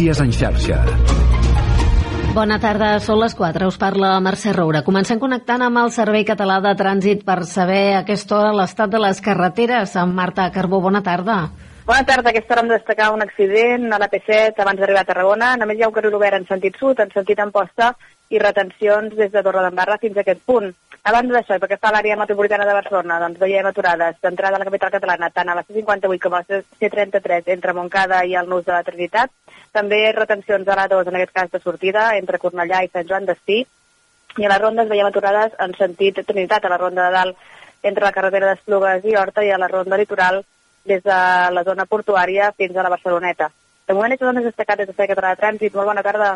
Notícies en xarxa. Bona tarda, són les 4. Us parla Mercè Roura. Comencem connectant amb el Servei Català de Trànsit per saber a aquesta hora l'estat de les carreteres. Amb Marta Carbó, bona tarda. Bona tarda. Aquesta hora hem de destacar un accident a la P7 abans d'arribar a Tarragona. Només hi ha un carril obert en sentit sud, en sentit Amposta, i retencions des de Torredembarra fins a aquest punt. A banda d'això, perquè està a l'àrea metropolitana de Barcelona, doncs veiem aturades d'entrada a la capital catalana, tant a la C58 com a la C33 entre Montcada i el Nus de la Trinitat. També retencions a l'A2, en aquest cas de sortida, entre Cornellà i Sant Joan d'Espí. I a les rondes veiem aturades en sentit Trinitat, a la ronda de dalt entre la carretera d'Esplugues i Horta i a la ronda litoral des de la zona portuària fins a la Barceloneta. De moment, això més destacat des de Català de Trànsit. Molt bona tarda.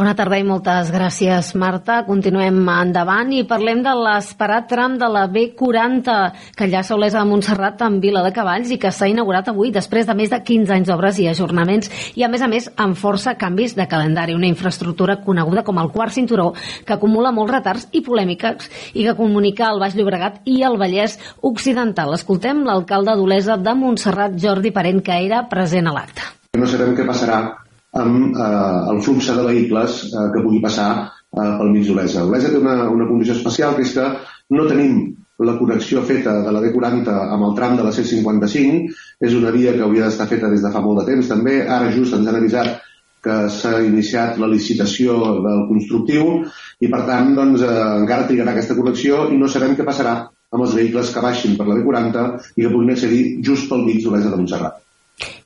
Bona tarda i moltes gràcies, Marta. Continuem endavant i parlem de l'esperat tram de la B40 que ja Olesa de Montserrat amb Vila de Cavalls i que s'ha inaugurat avui després de més de 15 anys d'obres i ajornaments i, a més a més, amb força canvis de calendari. Una infraestructura coneguda com el quart cinturó que acumula molts retards i polèmiques i que comunica el Baix Llobregat i el Vallès Occidental. Escoltem l'alcalde d'Olesa de Montserrat, Jordi Parent, que era present a l'acte. No sabem què passarà amb eh, el flux de vehicles eh, que pugui passar eh, pel mig d'Olesa. Olesa té una, una condició especial, que és que no tenim la connexió feta de la B40 amb el tram de la C55. És una via que hauria d'estar feta des de fa molt de temps també. Ara just ens han avisat que s'ha iniciat la licitació del constructiu i per tant doncs, eh, encara trigarà aquesta connexió i no sabem què passarà amb els vehicles que baixin per la B40 i que puguin accedir just pel mig d'Olesa de Montserrat.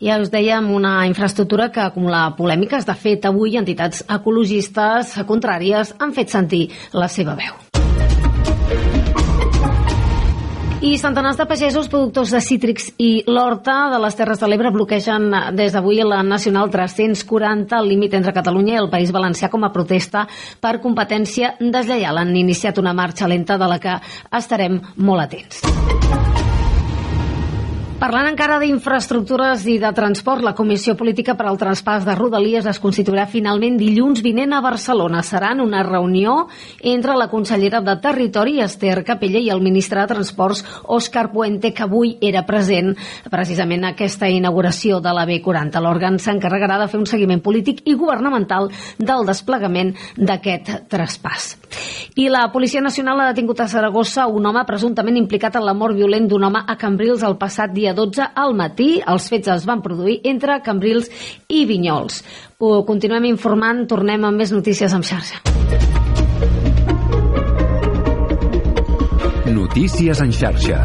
Ja us dèiem una infraestructura que acumula polèmiques. De fet, avui entitats ecologistes contràries han fet sentir la seva veu. I centenars de pagesos, productors de cítrics i l'horta de les Terres de l'Ebre bloquegen des d'avui la Nacional 340, el límit entre Catalunya i el País Valencià com a protesta per competència deslleial. Han iniciat una marxa lenta de la que estarem molt atents. Parlant encara d'infraestructures i de transport, la Comissió Política per al Transpàs de Rodalies es constituirà finalment dilluns vinent a Barcelona. Serà en una reunió entre la consellera de Territori, Esther Capella, i el ministre de Transports, Òscar Puente, que avui era present precisament a aquesta inauguració de la B40. L'òrgan s'encarregarà de fer un seguiment polític i governamental del desplegament d'aquest traspàs. I la Policia Nacional ha detingut a Saragossa un home presumptament implicat en la mort violent d'un home a Cambrils el passat dia dia 12 al matí. Els fets es van produir entre Cambrils i Vinyols. Ho continuem informant, tornem amb més notícies en xarxa. Notícies en xarxa.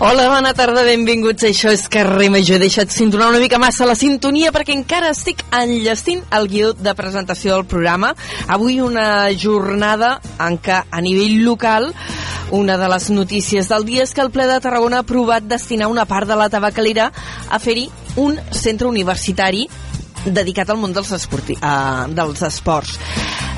Hola, bona tarda, benvinguts. Això és Carrer Major. He deixat cinturar una mica massa la sintonia perquè encara estic enllestint el guió de presentació del programa. Avui una jornada en què a nivell local una de les notícies del dia és que el ple de Tarragona ha aprovat destinar una part de la tabacalera a fer-hi un centre universitari dedicat al món dels, esporti, uh, dels esports.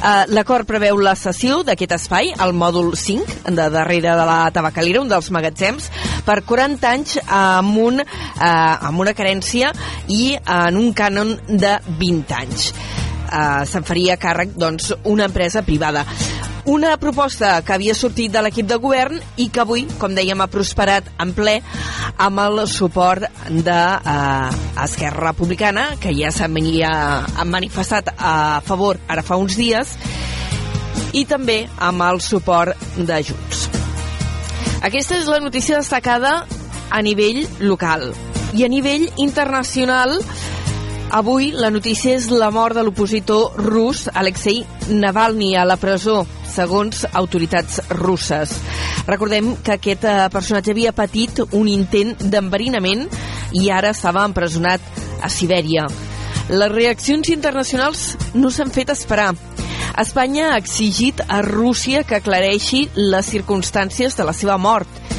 Uh, L'acord preveu la cessió d'aquest espai, el mòdul 5, de darrere de la tabacalera, un dels magatzems, per 40 anys amb, un, uh, amb una carència i en un cànon de 20 anys. Uh, se'n faria càrrec doncs, una empresa privada. Una proposta que havia sortit de l'equip de govern i que avui, com dèiem, ha prosperat en ple amb el suport d'Esquerra eh, Republicana, que ja s'havia manifestat a favor ara fa uns dies, i també amb el suport de Junts. Aquesta és la notícia destacada a nivell local. I a nivell internacional Avui la notícia és la mort de l'opositor rus Alexei Navalny a la presó, segons autoritats russes. Recordem que aquest eh, personatge havia patit un intent d'enverinament i ara estava empresonat a Sibèria. Les reaccions internacionals no s'han fet esperar. Espanya ha exigit a Rússia que aclareixi les circumstàncies de la seva mort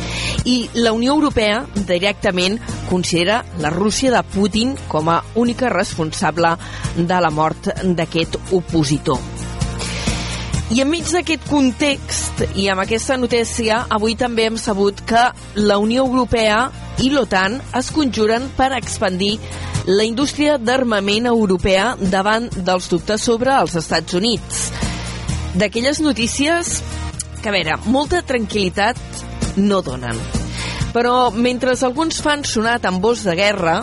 i la Unió Europea directament considera la Rússia de Putin com a única responsable de la mort d'aquest opositor. I enmig d'aquest context i amb aquesta notícia, avui també hem sabut que la Unió Europea i l'OTAN es conjuren per expandir la indústria d'armament europea davant dels dubtes sobre els Estats Units. D'aquelles notícies que, a veure, molta tranquil·litat no donen. Però mentre alguns fan sonar tambors de guerra,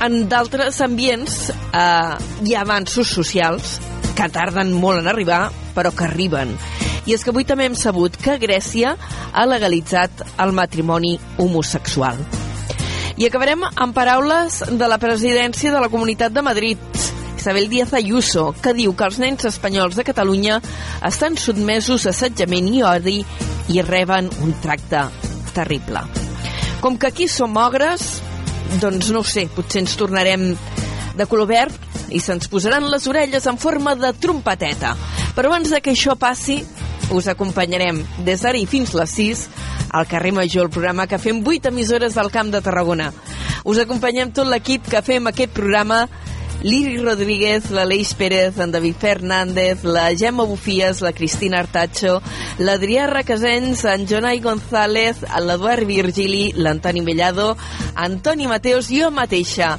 en d'altres ambients eh, hi ha avanços socials que tarden molt en arribar, però que arriben. I és que avui també hem sabut que Grècia ha legalitzat el matrimoni homosexual. I acabarem amb paraules de la presidència de la Comunitat de Madrid, Isabel Díaz Ayuso, que diu que els nens espanyols de Catalunya estan sotmesos a assetjament i odi i reben un tracte terrible. Com que aquí som ogres, doncs no sé, potser ens tornarem de color verd i se'ns posaran les orelles en forma de trompeteta. Però abans de que això passi, us acompanyarem des d'ara i fins les 6 al carrer Major, el programa que fem 8 emissores del Camp de Tarragona. Us acompanyem tot l'equip que fem aquest programa l'Iri Rodríguez, l'Aleix Pérez, en David Fernández, la Gemma Bufies, la Cristina Artacho, l'Adrià Requesens, en Jonai González, l'Eduard Virgili, l'Antoni Mellado, Antoni Mateos i jo mateixa,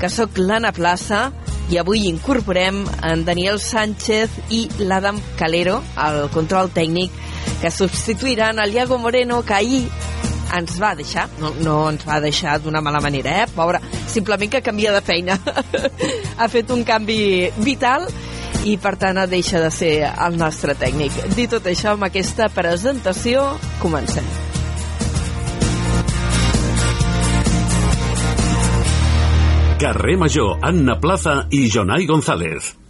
que sóc l'Anna Plaça, i avui incorporem en Daniel Sánchez i l'Adam Calero, al control tècnic, que substituiran el Iago Moreno, que ahir ens va deixar, no, no ens va deixar d'una mala manera, eh? Pobre, simplement que canvia de feina. ha fet un canvi vital i per tant deixa de ser el nostre tècnic. Dit tot això, amb aquesta presentació, comencem. Carrer Major, Anna Plaza i Jonai González.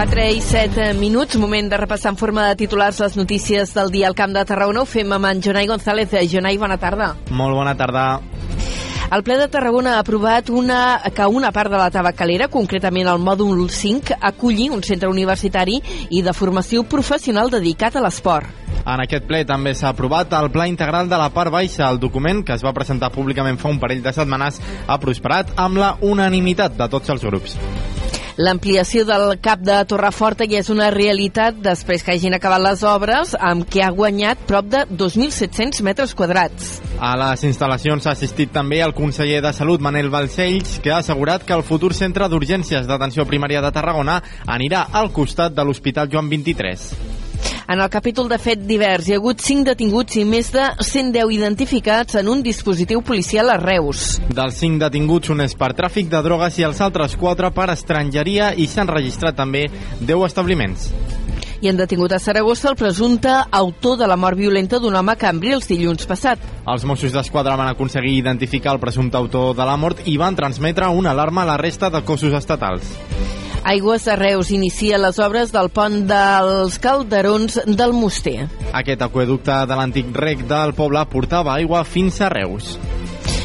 Quatre i set minuts, moment de repassar en forma de titulars les notícies del dia al Camp de Tarragona. Ho fem amb en Jonai González. Jonai, bona tarda. Molt bona tarda. El ple de Tarragona ha aprovat una, que una part de la tabacalera, concretament el mòdul 5, aculli un centre universitari i de formació professional dedicat a l'esport. En aquest ple també s'ha aprovat el Pla Integral de la Part Baixa. El document, que es va presentar públicament fa un parell de setmanes, ha prosperat amb la unanimitat de tots els grups. L'ampliació del cap de Torreforta ja és una realitat després que hagin acabat les obres amb què ha guanyat prop de 2.700 metres quadrats. A les instal·lacions ha assistit també el conseller de Salut, Manel Balcells, que ha assegurat que el futur centre d'urgències d'atenció primària de Tarragona anirà al costat de l'Hospital Joan 23. En el capítol de fet divers hi ha hagut 5 detinguts i més de 110 identificats en un dispositiu policial a Reus. Dels 5 detinguts, un és per tràfic de drogues i els altres 4 per estrangeria i s'han registrat també 10 establiments. I han detingut a Saragossa el presumpte autor de la mort violenta d'un home a Cambrils dilluns passat. Els Mossos d'Esquadra van aconseguir identificar el presumpte autor de la mort i van transmetre una alarma a la resta de cossos estatals. Aigües de Reus inicia les obres del pont dels Calderons del Moster. Aquest aqueducte de l'antic rec del poble portava aigua fins a Reus.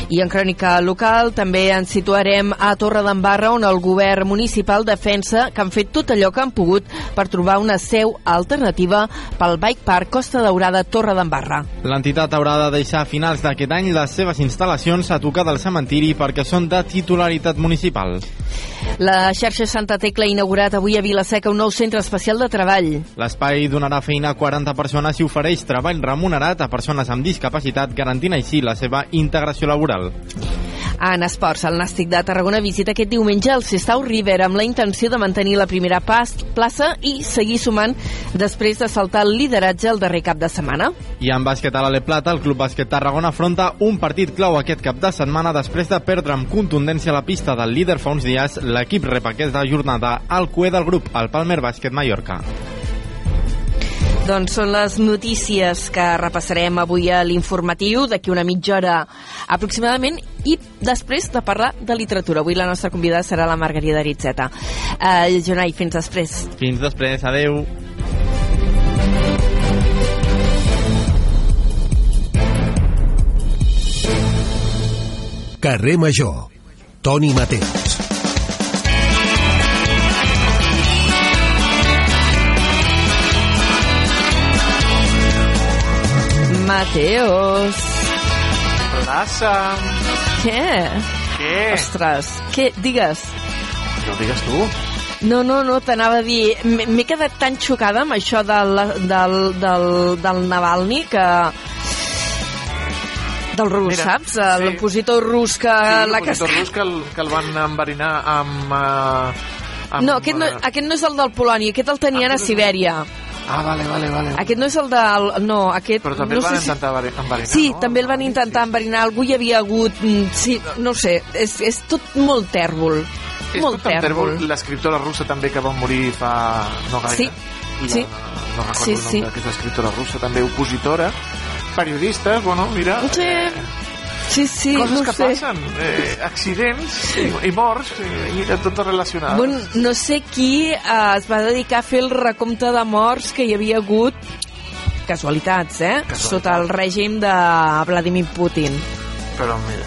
I en crònica local també ens situarem a Torre d'Embarra on el govern municipal defensa que han fet tot allò que han pogut per trobar una seu alternativa pel Bike Park Costa Daurada Torre d'Embarra. L'entitat haurà de deixar a finals d'aquest any les seves instal·lacions a tocar del cementiri perquè són de titularitat municipal. La xarxa Santa Tecla ha inaugurat avui a Vilaseca un nou centre especial de treball. L'espai donarà feina a 40 persones i ofereix treball remunerat a persones amb discapacitat, garantint així la seva integració laboral. En esports, el Nàstic de Tarragona visita aquest diumenge el Sestau River amb la intenció de mantenir la primera pas, plaça i seguir sumant després de saltar el lideratge el darrer cap de setmana. I en bàsquet a l'Ale Plata, el Club Bàsquet Tarragona afronta un partit clau aquest cap de setmana després de perdre amb contundència la pista del líder fa uns dies. L'equip rep aquesta jornada al cué del grup, el Palmer Bàsquet Mallorca. Doncs són les notícies que repassarem avui a l'informatiu d'aquí una mitja hora aproximadament i després de parlar de literatura. Avui la nostra convidada serà la Margarida Ritzeta. Uh, Jonai, fins després. Fins després, adeu. Carrer Major. Toni Mateus. Mateos. Plaça. Què? Què? Ostres, què? Digues. No digues tu. No, no, no, t'anava a dir... M'he quedat tan xocada amb això del, del, del, del Navalny que... Del rus, Mira, saps? sí. L'opositor rus que... Sí, la l'opositor que... rus que el, que el van enverinar amb... Uh, amb No, aquest no, aquest no és el del Polònia, aquest el tenien a Sibèria. Ah, vale, vale, vale. Aquest no és el del... No, aquest... Però també no el van sé si- intentar enveri- enverinar, Sí, no? també el van intentar enverinar. Algú hi havia hagut... mm, Sí, no sé, és, és tot molt tèrbol. És molt tot tèrbol. tèrbol. L'escriptora russa també que va morir fa... No gaire. Sí, La- sí. No recordo Sí, el nom sí. d'aquesta escriptora russa, també opositora. Periodista, bueno, mira... Sí, eh, sí, sí, coses no que sé. passen, eh, accidents i, i morts, i, i tot relacionat. Bueno, no sé qui eh, es va dedicar a fer el recompte de morts que hi havia hagut casualitats, eh? Casualitats. Sota el règim de Vladimir Putin. Però mira,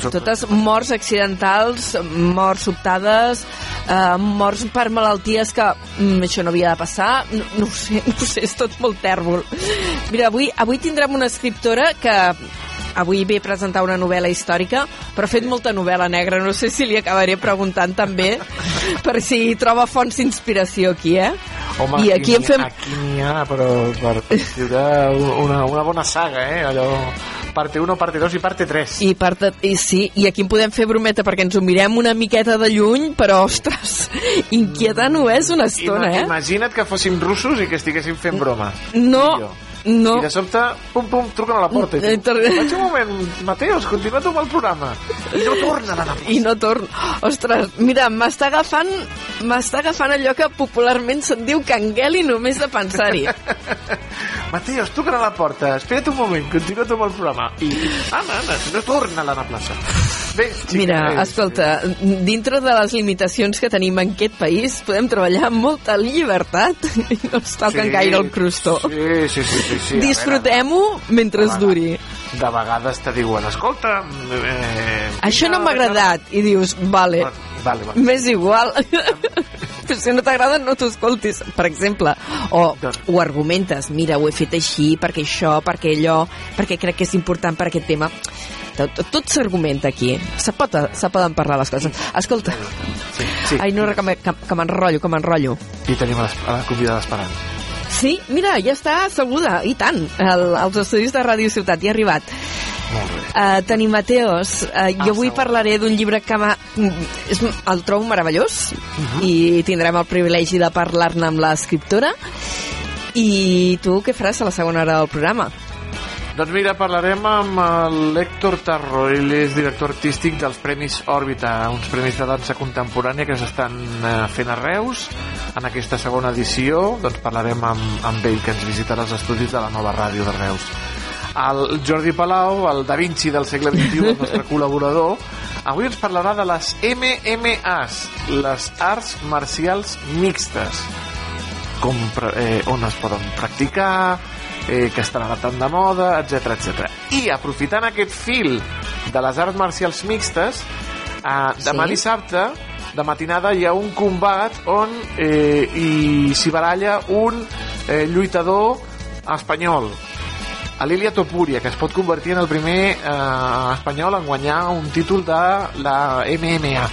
Totes morts accidentals, morts sobtades, eh, morts per malalties que mm, això no havia de passar. No, no ho sé, no ho sé, és tot molt tèrbol. Mira, avui, avui tindrem una escriptora que avui ve a presentar una novel·la històrica, però ha fet molta novel·la negra. No sé si li acabaré preguntant també per si troba fonts d'inspiració aquí, eh? Home, I aquí en fem... Aquí n'hi ha, però per escriure una, una bona saga, eh? Allò, parte 1, parte 2 i parte 3. I, part de, i sí, i aquí en podem fer brometa perquè ens ho mirem una miqueta de lluny, però, ostres, inquietant ho és una estona, eh? Imagina't que fóssim russos i que estiguéssim fent broma. No. No. I de sobte, pum, pum, truquen a la porta. I tor- vaig un moment, Mateus, continua tu amb el programa. I no tornen a la I no torno. Ostres, mira, m'està agafant m'està agafant allò que popularment se'n diu cangueli només de pensar-hi. Mateus, truquen a la porta. Espera't un moment, continua tu amb el programa. I, Anna, Anna, no torna a la plaça. Bé, xica, Mira, bé, escolta, dintre de les limitacions que tenim en aquest país, podem treballar amb molta llibertat i no ens toquen Sí, gaire el crustó. Sí, sí, sí. sí, sí. Disfrutem-ho mentre es duri. De vegades te diuen, escolta... Eh, Això no m'ha agradat. I dius, vale, Vale, vale. m'és igual. Però si no t'agrada, no t'ho escoltis, per exemple. O ho argumentes, mira, ho he fet així, perquè això, perquè allò, perquè crec que és important per aquest tema. Tot, tot, s'argumenta aquí. Se, pot, se poden parlar les coses. Escolta, Sí, sí. ai, no, que, que, que m'enrotllo, que m'enrotllo. I tenim a, la convidada esperant. Sí, mira, ja està asseguda, i tant, el, als estudis de Ràdio Ciutat, hi ha arribat. Molt bé. Uh, tenim Mateos, uh, jo avui segur. parlaré d'un llibre que m'ha- és, el trobo meravellós i tindrem el privilegi de parlar-ne amb l'escriptora i tu què faràs a la segona hora del programa? Doncs mira, parlarem amb el Héctor Tarro. Ell és director artístic dels Premis Òrbita, uns premis de dansa contemporània que s'estan eh, fent a Reus. En aquesta segona edició doncs parlarem amb, amb ell, que ens visitarà als estudis de la nova ràdio de Reus. El Jordi Palau, el Da Vinci del segle XXI, el nostre col·laborador, avui ens parlarà de les MMAs, les arts marcials mixtes com, eh, on es poden practicar, eh, que estan ara tan de moda, etc etc. I aprofitant aquest fil de les arts marcials mixtes, eh, demà Sí. dissabte, de matinada, hi ha un combat on eh, hi s'hi baralla un eh, lluitador espanyol, Alilia Topuria, que es pot convertir en el primer eh, espanyol en guanyar un títol de la MMA.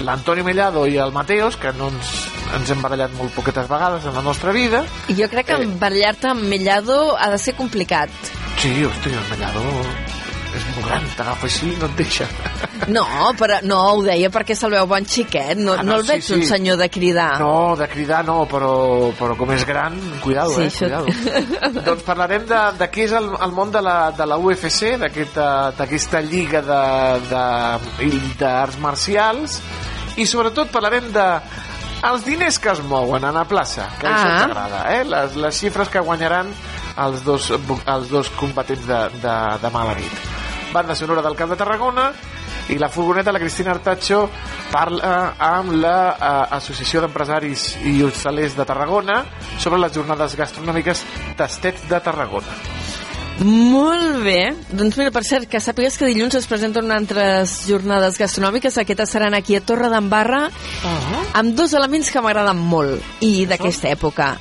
L'Antonio Mellado i el Mateos, que no ens, ens hem barallat molt poquetes vegades en la nostra vida. I jo crec que Eh. embarallar-te amb Mellado ha de ser complicat. Sí, hòstia, el Mellado és tu gran, t'agafa així i no et deixa. No, però no, ho deia perquè se'l veu bon xiquet, no, Ah, no, no, el sí, veig sí. un senyor de cridar. No, de cridar no, però, però com és gran, cuidado, Sí, eh? això- Cuidado. doncs parlarem de, de què és el, el món de la, de la UFC, d'aquesta d'aquesta lliga de- de- d'arts marcials, i sobretot parlarem de els diners que es mouen a la plaça, que això Ah. ens agrada, eh? les, les xifres que guanyaran els dos, els dos competents de, de, de mala nit. Banda sonora del Camp de Tarragona i la furgoneta, la Cristina Artacho, parla amb l'Associació d'Empresaris i Hostalers de Tarragona sobre les jornades gastronòmiques Tastets de Tarragona. Molt bé. Doncs mira, per cert, que sàpigues que dilluns es presenten altres jornades gastronòmiques. Aquestes seran aquí a Torre d'Embarra amb dos elements que m'agraden molt i d'aquesta època.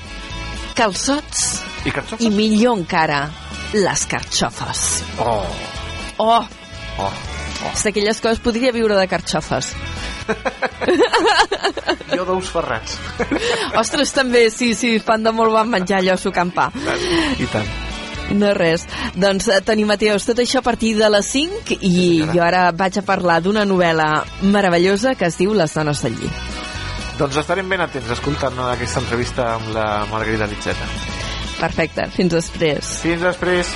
Calçots I carxofes? i millor encara, les carxofes. Oh, Oh, oh. és d'aquelles coses, podria viure de carxofes. Jo d'ous ferrats. Ostres, també, sí, sí, fan de molt bon menjar allò a sucampar. I tant. No res. Doncs, eh, Toni Mateus, tot això a partir de les 5 i jo ara vaig a parlar d'una novel·la meravellosa que es diu Les dones del llit. Doncs estarem ben atents escoltant aquesta entrevista amb la Margarida Litzeta. Perfecte, fins després. Fins després.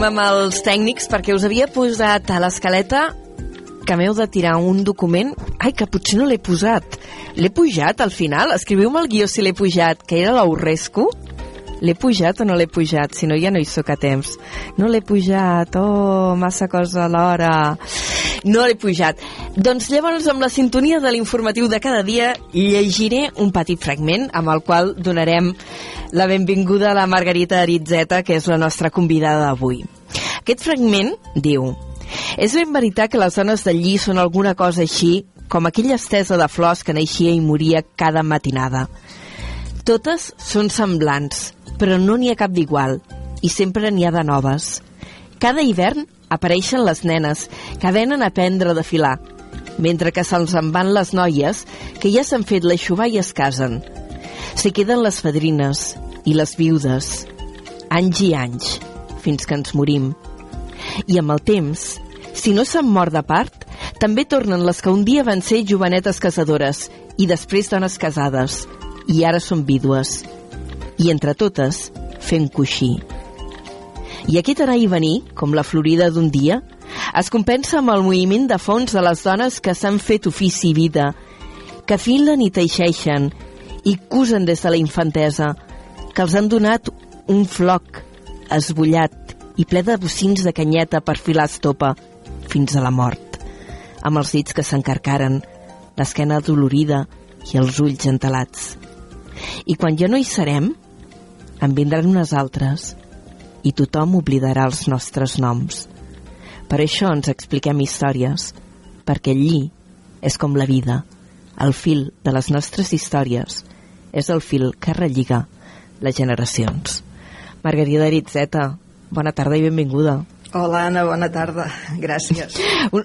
Entenem amb els tècnics, perquè us havia posat a l'escaleta que m'heu de tirar un document... Ai, que potser no l'he posat. L'he pujat al final? Escriviu-me el guió si l'he pujat, que era l'Aurrescu. L'he pujat o no l'he pujat? Si no, ja no hi sóc a temps. No l'he pujat. Oh, massa cosa alhora. No l'he pujat. Doncs llavors, amb la sintonia de l'informatiu de cada dia, llegiré un petit fragment amb el qual donarem la benvinguda a la Margarita Aritzeta, que és la nostra convidada d'avui. Aquest fragment diu és ben veritat que les dones del lli són alguna cosa així com aquella estesa de flors que naixia i moria cada matinada. Totes són semblants, però no n'hi ha cap d'igual, i sempre n'hi ha de noves. Cada hivern apareixen les nenes, que venen a aprendre a desfilar, mentre que se'ls en van les noies, que ja s'han fet l'aixovar i es casen. Se queden les fadrines i les viudes, anys i anys, fins que ens morim. I amb el temps, si no s'han mort de part, també tornen les que un dia van ser jovenetes casadores i després dones casades, i ara són vídues. I entre totes, fem coixí. I aquest anar i venir, com la florida d'un dia, es compensa amb el moviment de fons de les dones que s'han fet ofici i vida, que filen i teixeixen i cusen des de la infantesa, que els han donat un floc esbullat i ple de bocins de canyeta per filar estopa fins a la mort, amb els dits que s'encarcaren, l'esquena dolorida i els ulls entelats. I quan ja no hi serem, en vindran unes altres i tothom oblidarà els nostres noms. Per això ens expliquem històries, perquè allí és com la vida. El fil de les nostres històries és el fil que relliga les generacions. Margarida Aritzeta, bona tarda i benvinguda. Hola, Anna, bona tarda. Gràcies. Un,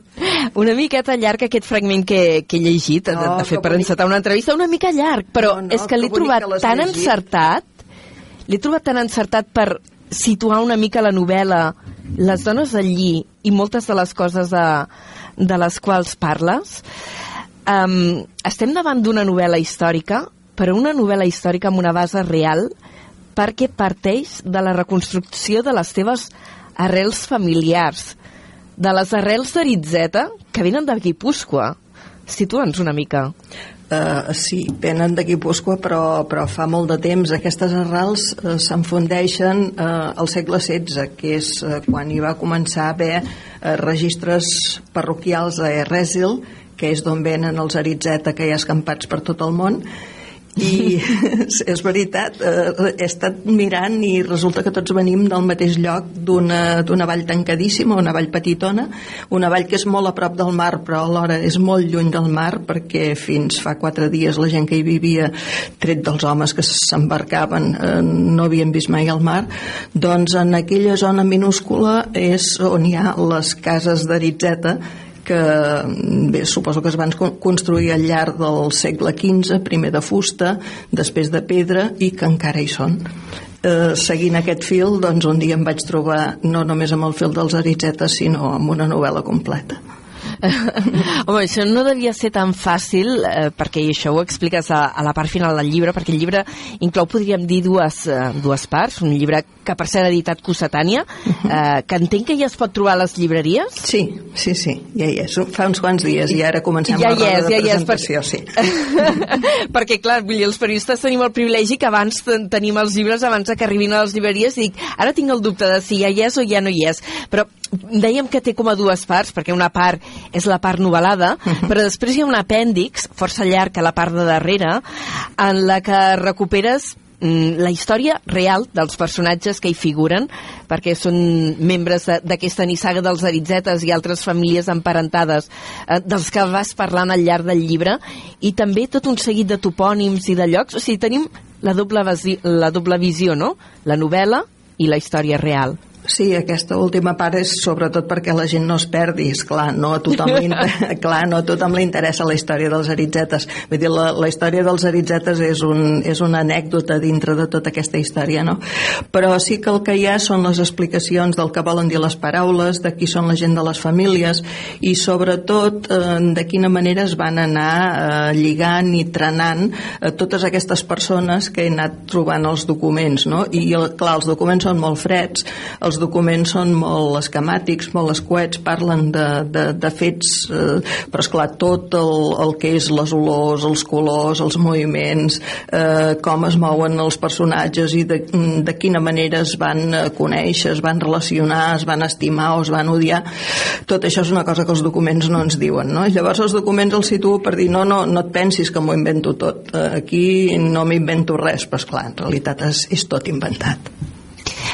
una miqueta llarg aquest fragment que, que he llegit, no, No, de fet, per bonic. encetar una entrevista, una mica llarg, però No, no, és que l'he trobat que tan llegit. encertat, l'he trobat tan encertat per situar una mica la novel·la, les dones del lli i moltes de les coses de, de les quals parles. Um, estem davant d'una novel·la històrica, però una novel·la històrica amb una base real perquè parteix de la reconstrucció de les teves arrels familiars, de les arrels d'Aritzeta, que venen de Guipúscoa. Situa'ns una mica. Uh, sí, venen de Guipúscoa, però, però fa molt de temps. Aquestes arrels uh, s'enfundeixen uh, al segle XVI, que és uh, quan hi va començar a haver uh, registres parroquials a Erresil, que és d'on venen els Aritzeta que hi ha escampats per tot el món, I és veritat, eh, he estat mirant i resulta que tots venim del mateix lloc d'una vall tancadíssima, una vall petitona, una vall que és molt a prop del mar però alhora és molt lluny del mar perquè fins fa quatre dies la gent que hi vivia, tret dels homes que s'embarcaven, eh, no havien vist mai el mar, doncs en aquella zona minúscula és on hi ha les cases d'Aritzeta que bé, suposo que es van construir al llarg del segle XV, primer de fusta, després de pedra i que encara hi són. Eh, seguint aquest fil, doncs un dia em vaig trobar no només amb el fil dels Aritzetes, sinó amb una novel·la completa. Home, això no devia ser tan fàcil, eh, perquè això ho expliques a, a la part final del llibre, perquè el llibre inclou, podríem dir, dues, eh, dues parts. Un llibre que, per ser editat Cossetània, eh, que entenc que ja es pot trobar a les llibreries. Sí, sí, sí, ja hi és. Fa uns quants dies i ara comencem ja la roda és, de ja presentació, és, per... sí. perquè, clar, vull dir, els periodistes tenim el privilegi que abans tenim els llibres abans que arribin a les llibreries i dic, ara tinc el dubte de si ja hi és o ja no hi és. Però dèiem que té com a dues parts, perquè una part és la part novel·lada, uh -huh. però després hi ha un apèndix, força llarg a la part de darrere, en la que recuperes mm, la història real dels personatges que hi figuren, perquè són membres d'aquesta nissaga dels Aritzetes i altres famílies emparentades eh, dels que vas parlant al llarg del llibre, i també tot un seguit de topònims i de llocs. O sigui, tenim la doble, la doble visió, no? La novel·la i la història real. Sí, aquesta última part és sobretot perquè la gent no es perdi, és clar, no a tothom li, clar, no a tothom li interessa la història dels aritzetes. Vull dir, la, la història dels aritzetes és, un, és una anècdota dintre de tota aquesta història, no? Però sí que el que hi ha són les explicacions del que volen dir les paraules, de qui són la gent de les famílies i sobretot eh, de quina manera es van anar eh, lligant i trenant eh, totes aquestes persones que he anat trobant els documents, no? I clar, els documents són molt freds, els els documents són molt esquemàtics, molt escuets, parlen de, de, de fets, eh, però esclar, tot el, el que és les olors, els colors, els moviments, eh, com es mouen els personatges i de, de quina manera es van eh, conèixer, es van relacionar, es van estimar o es van odiar, tot això és una cosa que els documents no ens diuen, no? Llavors els documents els situo per dir, no, no, no et pensis que m'ho invento tot, eh, aquí no m'invento res, però esclar, en realitat és, és tot inventat.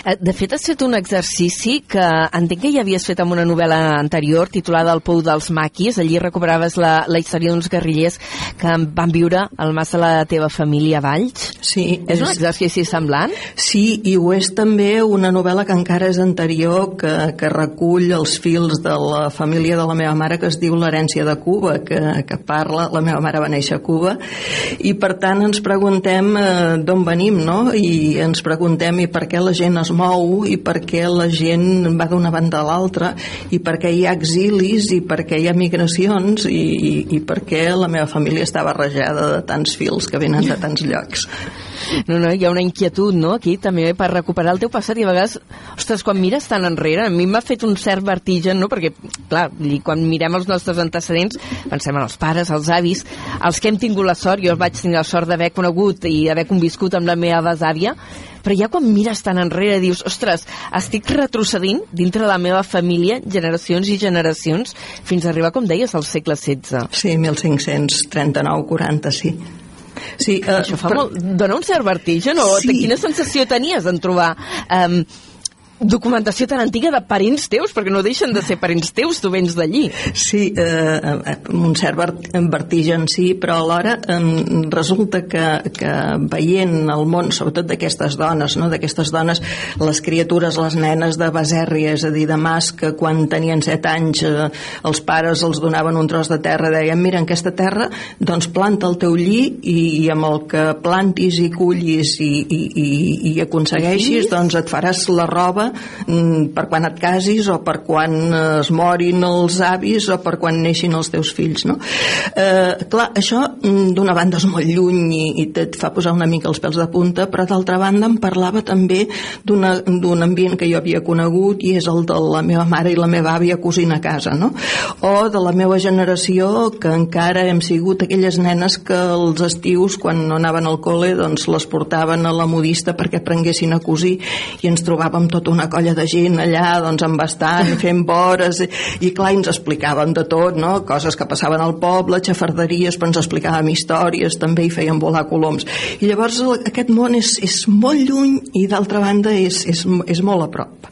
Eh, de fet, has fet un exercici que entenc que ja havies fet amb una novel·la anterior titulada El pou dels maquis. Allí recuperaves la, la història d'uns guerrillers que van viure al mas de la teva família a Valls. Sí. És, és un exercici semblant? Sí, i ho és també una novel·la que encara és anterior, que, que recull els fils de la família de la meva mare, que es diu L'herència de Cuba, que, que parla, la meva mare va néixer a Cuba, i per tant ens preguntem eh, d'on venim, no? I ens preguntem i per què la gent es mou i per què la gent va d'una banda a l'altra i per què hi ha exilis i per què hi ha migracions i, i, i per què la meva família està barrejada de tants fils que venen de tants llocs. No, no, hi ha una inquietud, no?, aquí també per recuperar el teu passat i a vegades, ostres, quan mires tan enrere, a mi m'ha fet un cert vertigen, no?, perquè, clar, quan mirem els nostres antecedents, pensem en els pares, els avis, els que hem tingut la sort, jo vaig tenir la sort d'haver conegut i haver conviscut amb la meva besàvia, però ja quan mires tan enrere dius, ostres, estic retrocedint dintre de la meva família generacions i generacions fins a arribar, com deies, al segle XVI. Sí, 1539-40, sí. Sí, uh, Això fa però... molt... Dona un cert vertigen, no? Sí. Quina sensació tenies en trobar um, documentació tan antiga de parents teus, perquè no deixen de ser parents teus, tu vens d'allí. Sí, eh, un cert vertigen sí, però alhora eh, resulta que, que veient el món, sobretot d'aquestes dones, no? d'aquestes dones, les criatures, les nenes de Baserria, és a dir, de Mas, que quan tenien set anys eh, els pares els donaven un tros de terra, deien, mira, en aquesta terra, doncs planta el teu lli i, i amb el que plantis i cullis i, i, i, i aconsegueixis, doncs et faràs la roba per quan et casis o per quan es morin els avis o per quan neixin els teus fills no? eh, clar, això mm, d'una banda és molt lluny i, i et fa posar una mica els pèls de punta però d'altra banda em parlava també d'un ambient que jo havia conegut i és el de la meva mare i la meva àvia cosint a casa no? o de la meva generació que encara hem sigut aquelles nenes que els estius quan no anaven al col·le doncs les portaven a la modista perquè aprenguessin a cosir i ens trobàvem tota una una colla de gent allà doncs embastant, fent vores i, i clar, ens explicaven de tot no? coses que passaven al poble, xafarderies però ens explicàvem històries també i feien volar coloms i llavors aquest món és, és molt lluny i d'altra banda és, és, és molt a prop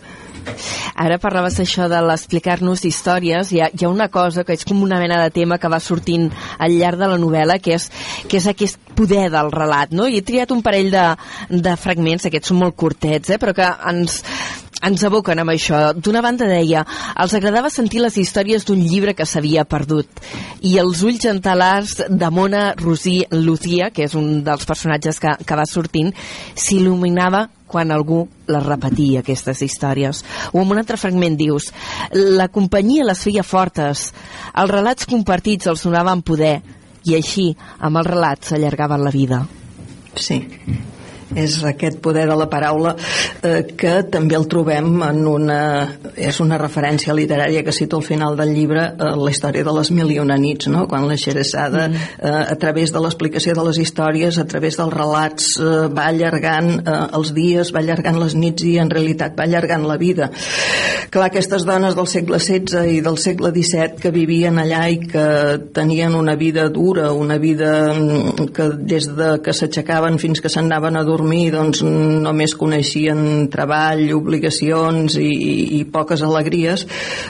Ara parlaves això de l'explicar-nos històries. Hi ha, hi ha una cosa que és com una mena de tema que va sortint al llarg de la novel·la, que és, que és aquest poder del relat, no? I he triat un parell de, de fragments, aquests són molt curtets, eh? però que ens, ens aboquen amb això. D'una banda deia, els agradava sentir les històries d'un llibre que s'havia perdut i els ulls entalars de Mona Rosí Lucía, que és un dels personatges que, que va sortint, s'il·luminava quan algú les repetia, aquestes històries. O en un altre fragment dius, la companyia les feia fortes, els relats compartits els donaven poder, i així, amb els relats, s'allargaven la vida. Sí és aquest poder de la paraula eh, que també el trobem en una és una referència literària que cito al final del llibre eh, la història de les mil i una nits no? quan la Xeresada mm. eh, a través de l'explicació de les històries a través dels relats eh, va allargant eh, els dies, va allargant les nits i en realitat va allargant la vida clar, aquestes dones del segle XVI i del segle XVII que vivien allà i que tenien una vida dura una vida mm, que des de que s'aixecaven fins que s'anaven a dormir dormir doncs, només coneixien treball, obligacions i, i poques alegries,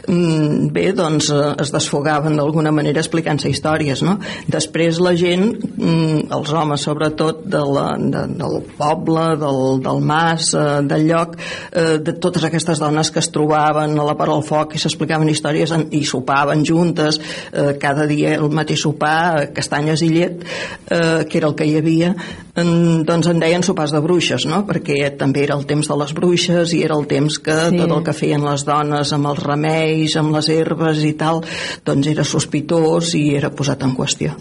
mm, bé, doncs eh, es desfogaven d'alguna manera explicant-se històries, no? Després la gent, mm, els homes sobretot de la, de, del poble, del, del mas, eh, del lloc, eh, de totes aquestes dones que es trobaven a la part del foc i s'explicaven històries i sopaven juntes, cada dia el mateix sopar, castanyes i llet, que era el que hi havia, doncs en deien sopar sopars de bruixes, no? perquè també era el temps de les bruixes i era el temps que sí. tot el que feien les dones amb els remeis, amb les herbes i tal, doncs era sospitós i era posat en qüestió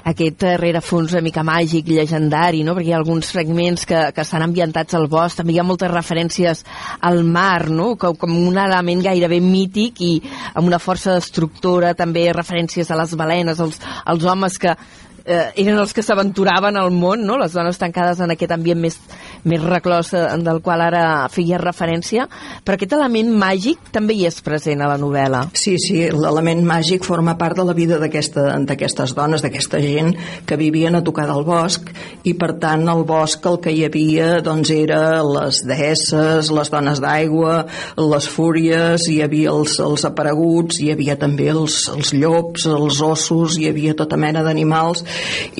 aquest rerefons una mica màgic, llegendari, no? perquè hi ha alguns fragments que, que estan ambientats al bosc, també hi ha moltes referències al mar, no? com, com un element gairebé mític i amb una força destructora, també referències a les balenes, als, als homes que eh, eren els que s'aventuraven al món, no? les dones tancades en aquest ambient més, més reclòs eh, del qual ara feia referència, però aquest element màgic també hi és present a la novel·la. Sí, sí, l'element màgic forma part de la vida d'aquestes dones, d'aquesta gent que vivien a tocar del bosc i per tant el bosc el que hi havia doncs era les deesses, les dones d'aigua, les fúries, hi havia els, els apareguts, hi havia també els, els llops, els ossos, hi havia tota mena d'animals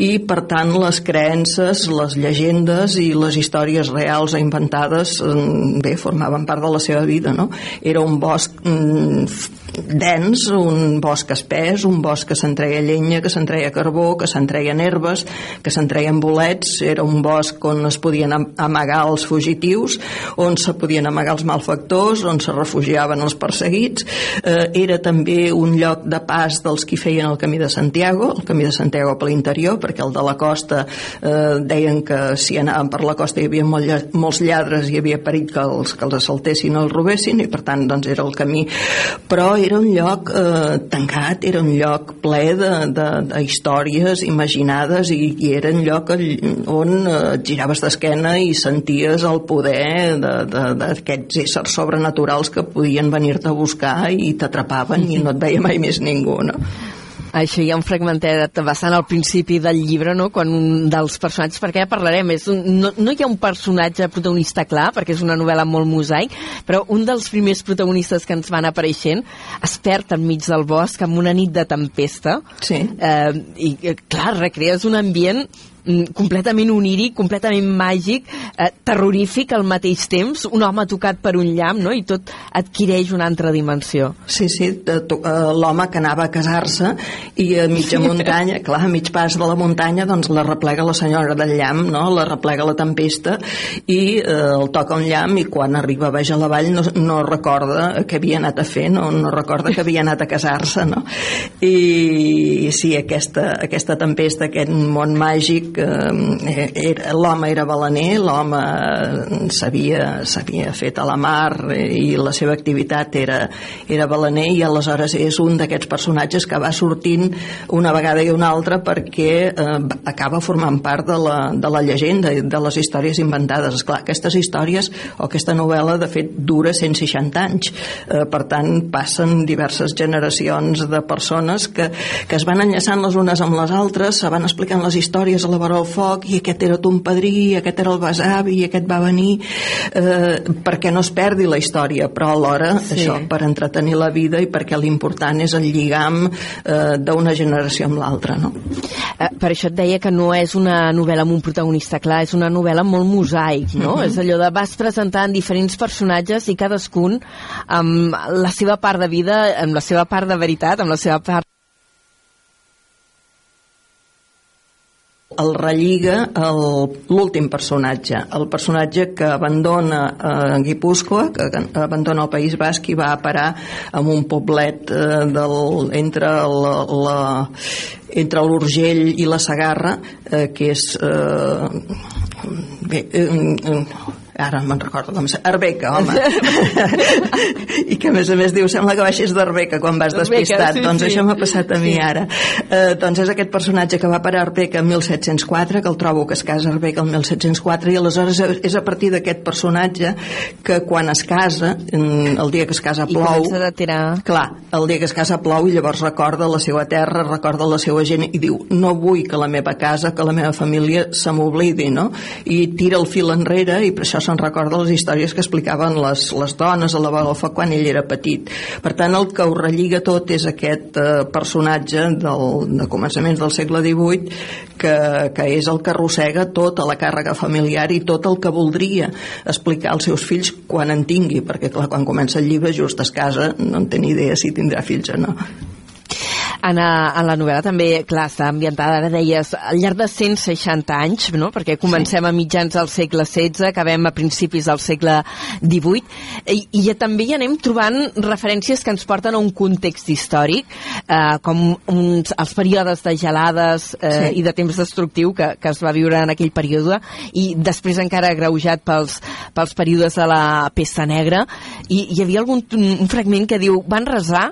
i per tant les creences, les llegendes i les històries reals o inventades mm, bé, formaven part de la seva vida no? era un bosc mm, dens, un bosc espès, un bosc que se'n treia llenya, que se'n treia carbó, que se'n treien herbes, que se'n treien bolets, era un bosc on es podien amagar els fugitius, on se podien amagar els malfactors, on se refugiaven els perseguits, eh, era també un lloc de pas dels qui feien el camí de Santiago, el camí de Santiago per l'interior, perquè el de la costa eh, deien que si anaven per la costa hi havia molt, molts lladres i hi havia perill que els, que els assaltessin o els robessin i per tant doncs era el camí però era un lloc eh, tancat, era un lloc ple de, de, de històries imaginades i, i era un lloc on eh, giraves d'esquena i senties el poder d'aquests éssers sobrenaturals que podien venir-te a buscar i t'atrapaven i no et veia mai més ningú, no? Això hi ha un fragmentet bastant al principi del llibre, no?, quan un dels personatges, perquè ja parlarem, és un, no, no hi ha un personatge protagonista clar, perquè és una novel·la molt mosaic, però un dels primers protagonistes que ens van apareixent es perd enmig del bosc amb una nit de tempesta. Sí. Eh, I, clar, recrees un ambient completament oníric, completament màgic, eh, terrorífic al mateix temps, un home tocat per un llamp, no? i tot adquireix una altra dimensió. Sí, sí, eh, l'home que anava a casar-se i a mitja muntanya, clar, a mig pas de la muntanya, doncs la replega la senyora del llamp, no? la replega la tempesta i eh, el toca un llamp i quan arriba baix a la vall no, no recorda què havia anat a fer, no, no recorda que havia anat a casar-se, no? I sí, aquesta, aquesta tempesta, aquest món màgic que eh, l'home era balaner, l'home s'havia fet a la mar i la seva activitat era, era balaner i aleshores és un d'aquests personatges que va sortint una vegada i una altra perquè eh, acaba formant part de la, de la llegenda, de les històries inventades. Esclar, aquestes històries o aquesta novel·la de fet dura 160 anys, eh, per tant passen diverses generacions de persones que, que es van enllaçant les unes amb les altres, se van explicant les històries a la vora del foc i aquest era ton padrí, aquest era el besavi i aquest va venir eh, perquè no es perdi la història però alhora sí. això per entretenir la vida i perquè l'important és el lligam eh, d'una generació amb l'altra no? eh, per això et deia que no és una novel·la amb un protagonista clar, és una novel·la molt mosaic no? Mm -hmm. és allò de vas presentant diferents personatges i cadascun amb la seva part de vida amb la seva part de veritat, amb la seva part el relliga l'últim personatge, el personatge que abandona eh, Guipúscoa, que abandona el País Basc i va a parar en un poblet eh, del, entre la, la entre l'Urgell i la Sagarra, eh, que és eh, bé, eh, ara me'n recordo com. Arbeca, home i que a més a més diu sembla que baixis d'Arbeca quan vas despistat sí, doncs sí. això m'ha passat a mi ara eh, doncs és aquest personatge que va parar a Arbeca en 1704 que el trobo que es casa Arbeca el 1704 i aleshores és a partir d'aquest personatge que quan es casa el dia que es casa plou I de tirar... clar, el dia que es casa plou i llavors recorda la seva terra recorda la seva gent i diu no vull que la meva casa, que la meva família se m'oblidi, no? i tira el fil enrere i per això se'n recorda les històries que explicaven les, les dones a la vora quan ell era petit. Per tant, el que ho relliga tot és aquest eh, personatge del, de començaments del segle XVIII que, que és el que arrossega tota la càrrega familiar i tot el que voldria explicar als seus fills quan en tingui, perquè clar, quan comença el llibre just es casa, no en té ni idea si tindrà fills o no. En, a, en la novel·la també, clar, està ambientada, ara deies, al llarg de 160 anys, no? perquè comencem sí. a mitjans del segle XVI, acabem a principis del segle XVIII, i, i ja també hi anem trobant referències que ens porten a un context històric, eh, com uns, els períodes de gelades eh, sí. i de temps destructiu que, que es va viure en aquell període, i després encara agreujat pels, pels períodes de la pesta negra, i hi havia algun un fragment que diu, van resar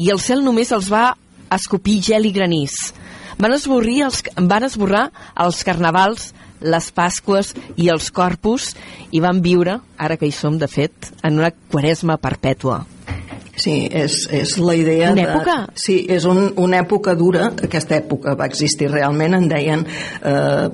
i el cel només els va escopir gel i granís. Van, esborrir els, van esborrar els carnavals, les Pasques i els Corpus i van viure, ara que hi som de fet, en una quaresma perpètua. Sí, és, és la idea... Una època? De, sí, és un, una època dura, aquesta època va existir realment, en deien eh,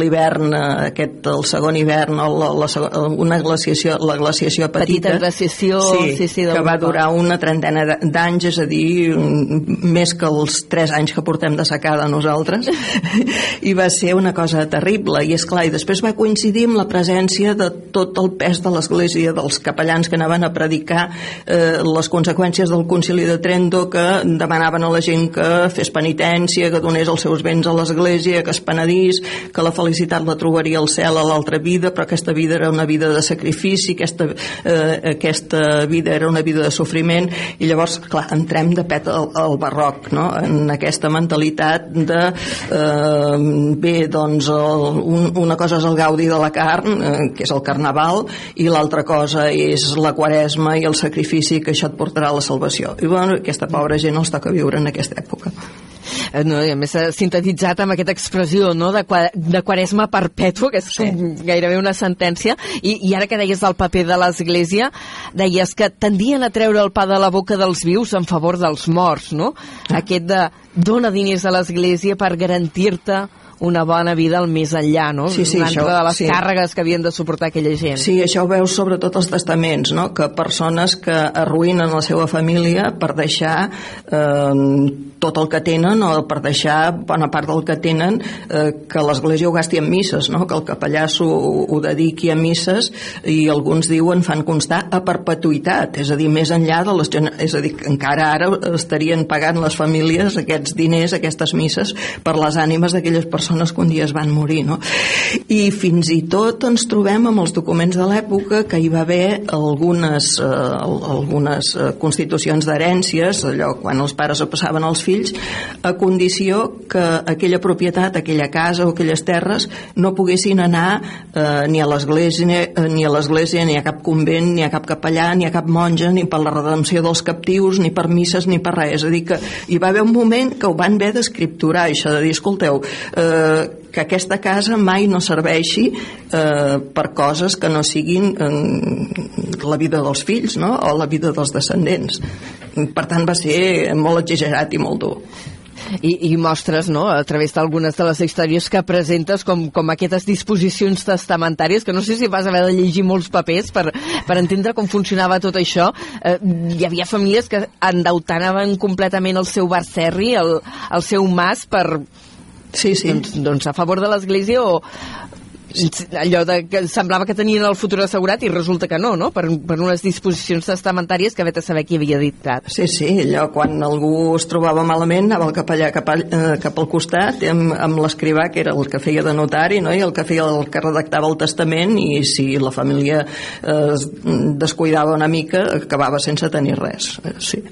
l'hivern, eh, aquest, el segon hivern, o la, la, una glaciació, la glaciació petita, petita glaciació, sí, sí, sí, que va durar una trentena d'anys, és a dir, més que els tres anys que portem de secada nosaltres, i va ser una cosa terrible, i és clar, i després va coincidir amb la presència de tot el pes de l'església, dels capellans que anaven a predicar eh, les conseqüències del concili de Trento que demanaven a la gent que fes penitència, que donés els seus béns a l'església, que es penedís, que la felicitat la trobaria al cel a l'altra vida, però aquesta vida era una vida de sacrifici, aquesta, eh, aquesta vida era una vida de sofriment, i llavors, clar, entrem de pet al, al barroc, no? en aquesta mentalitat de eh, bé, doncs el, un, una cosa és el gaudi de la carn, eh, que és el carnaval, i l'altra cosa és la quaresma i el sacrifici sí que això et portarà a la salvació. I bueno, aquesta pobra gent els toca viure en aquesta època. Eh, no, i a més sintetitzat amb aquesta expressió no, de, de quaresma perpètua, que és sí. gairebé una sentència, i, i ara que deies del paper de l'Església, deies que tendien a treure el pa de la boca dels vius en favor dels morts, no? Ah. Aquest de dona diners a l'Església per garantir-te una bona vida al més enllà, no? Sí, sí, això, de les sí. càrregues que havien de suportar aquella gent. Sí, això ho veus sobretot als testaments, no? Que persones que arruïnen la seva família per deixar eh, tot el que tenen o per deixar bona part del que tenen eh, que l'Església ho gasti en misses, no? que el capellà ho, ho dediqui a misses i alguns diuen fan constar a perpetuïtat, és a dir, més enllà de les... És a dir, que encara ara estarien pagant les famílies aquests diners, aquestes misses, per les ànimes d'aquelles persones que un dia es van morir. No? I fins i tot ens trobem amb els documents de l'època que hi va haver algunes, eh, algunes eh, constitucions d'herències, allò quan els pares ho passaven als fills fills a condició que aquella propietat, aquella casa o aquelles terres no poguessin anar eh, ni a l'església eh, ni a l'església, ni a cap convent, ni a cap capellà, ni a cap monja, ni per la redempció dels captius, ni per misses, ni per res. És a dir, que hi va haver un moment que ho van haver d'escripturar, això de dir, escolteu, eh, que aquesta casa mai no serveixi eh, per coses que no siguin eh, la vida dels fills no? o la vida dels descendents. Per tant, va ser molt exagerat i molt dur. I, i mostres, no?, a través d'algunes de les històries que presentes com, com aquestes disposicions testamentàries, que no sé si vas haver de llegir molts papers per, per entendre com funcionava tot això. Eh, hi havia famílies que endeutanaven completament el seu barcerri, el, el seu mas, per, Sí, sí. Doncs, doncs a favor de l'Església o allò de que semblava que tenien el futur assegurat i resulta que no, no? Per, per unes disposicions testamentàries que vet a saber qui havia dictat. Sí, sí, allò quan algú es trobava malament anava el cap allà, cap, all, eh, cap al costat amb, amb l'escrivà que era el que feia de notari no? i el que feia el que redactava el testament i si la família eh, es descuidava una mica acabava sense tenir res eh, sí,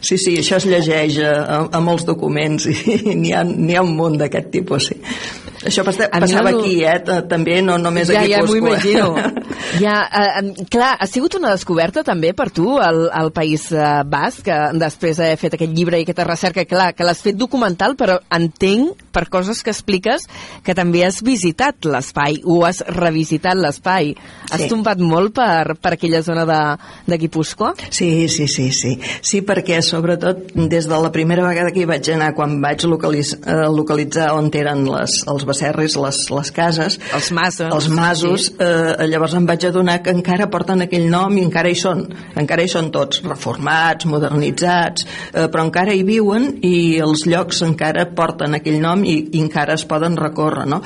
sí, sí això es llegeix a, a molts documents i n'hi ha, ha un munt d'aquest tipus sí. Això passava no... aquí, eh? També, no només ja, aquí ja, a Guipúscoa. Ja, m'ho imagino. ja, eh, clar, ha sigut una descoberta també per tu, al, al País eh, Basc, que després d'haver fet aquest llibre i aquesta recerca, clar, que l'has fet documental, però entenc, per coses que expliques, que també has visitat l'espai, o has revisitat l'espai. Has Sí. tombat molt per, per aquella zona de, de Guipúscoa? Sí, sí, sí, sí. Sí, perquè sobretot des de la primera vegada que hi vaig anar, quan vaig localiz eh, localitzar on eren les, els becerris, les, les cases, Els masos. els masos, eh, llavors em vaig adonar que encara porten aquell nom i encara hi són. Encara hi són tots, reformats, modernitzats, eh, però encara hi viuen i els llocs encara porten aquell nom i, i encara es poden recórrer, no?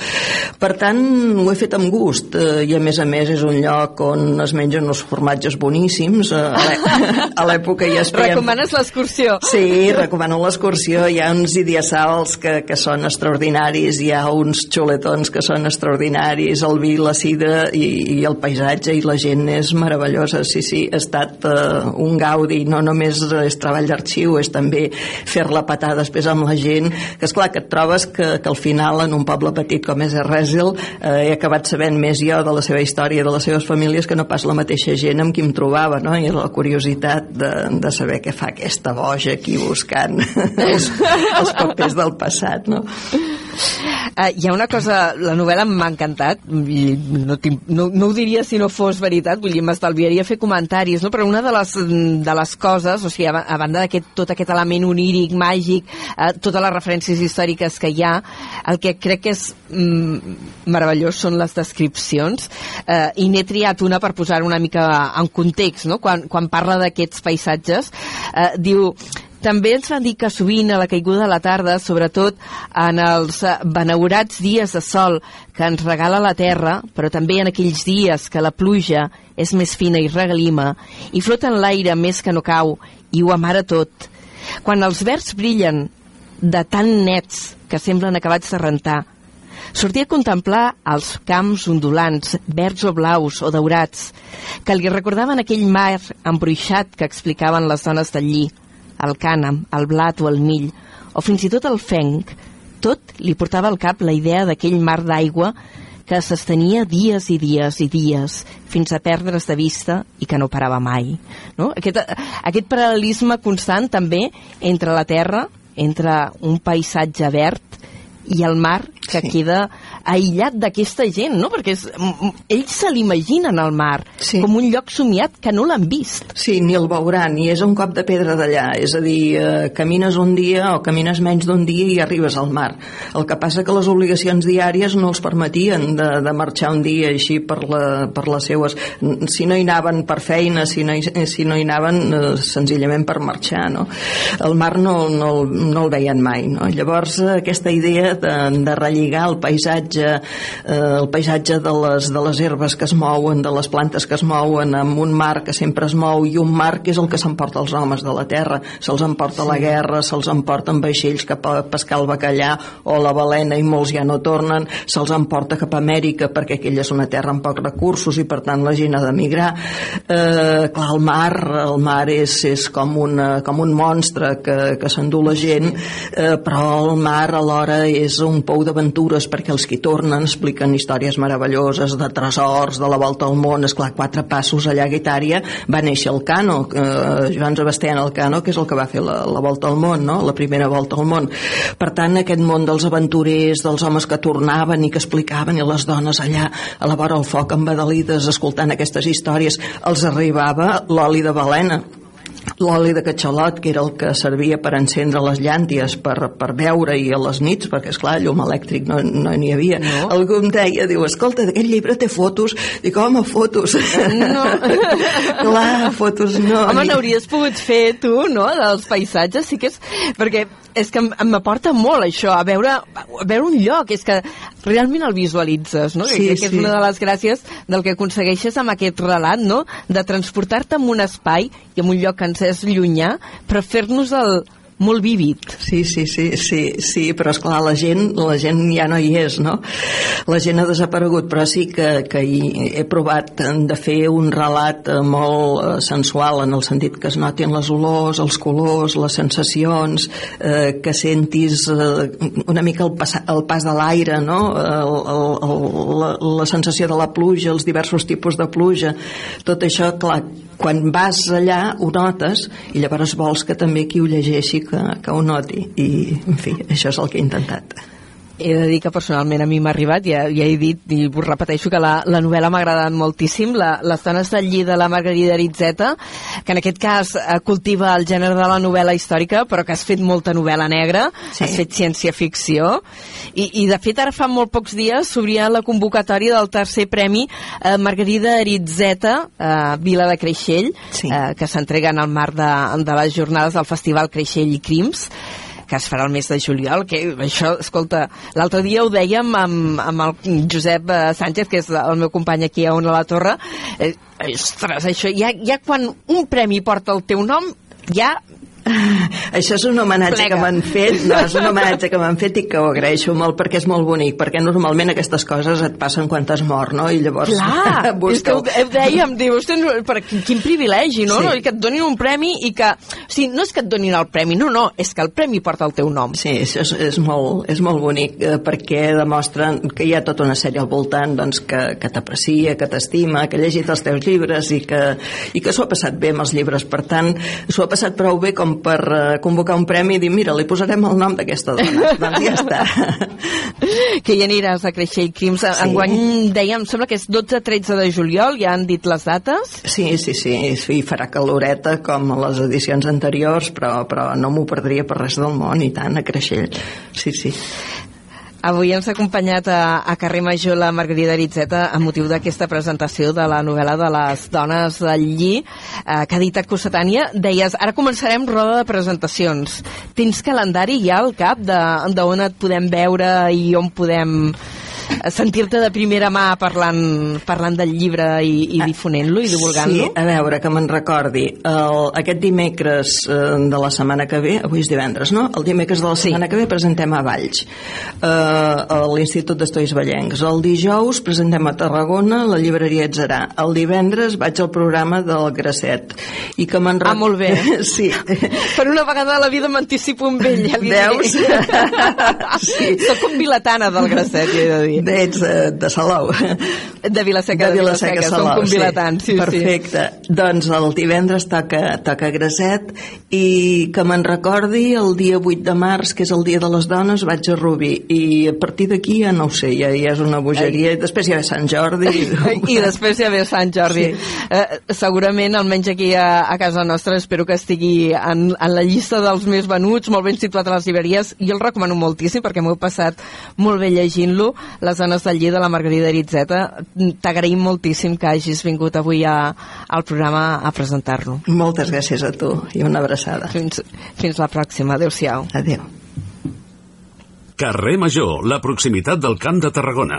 Per tant, ho he fet amb gust eh, i a més a més és un lloc on es mengen uns formatges boníssims eh, a l'è- a l'època ja es feien... Recomanes l'excursió? Sí, recomano l'excursió. Hi ha uns idiassals que, que són extraordinaris, hi ha uns xuletons que són extraordinaris, el vi, la sidra i, i el paisatge i la gent és meravellosa. Sí, sí, ha estat uh, un gaudi, no només és treball d'arxiu, és també fer-la patar després amb la gent, que és clar que et trobes que, que al final en un poble petit com és Erresil eh, he acabat sabent més jo de la seva història, de les seves famílies, que no pas la mateixa gent amb qui em trobava, no? I la curiositat de, de saber què fa aquesta boja aquí buscant els, els papers del passat, no? Uh, hi ha una cosa, la novel·la m'ha encantat, i no, tinc- no, no ho diria si no fos veritat, vull dir, m'estalviaria fer comentaris, no? però una de les, de les coses, o sigui, a, a banda d'aquest tot aquest element oníric, màgic, uh, totes les referències històriques que hi ha, el que crec que és mm, meravellós són les descripcions, uh, i n'he triat una per posar una mica en context, no? quan, quan parla d'aquests paisatges, uh, diu també ens van dir que sovint a la caiguda de la tarda, sobretot en els eh, benaurats dies de sol que ens regala la terra, però també en aquells dies que la pluja és més fina i regalima i flota en l'aire més que no cau i ho amara tot. Quan els verds brillen de tan nets que semblen acabats de rentar, sortia a contemplar els camps ondulants, verds o blaus o daurats, que li recordaven aquell mar embruixat que explicaven les dones del lli, el cànem, el blat o el mill, o fins i tot el fenc, tot li portava al cap la idea d'aquell mar d'aigua que s'estenia dies i dies i dies fins a perdre's de vista i que no parava mai. No? Aquest, aquest paral·lelisme constant també entre la terra, entre un paisatge verd i el mar que Sí. queda aïllat d'aquesta gent, no? Perquè és, ells se l'imaginen al mar Sí. com un lloc somiat que no l'han vist. Sí, ni el veuran, ni és un cop de pedra d'allà. És a dir, eh, camines un dia o camines menys d'un dia i arribes al mar. El que passa que les obligacions diàries no els permetien de, de marxar un dia així per, la, per les seues... Si no hi anaven per feina, si no hi, si no hi anaven eh, senzillament per marxar, no? El mar no, no, el- no el veien mai, no? Llavors, aquesta idea de, de relligar el paisatge paisatge, eh, el paisatge de les, de les herbes que es mouen, de les plantes que es mouen, amb un mar que sempre es mou i un mar que és el que s'emporta els homes de la terra. Se'ls emporta sí. la guerra, se'ls emporten vaixells cap a pescar el bacallà o la balena i molts ja no tornen, se'ls emporta cap a Amèrica perquè aquella és una terra amb pocs recursos i per tant la gent ha d'emigrar. Eh, clar, el mar, el mar és, és com, una, com un monstre que, que s'endú la gent, eh, però el mar alhora és un pou d'aventures perquè els que tornen expliquen històries meravelloses de tresors, de la volta al món, és clar, quatre passos allà a Guitària va néixer el Cano, eh, Joan Sebastián Elcano, que és el que va fer la, la volta al món, no? la primera volta al món. Per tant, aquest món dels aventurers, dels homes que tornaven i que explicaven, i les dones allà a la vora del foc embadalides escoltant aquestes històries, els arribava l'oli de balena, l'oli de catxalot, que era el que servia per encendre les llànties, per, per veure i a les nits, perquè, és clar llum elèctric no n'hi no havia. No. Algú em deia, diu, escolta, d'aquest llibre té fotos. Dic, home, fotos. No. clar, fotos no. Home, n'hauries pogut fer tu, no?, dels paisatges, sí que és... Perquè és que m'aporta molt això, a veure, a veure un lloc, és que realment el visualitzes, no? Sí, que, que és sí. una de les gràcies del que aconsegueixes amb aquest relat, no? De transportar-te en un espai i en un lloc que ens és llunyà, però fer-nos el, molt vívid. Sí, sí, sí, sí, sí però és clar la gent, la gent ja no hi és, no? La gent ha desaparegut, però sí que, que hi he provat de fer un relat eh, molt eh, sensual en el sentit que es notin les olors, els colors, les sensacions, eh, que sentis eh, una mica el, pas, el pas de l'aire, no? El, el, el, la, la sensació de la pluja, els diversos tipus de pluja, tot això, clar, quan vas allà ho notes i llavors vols que també qui ho llegeixi que, que ho noti. I en fi, això és el que he intentat he de dir que personalment a mi m'ha arribat, ja, ja he dit i us repeteixo que la, la novel·la m'ha agradat moltíssim, la, Les dones del lli de la Margarida Aritzeta, que en aquest cas eh, cultiva el gènere de la novel·la històrica, però que has fet molta novel·la negra, sí. has fet ciència-ficció, i, i de fet ara fa molt pocs dies s'obria la convocatòria del tercer premi eh, Margarida Aritzeta, eh, Vila de Creixell, sí. eh, que s'entrega en el marc de, de les jornades del Festival Creixell i Crims, que es farà el mes de juliol, que això, escolta, l'altre dia ho dèiem amb, amb el Josep eh, Sánchez, que és el meu company aquí a Ona la Torre, eh, ostres, això, ja, ja quan un premi porta el teu nom, ja això és un homenatge Plega. que m'han fet, no, és un homenatge que m'han fet i que ho agraeixo molt perquè és molt bonic, perquè normalment aquestes coses et passen quan t'has mort, no? I llavors Clar, és que ho, dèiem, diu, per, quin privilegi, no? Sí. no? I que et donin un premi i que... O sigui, no és que et donin el premi, no, no, és que el premi porta el teu nom. Sí, això és, és, molt, és molt bonic eh, perquè demostren que hi ha tota una sèrie al voltant doncs, que, que t'aprecia, que t'estima, que ha llegit els teus llibres i que, i que s'ho ha passat bé amb els llibres. Per tant, s'ho ha passat prou bé com per eh, convocar un premi i dir, mira, li posarem el nom d'aquesta dona. doncs ja està. que hi aniràs a Creixell Crims. Sí. Enguany, dèiem, em sembla que és 12-13 de juliol, ja han dit les dates. Sí, sí, sí, sí, farà caloreta com a les edicions anteriors, però, però no m'ho perdria per res del món, i tant, a Creixell. Sí, sí. Avui ens ha acompanyat a, a carrer Major la Margarida Aritzeta a motiu d'aquesta presentació de la novel·la de les dones del lli eh, que ha editat Cossetània. Deies, ara començarem roda de presentacions. Tens calendari ja al cap d'on et podem veure i on podem sentir-te de primera mà parlant, parlant del llibre i, i difonent-lo i divulgant-lo? Sí, a veure, que me'n recordi. El, aquest dimecres eh, de la setmana que ve, avui és divendres, no? El dimecres de la setmana sí. que ve presentem a Valls, eh, a l'Institut d'Estudis Ballencs. El dijous presentem a Tarragona, la llibreria Etzerà. El divendres vaig al programa del Grasset. I que me'n Ah, molt bé. sí. Per una vegada a la vida m'anticipo amb ell, ja li Veus? sí. Soc un vilatana del Grasset, ja he de dir. Ets eh, de Salou. De Vilaseca de, de Vilaseca, som Salou. convilatans, sí, sí. Perfecte. Doncs el divendres toca, toca Graset i que me'n recordi el dia 8 de març, que és el dia de les dones, vaig a Rubí i a partir d'aquí ja no ho sé, ja, ja és una bogeria. I després ja ve Sant Jordi. I després ja ve Sant Jordi. Sí. Eh, segurament, almenys aquí a, a casa nostra, espero que estigui en, en la llista dels més venuts, molt ben situat a les llibreries. Jo el recomano moltíssim perquè m'ho he passat molt bé llegint-lo. Les dones del lli de la Margarida Aritzeta. T'agraïm moltíssim que hagis vingut avui a, al programa a presentar-lo. Moltes gràcies a tu i una abraçada. Fins, fins la pròxima. Adéu-siau. Adéu. Carrer Major, la proximitat del Camp de Tarragona.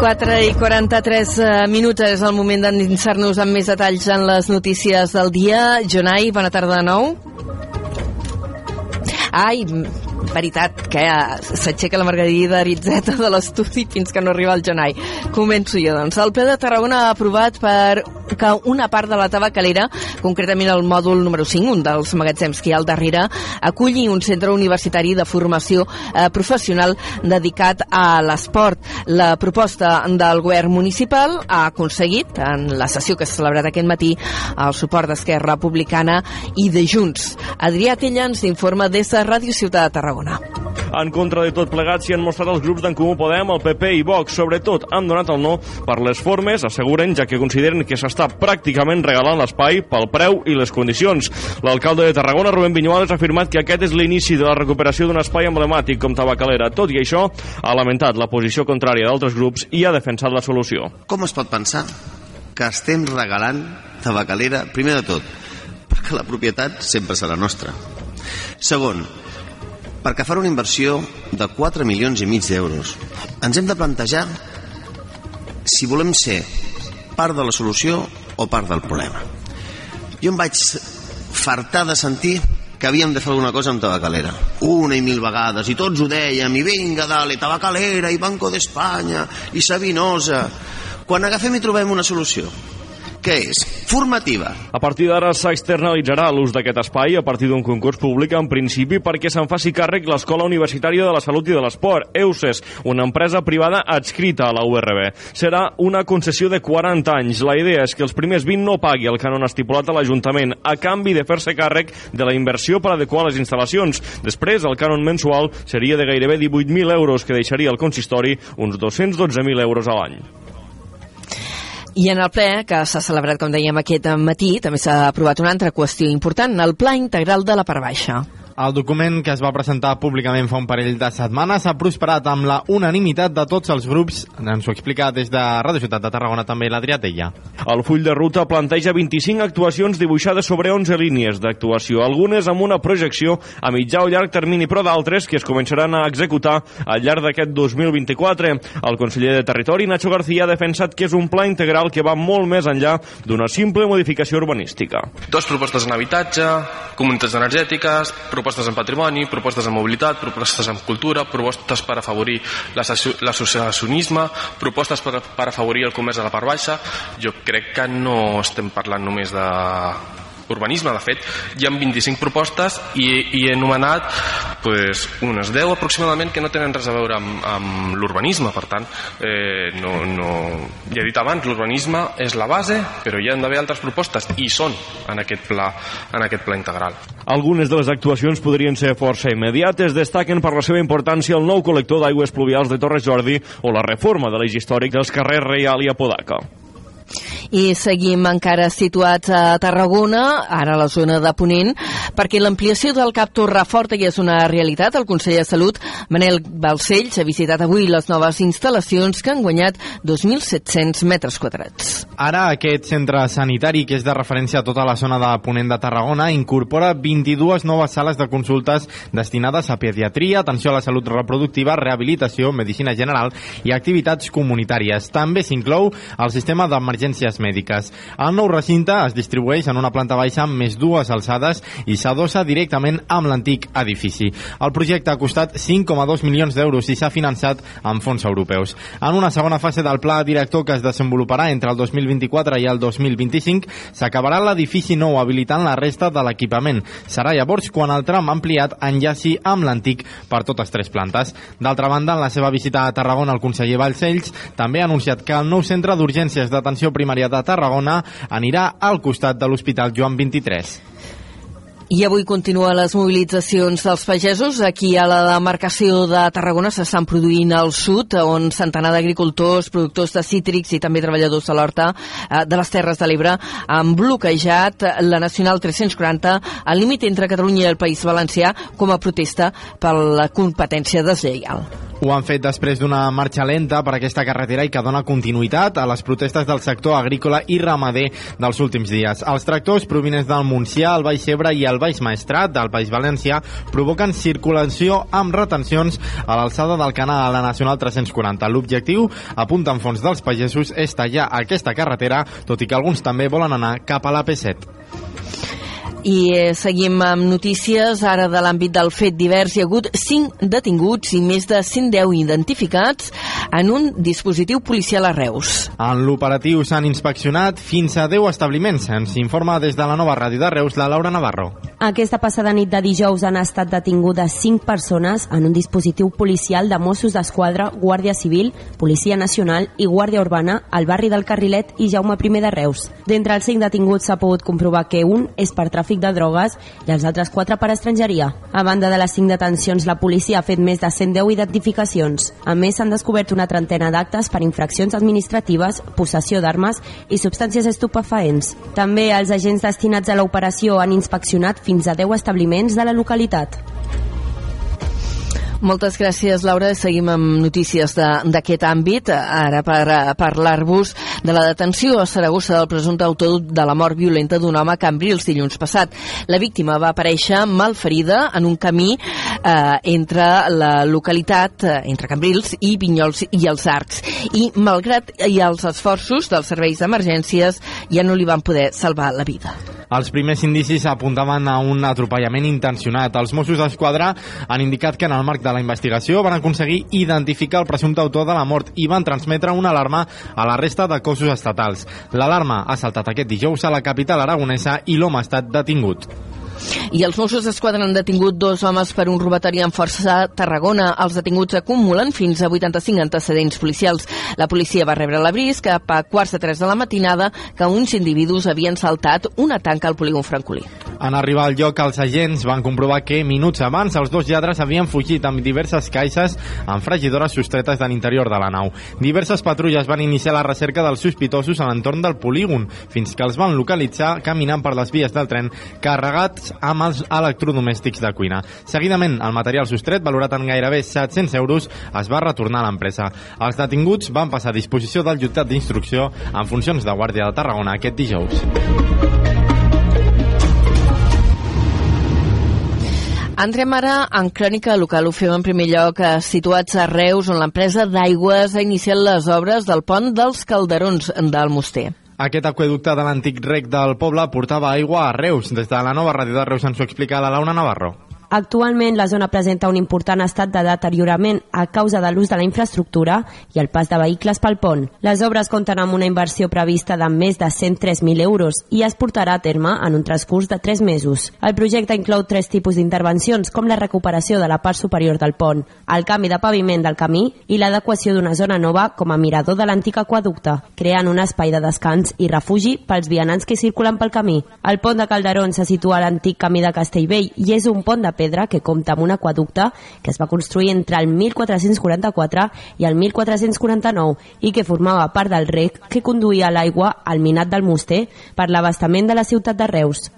Quatre i 43 eh, minuts és el moment d'endinsar-nos amb més detalls en les notícies del dia. Jonai, bona tarda de nou. Ai, veritat, que s'aixeca la Margarida Aritzeta de l'estudi fins que no arriba el Jonai. Començo jo, doncs. El ple de Tarragona ha aprovat per que una part de la tabacalera, concretament el mòdul número 5, un dels magatzems que hi ha al darrere, aculli un centre universitari de formació eh, professional dedicat a l'esport. La proposta del govern municipal ha aconseguit, en la sessió que s'ha celebrat aquest matí, el suport d'Esquerra Republicana i de Junts. Adrià Tella ens informa des de Ràdio Ciutat de Tarragona. Tarragona. En contra de tot plegat s'hi han mostrat els grups d'en Comú Podem, el PP i Vox. Sobretot han donat el no per les formes, asseguren, ja que consideren que s'està pràcticament regalant l'espai pel preu i les condicions. L'alcalde de Tarragona, Rubén Viñuales, ha afirmat que aquest és l'inici de la recuperació d'un espai emblemàtic com Tabacalera. Tot i això, ha lamentat la posició contrària d'altres grups i ha defensat la solució. Com es pot pensar que estem regalant Tabacalera, primer de tot, perquè la propietat sempre serà nostra. Segon, perquè farà una inversió de 4 milions i mig d'euros. Ens hem de plantejar si volem ser part de la solució o part del problema. Jo em vaig fartar de sentir que havíem de fer alguna cosa amb Tabacalera. Una i mil vegades, i tots ho dèiem, i vinga, dale, Tabacalera, i Banco d'Espanya, i Sabinosa... Quan agafem i trobem una solució, què és? Formativa. A partir d'ara s'externalitzarà l'ús d'aquest espai a partir d'un concurs públic en principi perquè se'n faci càrrec l'Escola Universitària de la Salut i de l'Esport, EUSES, una empresa privada adscrita a la URB. Serà una concessió de 40 anys. La idea és que els primers 20 no pagui el canon estipulat a l'Ajuntament a canvi de fer-se càrrec de la inversió per adequar les instal·lacions. Després, el canon mensual seria de gairebé 18.000 euros, que deixaria al consistori uns 212.000 euros a l'any. I en el ple, que s'ha celebrat, com dèiem, aquest matí, també s'ha aprovat una altra qüestió important, el Pla Integral de la Part Baixa. El document que es va presentar públicament fa un parell de setmanes ha prosperat amb la unanimitat de tots els grups. Ens ho explica des de Ràdio Ciutat de Tarragona també l'Adrià Tella. El full de ruta planteja 25 actuacions dibuixades sobre 11 línies d'actuació, algunes amb una projecció a mitjà o llarg termini, però d'altres que es començaran a executar al llarg d'aquest 2024. El conseller de Territori, Nacho García, ha defensat que és un pla integral que va molt més enllà d'una simple modificació urbanística. Dos propostes en habitatge, comunitats energètiques, propostes en patrimoni, propostes en mobilitat, propostes en cultura, propostes per afavorir l'associacionisme, propostes per, per afavorir el comerç a la part baixa. Jo crec que no estem parlant només de urbanisme, de fet, hi ha 25 propostes i, i he anomenat pues, unes 10 aproximadament que no tenen res a veure amb, amb l'urbanisme, per tant, eh, no, no... ja he dit abans, l'urbanisme és la base, però hi han d'haver altres propostes i són en aquest pla, en aquest pla integral. Algunes de les actuacions podrien ser força immediates, destaquen per la seva importància el nou col·lector d'aigües pluvials de Torres Jordi o la reforma de l'eix històric dels carrers Reial i Apodaca. I seguim encara situats a Tarragona, ara a la zona de Ponent, perquè l'ampliació del CAP Torreforta ja és una realitat. El conseller de Salut, Manel Balcells, ha visitat avui les noves instal·lacions que han guanyat 2.700 metres quadrats. Ara aquest centre sanitari, que és de referència a tota la zona de Ponent de Tarragona, incorpora 22 noves sales de consultes destinades a pediatria, atenció a la salut reproductiva, rehabilitació, medicina general i activitats comunitàries. També s'inclou el sistema d'emergències mèdiques. El nou recinte es distribueix en una planta baixa amb més dues alçades i s'adossa directament amb l'antic edifici. El projecte ha costat 5,2 milions d'euros i s'ha finançat amb fons europeus. En una segona fase del pla director que es desenvoluparà entre el 2024 i el 2025 s'acabarà l'edifici nou habilitant la resta de l'equipament. Serà llavors quan el tram ampliat enllaci amb l'antic per totes tres plantes. D'altra banda, en la seva visita a Tarragona, el conseller Vallcells també ha anunciat que el nou centre d'urgències d'atenció primària de Tarragona anirà al costat de l'Hospital Joan 23. I avui continuen les mobilitzacions dels pagesos. Aquí a la demarcació de Tarragona s'estan produint al sud, on centenar d'agricultors, productors de cítrics i també treballadors de l'horta eh, de les Terres de l'Ebre han bloquejat la Nacional 340 al límit entre Catalunya i el País Valencià com a protesta per la competència deslleial. Ho han fet després d'una marxa lenta per aquesta carretera i que dona continuïtat a les protestes del sector agrícola i ramader dels últims dies. Els tractors provinents del Montsià, el Baix Ebre i el Baix Maestrat del País Valencià provoquen circulació amb retencions a l'alçada del canal a la Nacional 340. L'objectiu, apunten fons dels pagesos, és tallar aquesta carretera, tot i que alguns també volen anar cap a la P7. I eh, seguim amb notícies ara de l'àmbit del fet divers. Hi ha hagut 5 detinguts i més de 110 identificats en un dispositiu policial a Reus. En l'operatiu s'han inspeccionat fins a 10 establiments. Ens informa des de la nova ràdio de Reus la Laura Navarro. Aquesta passada nit de dijous han estat detingudes 5 persones en un dispositiu policial de Mossos d'Esquadra, Guàrdia Civil, Policia Nacional i Guàrdia Urbana al barri del Carrilet i Jaume I de Reus. D'entre els 5 detinguts s'ha pogut comprovar que un és per tràfic tràfic de drogues i els altres quatre per estrangeria. A banda de les cinc detencions, la policia ha fet més de 110 identificacions. A més, s'han descobert una trentena d'actes per infraccions administratives, possessió d'armes i substàncies estupefaents. També els agents destinats a l'operació han inspeccionat fins a 10 establiments de la localitat. Moltes gràcies, Laura. Seguim amb notícies d'aquest àmbit. Ara per parlar-vos de la detenció a Saragossa del presumpte autor de la mort violenta d'un home a Cambrils dilluns passat. La víctima va aparèixer malferida en un camí eh, entre la localitat, eh, entre Cambrils i Vinyols i els Arcs. I malgrat i els esforços dels serveis d'emergències ja no li van poder salvar la vida. Els primers indicis apuntaven a un atropellament intencionat. Els Mossos d'Esquadra han indicat que en el marc de la investigació van aconseguir identificar el presumpte autor de la mort i van transmetre una alarma a la resta de cossos estatals. L'alarma ha saltat aquest dijous a la capital aragonesa i l'home ha estat detingut. I els Mossos d'Esquadra han detingut dos homes per un robatori en força a Tarragona. Els detinguts acumulen fins a 85 antecedents policials. La policia va rebre l'avís cap a quarts de 3 de la matinada que uns individus havien saltat una tanca al polígon francolí. En arribar al lloc, els agents van comprovar que minuts abans els dos lladres havien fugit amb diverses caixes amb fregidores sostretes de l'interior de la nau. Diverses patrulles van iniciar la recerca dels sospitosos a l'entorn del polígon, fins que els van localitzar caminant per les vies del tren carregats amb els electrodomèstics de cuina. Seguidament, el material sostret, valorat en gairebé 700 euros, es va retornar a l'empresa. Els detinguts van passar a disposició del jutjat d'instrucció en funcions de Guàrdia de Tarragona aquest dijous. Entrem ara en crònica local. Ho fem en primer lloc eh, situats a Reus, on l'empresa d'aigües ha iniciat les obres del pont dels Calderons del Moster. Aquest aqueducte de l'antic rec del poble portava aigua a Reus. Des de la nova ràdio de Reus ens ho explica la Laura Navarro. Actualment la zona presenta un important estat de deteriorament a causa de l'ús de la infraestructura i el pas de vehicles pel pont. Les obres compten amb una inversió prevista de més de 103.000 euros i es portarà a terme en un transcurs de 3 mesos. El projecte inclou tres tipus d'intervencions, com la recuperació de la part superior del pont, el canvi de paviment del camí i l'adequació d'una zona nova com a mirador de l'antic aquaducte, creant un espai de descans i refugi pels vianants que circulen pel camí. El pont de Calderón se situa a l'antic camí de Castellvell i és un pont de pedra que compta amb un aquaducte que es va construir entre el 1444 i el 1449 i que formava part del rec que conduïa l'aigua al minat del Moster per l'abastament de la ciutat de Reus.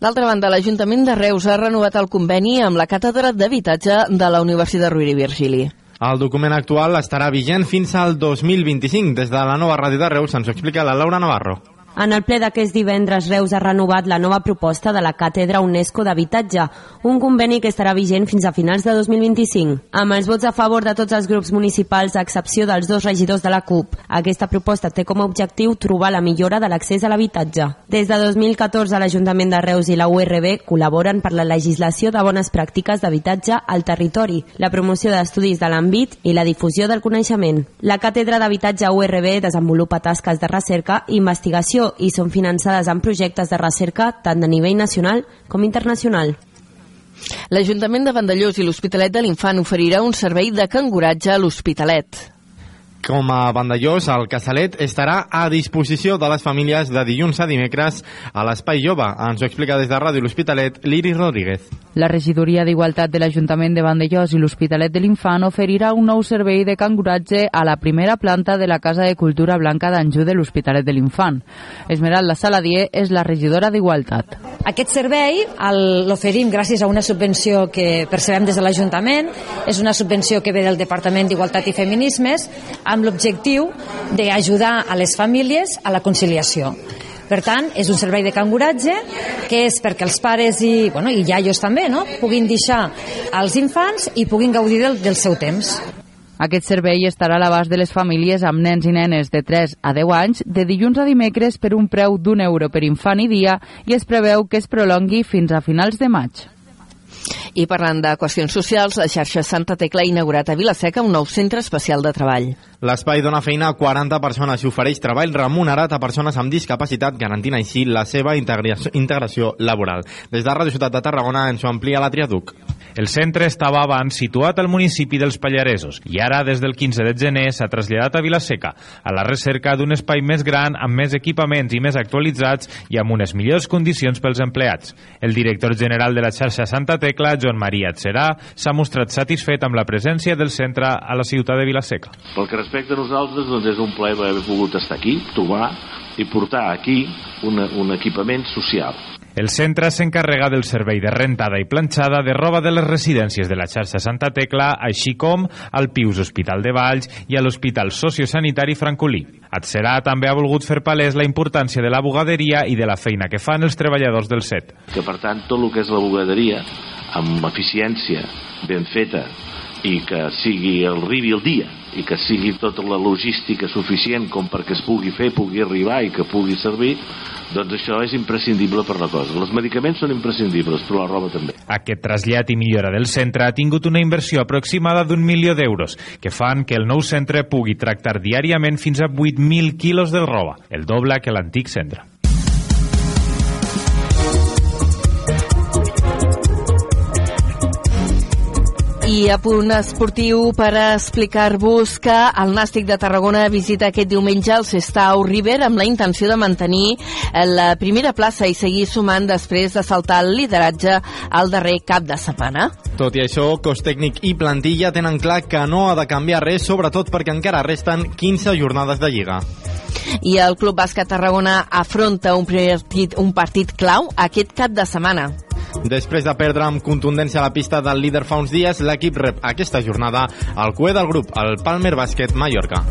D'altra banda, l'Ajuntament de Reus ha renovat el conveni amb la Càtedra d'Habitatge de la Universitat Rovira i Virgili. El document actual estarà vigent fins al 2025. Des de la nova ràdio de Reus ens ho explica la Laura Navarro. En el ple d'aquest divendres, Reus ha renovat la nova proposta de la Càtedra UNESCO d'Habitatge, un conveni que estarà vigent fins a finals de 2025. Amb els vots a favor de tots els grups municipals, a excepció dels dos regidors de la CUP, aquesta proposta té com a objectiu trobar la millora de l'accés a l'habitatge. Des de 2014, l'Ajuntament de Reus i la URB col·laboren per la legislació de bones pràctiques d'habitatge al territori, la promoció d'estudis de l'àmbit i la difusió del coneixement. La Càtedra d'Habitatge URB desenvolupa tasques de recerca i investigació i són finançades en projectes de recerca tant de nivell nacional com internacional. L'Ajuntament de Vandellós i l'Hospitalet de l'Infant oferirà un servei de canguratge a l'Hospitalet. Com a Vandellós, el Casalet estarà a disposició de les famílies de dilluns a dimecres a l'Espai Jove. Ens ho explica des de Ràdio L'Hospitalet, Liri Rodríguez. La regidoria d'Igualtat de l'Ajuntament de Vandellós i l'Hospitalet de l'Infant oferirà un nou servei de canguratge a la primera planta de la Casa de Cultura Blanca d'Anjou de l'Hospitalet de l'Infant. Esmeralda Saladier és la regidora d'Igualtat. Aquest servei l'oferim gràcies a una subvenció que percebem des de l'Ajuntament. És una subvenció que ve del Departament d'Igualtat i Feminismes amb l'objectiu d'ajudar a les famílies a la conciliació. Per tant, és un servei de canguratge que és perquè els pares i, bueno, i iaios també no? puguin deixar als infants i puguin gaudir del, del seu temps. Aquest servei estarà a l'abast de les famílies amb nens i nenes de 3 a 10 anys de dilluns a dimecres per un preu d'un euro per infant i dia i es preveu que es prolongui fins a finals de maig. I parlant de qüestions socials, la xarxa Santa Tecla ha inaugurat a Vilaseca un nou centre especial de treball. L'espai dona feina a 40 persones i ofereix treball remunerat a persones amb discapacitat, garantint així la seva integració, laboral. Des de Ràdio Ciutat de Tarragona ens ho amplia la Triaduc. El centre estava abans situat al municipi dels Pallaresos i ara, des del 15 de gener, s'ha traslladat a Vilaseca, a la recerca d'un espai més gran, amb més equipaments i més actualitzats i amb unes millors condicions pels empleats. El director general de la xarxa Santa Tecla, Joan Maria Tserà, s'ha mostrat satisfet amb la presència del centre a la ciutat de Vilaseca. Pel que respecta a nosaltres, doncs és un plaer haver pogut estar aquí, trobar i portar aquí una, un equipament social el centre s'encarrega del servei de rentada i planxada de roba de les residències de la xarxa Santa Tecla, així com al Pius Hospital de Valls i a l'Hospital Sociosanitari Francolí. Atserà també ha volgut fer palès la importància de la bugaderia i de la feina que fan els treballadors del set. Que per tant tot el que és la bugaderia, amb eficiència, ben feta, i que sigui el arribi el dia i que sigui tota la logística suficient com perquè es pugui fer, pugui arribar i que pugui servir, doncs això és imprescindible per la cosa. Els medicaments són imprescindibles, però la roba també. Aquest trasllat i millora del centre ha tingut una inversió aproximada d'un milió d'euros, que fan que el nou centre pugui tractar diàriament fins a 8.000 quilos de roba, el doble que l'antic centre. I a punt esportiu per explicar-vos que el Nàstic de Tarragona visita aquest diumenge el Sestau River amb la intenció de mantenir la primera plaça i seguir sumant després de saltar el lideratge al darrer cap de setmana. Tot i això, cos tècnic i plantilla tenen clar que no ha de canviar res, sobretot perquè encara resten 15 jornades de Lliga. I el Club Bàsquet Tarragona afronta un partit, un partit clau aquest cap de setmana. Després de perdre amb contundència la pista del líder fa uns dies, l'equip rep aquesta jornada al cué del grup, el Palmer Bàsquet Mallorca.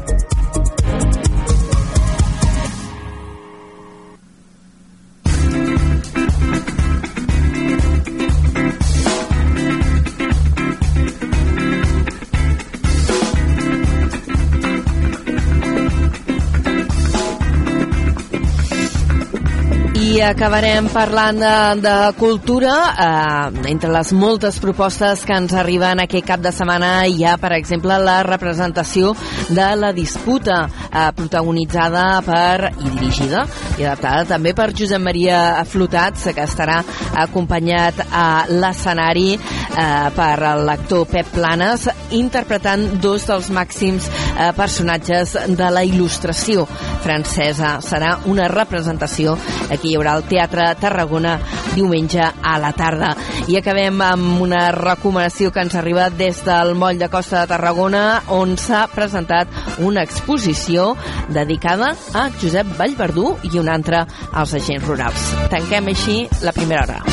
I acabarem parlant de, de cultura. Eh, entre les moltes propostes que ens arriben aquest cap de setmana hi ha, per exemple, la representació de la disputa eh, protagonitzada per i dirigida i adaptada també per Josep Maria Flotats, que estarà acompanyat a l'escenari eh, per l'actor Pep Planes, interpretant dos dels màxims eh, personatges de la il·lustració francesa. Serà una representació aquí hi haurà al Teatre Tarragona diumenge a la tarda. I acabem amb una recomanació que ens arriba des del moll de Costa de Tarragona on s'ha presentat una exposició dedicada a Josep Vallverdú i una altra als agents rurals. Tanquem així la primera hora.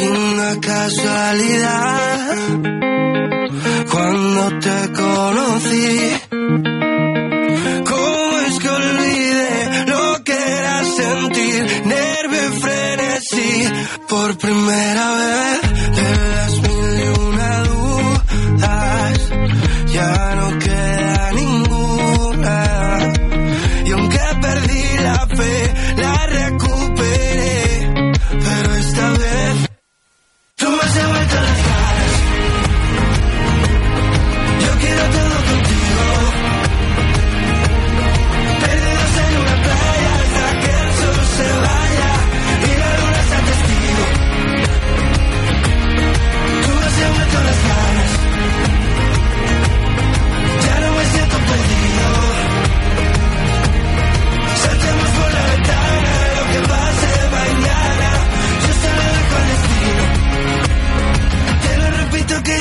Linda casualidad cuando te conocí. ¿Cómo es que olvidé lo que era sentir nervio y frenesí por primera vez de las mil y una dudas? Ya no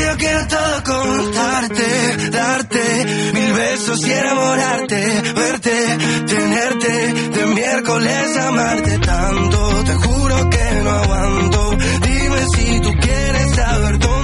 Yo quiero todo contarte, darte mil besos y enamorarte, verte, tenerte, de miércoles amarte tanto. Te juro que no aguanto. Dime si tú quieres saber todo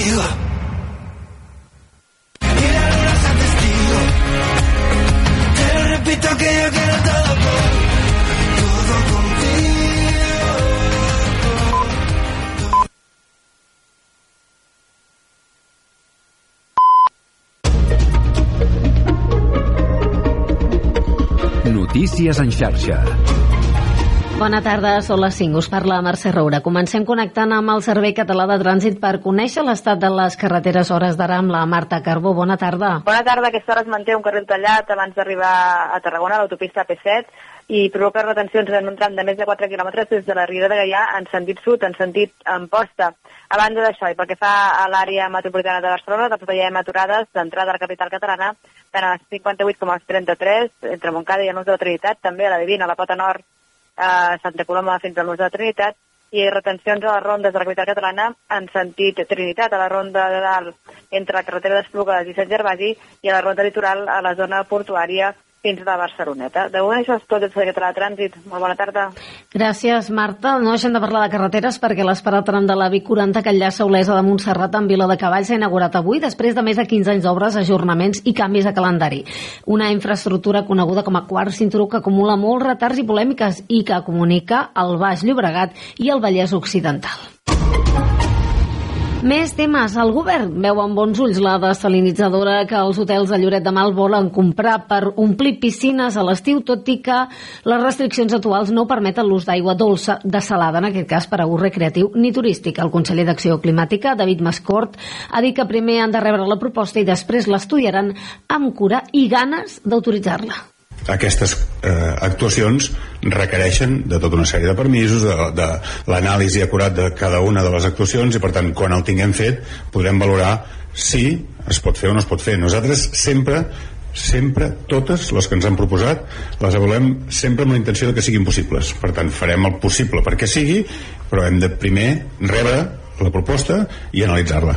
contigo. Y la luna sea testigo. Te lo repito que yo quiero todo con todo contigo. Notícies en xarxa. Bona tarda, són les 5. Us parla Mercè Roura. Comencem connectant amb el Servei Català de Trànsit per conèixer l'estat de les carreteres hores d'ara amb la Marta Carbó. Bona tarda. Bona tarda. A aquesta hora es manté un carril tallat abans d'arribar a Tarragona, a l'autopista P7, i provoca retencions en un tram de més de 4 quilòmetres des de la Riera de Gaià en sentit sud, en sentit Amposta. A banda d'això, i pel que fa a l'àrea metropolitana de Barcelona, doncs veiem aturades d'entrada a la capital catalana, tant a les 58,33, entre Montcada i Nus de la Trinitat, també a la Divina, a la Pota Nord, a Santa Coloma fins al Nus de Trinitat, i retencions a les rondes de la capital catalana en sentit Trinitat, a la ronda de dalt entre la carretera d'Esplugues i Sant Gervasi i a la ronda litoral a la zona portuària fins la Barceloneta. De moment això és tot des de de Trànsit. Molt bona tarda. Gràcies, Marta. No deixem de parlar de carreteres perquè l'esperat tram de la B40 que enllaça Olesa de Montserrat amb Vila de Cavalls s'ha inaugurat avui després de més de 15 anys d'obres, ajornaments i canvis de calendari. Una infraestructura coneguda com a quart cinturó que acumula molts retards i polèmiques i que comunica el Baix Llobregat i el Vallès Occidental. Més temes. El govern veu amb bons ulls la desalinitzadora que els hotels de Lloret de Mal volen comprar per omplir piscines a l'estiu, tot i que les restriccions actuals no permeten l'ús d'aigua dolça desalada, en aquest cas per a ús recreatiu ni turístic. El conseller d'Acció Climàtica, David Mascort, ha dit que primer han de rebre la proposta i després l'estudiaran amb cura i ganes d'autoritzar-la aquestes eh, actuacions requereixen de tota una sèrie de permisos, de, de l'anàlisi acurat de cada una de les actuacions i per tant quan el tinguem fet podrem valorar si es pot fer o no es pot fer. Nosaltres sempre sempre, totes les que ens han proposat les avaluem sempre amb la intenció de que siguin possibles per tant farem el possible perquè sigui però hem de primer rebre la proposta i analitzar-la.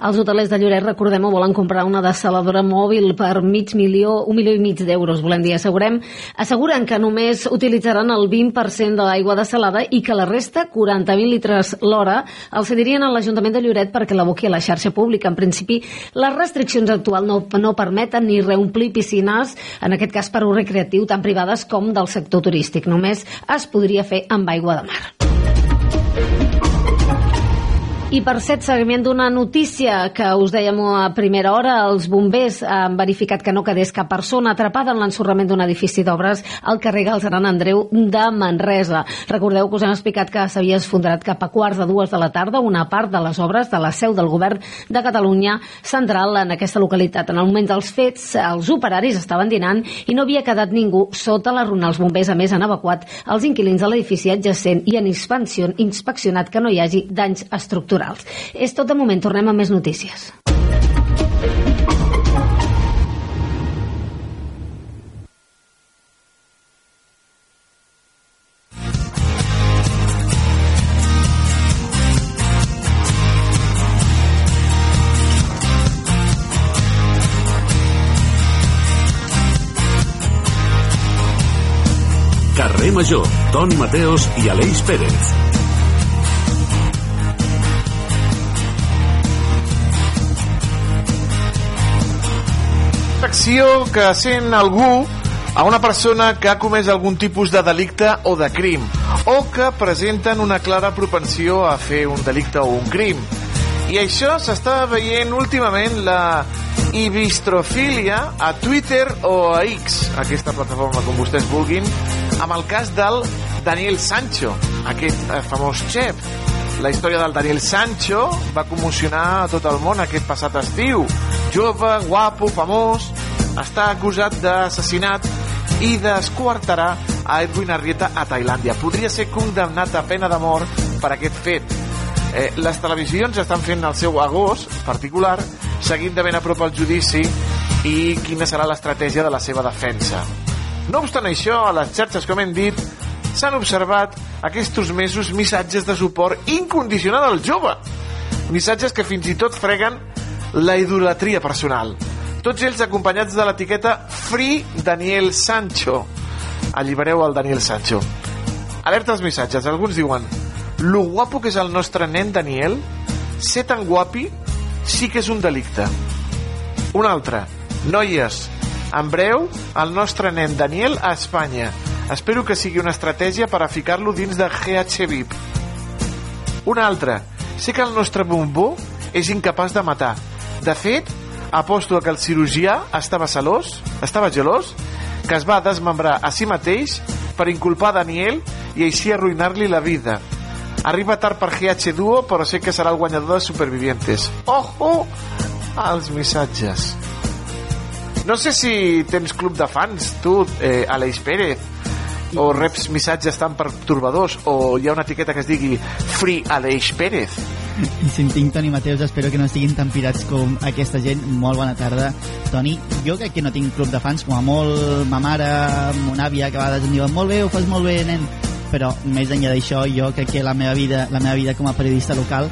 Els hotelers de Lloret, recordem-ho, volen comprar una desaladora mòbil per mig milió, un milió i mig d'euros, volem dir. Assegurem, asseguren que només utilitzaran el 20% de l'aigua desalada i que la resta, 40.000 litres l'hora, els cedirien a l'Ajuntament de Lloret perquè l'aboqui a la xarxa pública. En principi, les restriccions actuals no, no permeten ni reomplir piscines, en aquest cas per ús recreatiu, tant privades com del sector turístic. Només es podria fer amb aigua de mar. I per set, seguiment d'una notícia que us dèiem a primera hora, els bombers han verificat que no quedés cap persona atrapada en l'ensorrament d'un edifici d'obres al carrer Galzeran Andreu de Manresa. Recordeu que us hem explicat que s'havia esfondrat cap a quarts de dues de la tarda una part de les obres de la seu del govern de Catalunya central en aquesta localitat. En el moment dels fets, els operaris estaven dinant i no havia quedat ningú sota la runa. Els bombers, a més, han evacuat els inquilins de l'edifici adjacent i han inspeccionat que no hi hagi danys estructurals culturals. És tot de moment, tornem a més notícies. Carrer Major, Toni Mateos i Aleix Pérez. Acció que sent algú a una persona que ha comès algun tipus de delicte o de crim o que presenten una clara propensió a fer un delicte o un crim. I això s'està veient últimament la ibistrofília a Twitter o a X, aquesta plataforma com vostès vulguin, amb el cas del Daniel Sancho, aquest eh, famós xef. La història del Daniel Sancho va commocionar a tot el món aquest passat estiu. Jove, guapo, famós, està acusat d'assassinat i d'esquartarà a Edwin Arrieta a Tailàndia. Podria ser condemnat a pena de mort per aquest fet. Eh, les televisions estan fent el seu agost particular, seguint de ben a prop el judici i quina serà l'estratègia de la seva defensa. No obstant això, a les xarxes, com hem dit, s'han observat aquests mesos missatges de suport incondicional al jove. Missatges que fins i tot freguen la idolatria personal. Tots ells acompanyats de l'etiqueta Free Daniel Sancho. Allibereu el Daniel Sancho. Alerta als missatges. Alguns diuen lo guapo que és el nostre nen Daniel, ser tan guapi sí que és un delicte. Un altre. Noies, en breu, el nostre nen Daniel a Espanya. Espero que sigui una estratègia per a ficar-lo dins de GH VIP. Un altre. Sé que el nostre bombó és incapaç de matar. De fet, aposto que el cirurgià estava celós, estava gelós, que es va desmembrar a si mateix per inculpar Daniel i així arruïnar-li la vida. Arriba tard per GH Duo, però sé que serà el guanyador de Supervivientes. Ojo als missatges. No sé si tens club de fans, tu, eh, Aleix Pérez, o reps missatges tan pertorbadors, o hi ha una etiqueta que es digui Free Aleix Pérez. I si en tinc Toni Mateus, espero que no estiguin tan pirats com aquesta gent. Molt bona tarda. Toni, jo crec que no tinc club de fans, com a molt ma mare, mon àvia, que a vegades em diuen molt bé, ho fas molt bé, nen. Però més enllà d'això, jo crec que la meva vida, la meva vida com a periodista local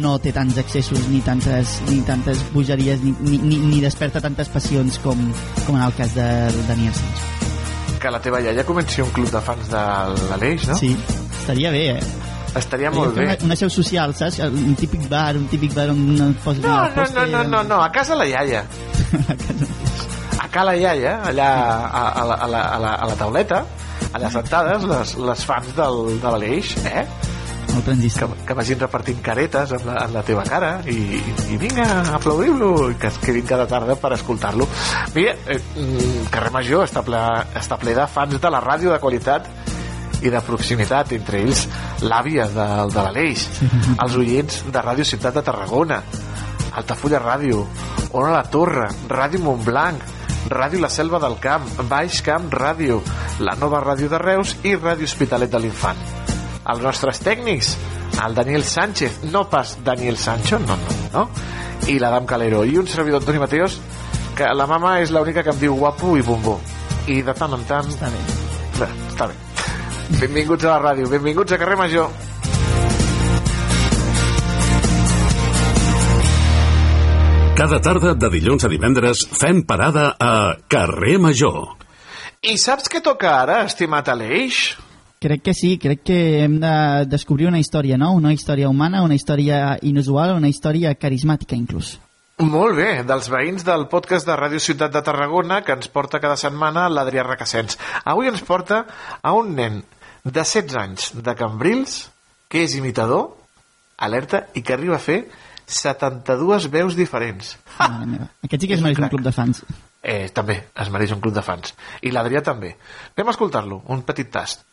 no té tants excessos ni tantes, ni tantes bogeries ni, ni, ni, ni desperta tantes passions com, com en el cas de Daniel Sánchez. Que la teva iaia comenci un club de fans de l'Aleix, no? Sí, estaria bé, eh? Estaria molt Una, bé. una seu social, saps? Un típic bar, un típic bar on no una no, no, no, no, no, a casa la iaia. A casa la iaia, allà a, a, la, a, la, a, la, a la tauleta, allà sentades, les, les fans del, de l'Aleix, eh? El transistor. Que, que vagin repartint caretes amb la, amb la teva cara i, i vinga, aplaudiu-lo i que es quedin cada tarda per escoltar-lo. Mira, eh, mm, Carrer Major està ple, està ple de fans de la ràdio de qualitat i de proximitat, entre ells l'àvia de, de l'Aleix, els oients de Ràdio Ciutat de Tarragona, Altafulla Ràdio, Ona la Torre, Ràdio Montblanc, Ràdio La Selva del Camp, Baix Camp Ràdio, la nova ràdio de Reus i Ràdio Hospitalet de l'Infant. Els nostres tècnics, el Daniel Sánchez, no pas Daniel Sancho, no, no, no, i l'Adam Calero, i un servidor Antoni Mateos, que la mama és l'única que em diu guapo i bombó. I de tant en tant... Està bé. Bé, està bé. Benvinguts a la ràdio, benvinguts a Carrer Major. Cada tarda de dilluns a divendres fem parada a Carrer Major. I saps què toca ara, estimat Aleix? Crec que sí, crec que hem de descobrir una història, no? Una història humana, una història inusual, una història carismàtica, inclús. Molt bé, dels veïns del podcast de Ràdio Ciutat de Tarragona que ens porta cada setmana l'Adrià Recassens. Avui ens porta a un nen de 16 anys de Cambrils que és imitador, alerta, i que arriba a fer 72 veus diferents. Meva. Aquest sí que es mereix un club de fans. Eh, també, es mereix un club de fans. I l'Adrià també. Anem a escoltar-lo, un petit tast.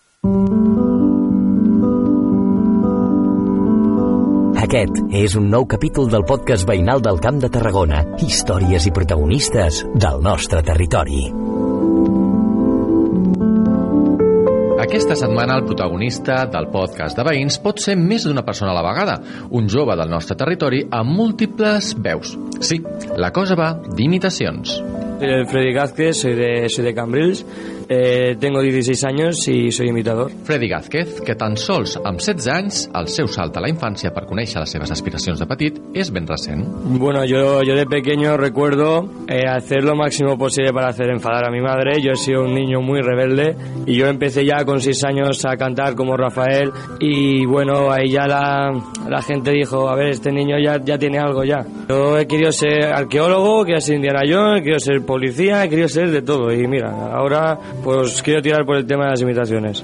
Aquest és un nou capítol del podcast veïnal del Camp de Tarragona. Històries i protagonistes del nostre territori. Aquesta setmana el protagonista del podcast de veïns pot ser més d'una persona a la vegada, un jove del nostre territori amb múltiples veus. Sí, la cosa va d'imitacions. Soy el Freddy Gázquez, soy de, soy de Cambrils Eh, tengo 16 años y soy imitador. Freddy Gázquez, que tan sols amb 16 anys, el seu salt a la infància per conèixer les seves aspiracions de petit és ben recent. Bueno, yo, yo de pequeño recuerdo eh, hacer lo máximo posible para hacer enfadar a mi madre. Yo he sido un niño muy rebelde y yo empecé ya con 6 años a cantar como Rafael y bueno, ahí ya la, la gente dijo, a ver, este niño ya, ya tiene algo ya. Yo he querido ser arqueólogo, quiero ser Indiana Jones, quiero ser policía, he querido ser de todo y mira, ahora pues quiero tirar por el tema de las imitaciones.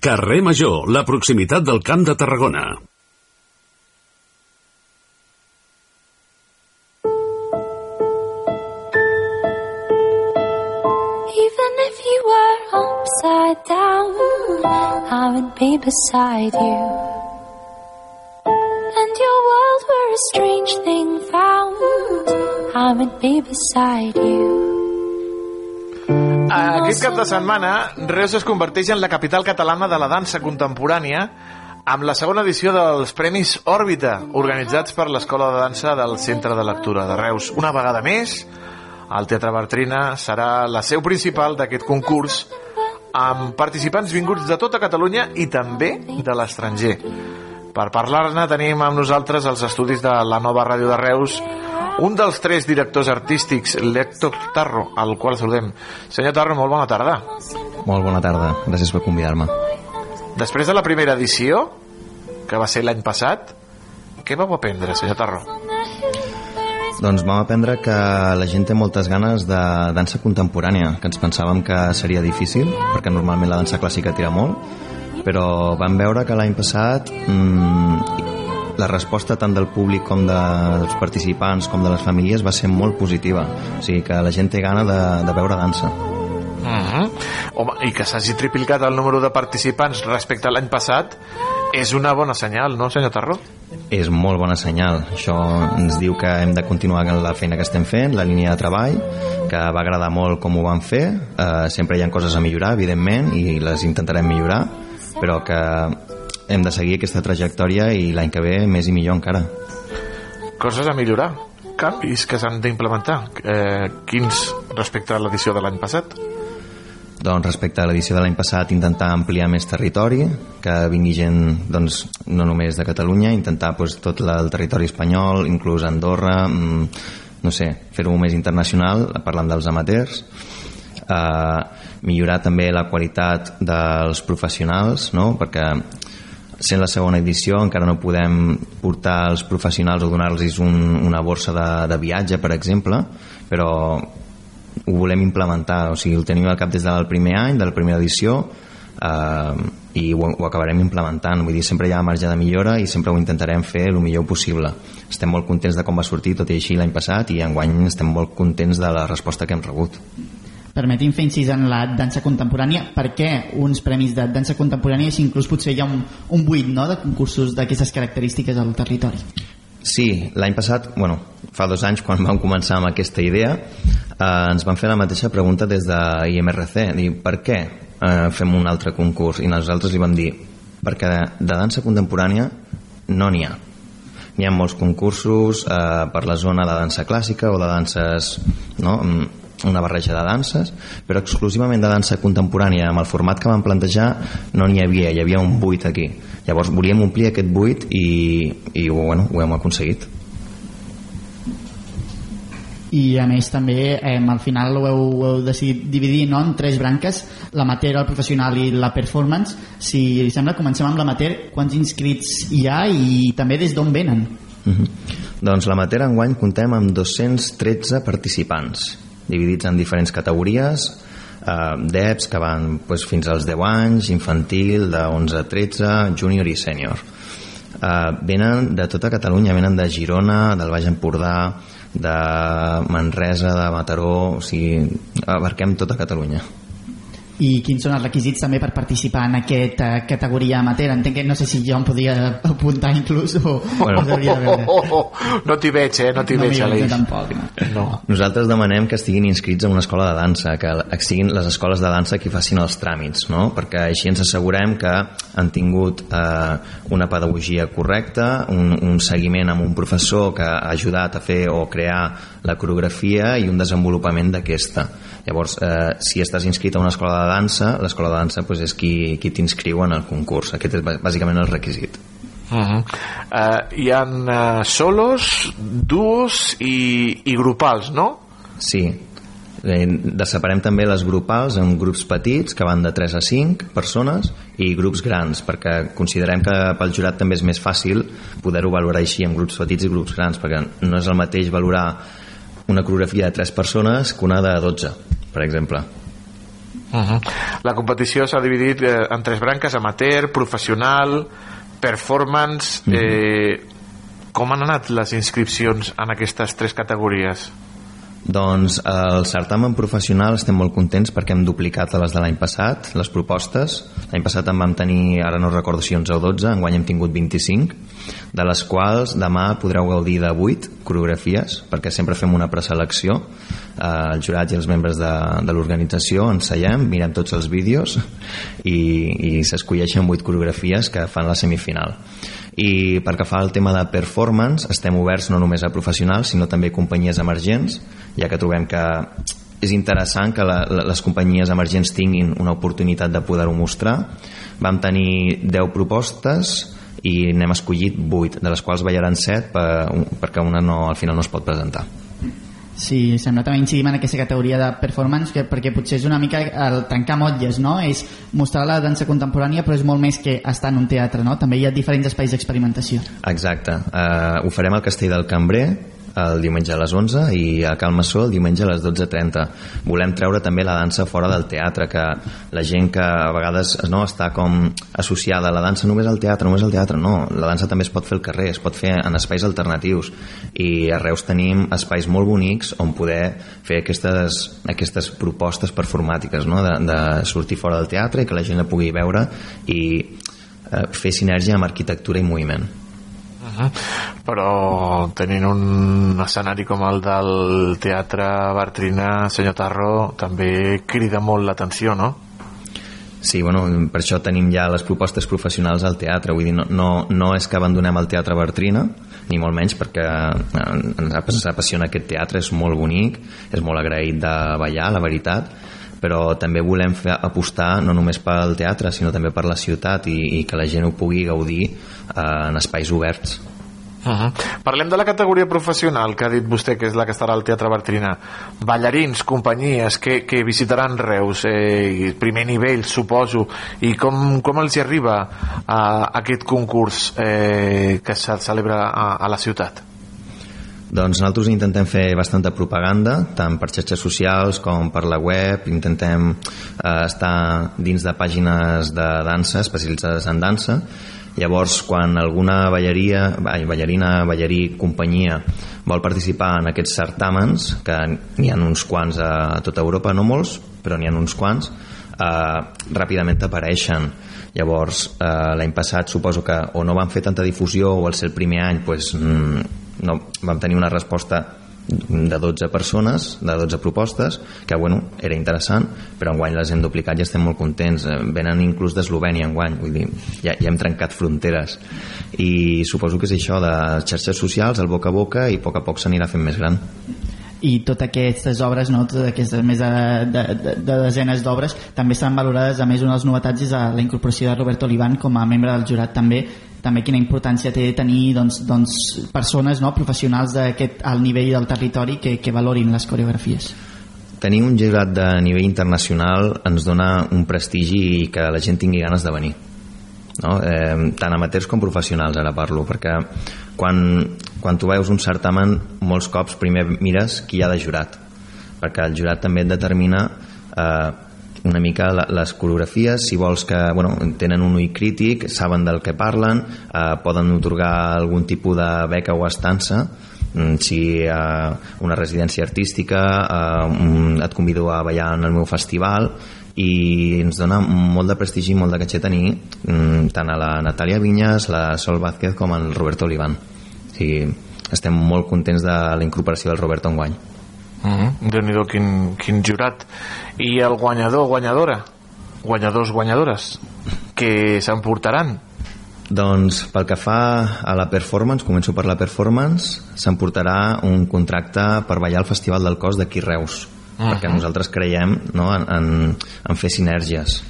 Carrer Major, la proximitat del Camp de Tarragona. Even if you were upside down, I would be beside you. And your world were a strange thing found, I would be beside you. Aquest cap de setmana, Reus es converteix en la capital catalana de la dansa contemporània amb la segona edició dels Premis Òrbita, organitzats per l'Escola de Dansa del Centre de Lectura de Reus. Una vegada més, el Teatre Bertrina serà la seu principal d'aquest concurs amb participants vinguts de tota Catalunya i també de l'estranger. Per parlar-ne tenim amb nosaltres els estudis de la nova ràdio de Reus un dels tres directors artístics, l'Héctor Tarro, al qual saludem. Senyor Tarro, molt bona tarda. Molt bona tarda, gràcies per convidar-me. Després de la primera edició, que va ser l'any passat, què vau aprendre, senyor Tarro? Doncs vam aprendre que la gent té moltes ganes de dansa contemporània, que ens pensàvem que seria difícil, perquè normalment la dansa clàssica tira molt, però vam veure que l'any passat mmm, la resposta tant del públic com de, dels participants com de les famílies va ser molt positiva. O sigui que la gent té gana de, de veure dansa. Uh -huh. Home, i que s'hagi triplicat el número de participants respecte a l'any passat és una bona senyal, no, senyor Tarró? És molt bona senyal. Això ens diu que hem de continuar amb la feina que estem fent, la línia de treball, que va agradar molt com ho vam fer. Uh, sempre hi ha coses a millorar, evidentment, i les intentarem millorar, però que hem de seguir aquesta trajectòria i l'any que ve més i millor encara. Coses a millorar, canvis que s'han d'implementar. Eh, quins respecte a l'edició de l'any passat? Doncs respecte a l'edició de l'any passat intentar ampliar més territori, que vingui gent doncs, no només de Catalunya, intentar doncs, tot el territori espanyol, inclús Andorra, mmm, no sé, fer-ho més internacional, parlant dels amateurs, eh, millorar també la qualitat dels professionals, no? perquè sent la segona edició encara no podem portar els professionals o donar-los un, una borsa de, de viatge, per exemple, però ho volem implementar, o sigui, el tenim al cap des del primer any, de la primera edició, eh, i ho, ho acabarem implementant. Vull dir, sempre hi ha marge de millora i sempre ho intentarem fer el millor possible. Estem molt contents de com va sortir tot i així l'any passat i enguany estem molt contents de la resposta que hem rebut permetim fer incís en la dansa contemporània per què uns premis de dansa contemporània si inclús potser hi ha un, un buit no, de concursos d'aquestes característiques al territori. Sí, l'any passat, bueno, fa dos anys quan vam començar amb aquesta idea eh, ens van fer la mateixa pregunta des de IMRC dir, per què eh, fem un altre concurs? I nosaltres li vam dir perquè de, de dansa contemporània no n'hi ha. N'hi ha molts concursos eh, per la zona de dansa clàssica o de danses no? Una barreja de danses però exclusivament de dansa contemporània. Amb el format que vam plantejar no n'hi havia, hi havia un buit aquí. Llavors volíem omplir aquest buit i, i bueno, ho hem aconseguit. I a més també eh, al final ho heu, ho heu decidit dividir no, en tres branques, l'amateur, el professional i la performance. Si li sembla comencem amb l'amateur, quants inscrits hi ha i també des d'on venen? Uh -huh. Doncs l'amateur enguany contem amb 213 participants dividits en diferents categories eh, d'EPS que van pues, fins als 10 anys, infantil, de 11 a 13, júnior i sènior. Eh, venen de tota Catalunya, venen de Girona, del Baix Empordà, de Manresa, de Mataró, o sigui, abarquem tota Catalunya i quins són els requisits també per participar en aquesta categoria amateur entenc que no sé si jo em podria apuntar inclús o, bueno. o de veure. Oh, oh, oh, no t'hi veig, eh? No t'hi no veig, Aleix. tampoc, no. no. Nosaltres demanem que estiguin inscrits en una escola de dansa, que siguin les escoles de dansa qui facin els tràmits, no? perquè així ens assegurem que han tingut eh, una pedagogia correcta, un, un seguiment amb un professor que ha ajudat a fer o crear la coreografia i un desenvolupament d'aquesta. Llavors, eh, si estàs inscrit a una escola de dansa, l'escola de dansa pues, és qui, qui t'inscriu en el concurs. Aquest és bàsicament el requisit. Uh -huh. uh, hi ha uh, solos, duos i, i grupals, no? Sí, eh, separem també les grupals en grups petits que van de 3 a 5 persones i grups grans perquè considerem que pel jurat també és més fàcil poder-ho valorar així en grups petits i grups grans perquè no és el mateix valorar una coreografia de 3 persones que una de 12 per exemple Uh -huh. La competició s'ha dividit eh, en tres branques, amateur, professional, performance... Uh -huh. eh, com han anat les inscripcions en aquestes tres categories? Doncs el certamen professional estem molt contents perquè hem duplicat les de l'any passat, les propostes. L'any passat en vam tenir, ara no recordo si 11 o 12, enguany hem tingut 25, de les quals demà podreu gaudir de 8 coreografies, perquè sempre fem una preselecció eh, el jurat i els membres de, de l'organització ens seiem, mirem tots els vídeos i, i s'escolleixen vuit coreografies que fan la semifinal i pel que fa al tema de performance estem oberts no només a professionals sinó també a companyies emergents ja que trobem que és interessant que la, les companyies emergents tinguin una oportunitat de poder-ho mostrar. Vam tenir 10 propostes i n'hem escollit 8 de les quals ballaran 7 per, perquè una no, al final no es pot presentar Sí, sembla també incidim en aquesta categoria de performance que, perquè potser és una mica el trencar motlles, no? És mostrar la dansa contemporània però és molt més que estar en un teatre, no? També hi ha diferents espais d'experimentació. Exacte. Uh, ho farem al Castell del Cambrer el diumenge a les 11 i a Calmassó el diumenge a les 12.30 volem treure també la dansa fora del teatre que la gent que a vegades no, està com associada a la dansa només al teatre, només al teatre, no la dansa també es pot fer al carrer, es pot fer en espais alternatius i a Reus tenim espais molt bonics on poder fer aquestes, aquestes propostes performàtiques no? de, de sortir fora del teatre i que la gent la pugui veure i eh, fer sinergia amb arquitectura i moviment. Però tenint un escenari com el del Teatre Bartrina, senyor Tarro, també crida molt l'atenció, no? Sí, bueno, per això tenim ja les propostes professionals al teatre, vull dir, no, no, no és que abandonem el Teatre Bartrina, ni molt menys perquè ens apassiona aquest teatre, és molt bonic, és molt agraït de ballar, la veritat, però també volem fer, apostar no només pel teatre, sinó també per la ciutat i, i que la gent ho pugui gaudir eh, en espais oberts. Uh -huh. Parlem de la categoria professional que ha dit vostè que és la que estarà al Teatre Bartrina ballarins, companyies que, que visitaran Reus eh, primer nivell suposo i com, com els hi arriba a, a aquest concurs eh, que se celebra a, a la ciutat? Doncs nosaltres intentem fer bastanta propaganda, tant per xarxes socials com per la web, intentem eh, estar dins de pàgines de dansa, especialitzades en dansa, Llavors, quan alguna ballaria, ballarina, ballarí, companyia vol participar en aquests certàmens, que n'hi ha uns quants a, a tota Europa, no molts, però n'hi ha uns quants, eh, ràpidament apareixen. Llavors, eh, l'any passat suposo que o no van fer tanta difusió o al ser el primer any pues, mm, no, vam tenir una resposta de 12 persones, de 12 propostes, que bueno, era interessant, però enguany les hem duplicat i estem molt contents. Eh, venen inclús d'Eslovènia enguany, vull dir, ja, ja hem trencat fronteres. I suposo que és això de xarxes socials, el boca a boca, i a poc a poc s'anirà fent més gran i totes aquestes obres, no, totes aquestes més de, de, de, de desenes d'obres també estan valorades, a més una de les novetats és la incorporació de Roberto Olivan com a membre del jurat també també quina importància té tenir doncs, doncs, persones no, professionals d'aquest al nivell del territori que, que valorin les coreografies tenir un jurat de nivell internacional ens dona un prestigi i que la gent tingui ganes de venir no? eh, tant amateurs com professionals ara parlo perquè quan, quan tu veus un certamen molts cops primer mires qui hi ha de jurat perquè el jurat també et determina eh, una mica les coreografies, si vols que bueno, tenen un ull crític, saben del que parlen, eh, poden otorgar algun tipus de beca o estança mm, sigui eh, una residència artística, eh, un, et convido a ballar en el meu festival i ens dona molt de prestigi i molt de caché tenir mm, tant a la Natàlia Vinyes, la Sol Vázquez com el Roberto Olivan. O sigui, estem molt contents de la incorporació del Roberto enguany. Mm -hmm. Déu-n'hi-do, quin, quin jurat. I el guanyador, guanyadora? Guanyadors, guanyadores? Que s'emportaran? Doncs pel que fa a la performance, començo per la performance, s'emportarà un contracte per ballar al Festival del Cos d'aquí Reus, uh -huh. perquè nosaltres creiem no, en, en, en fer sinergies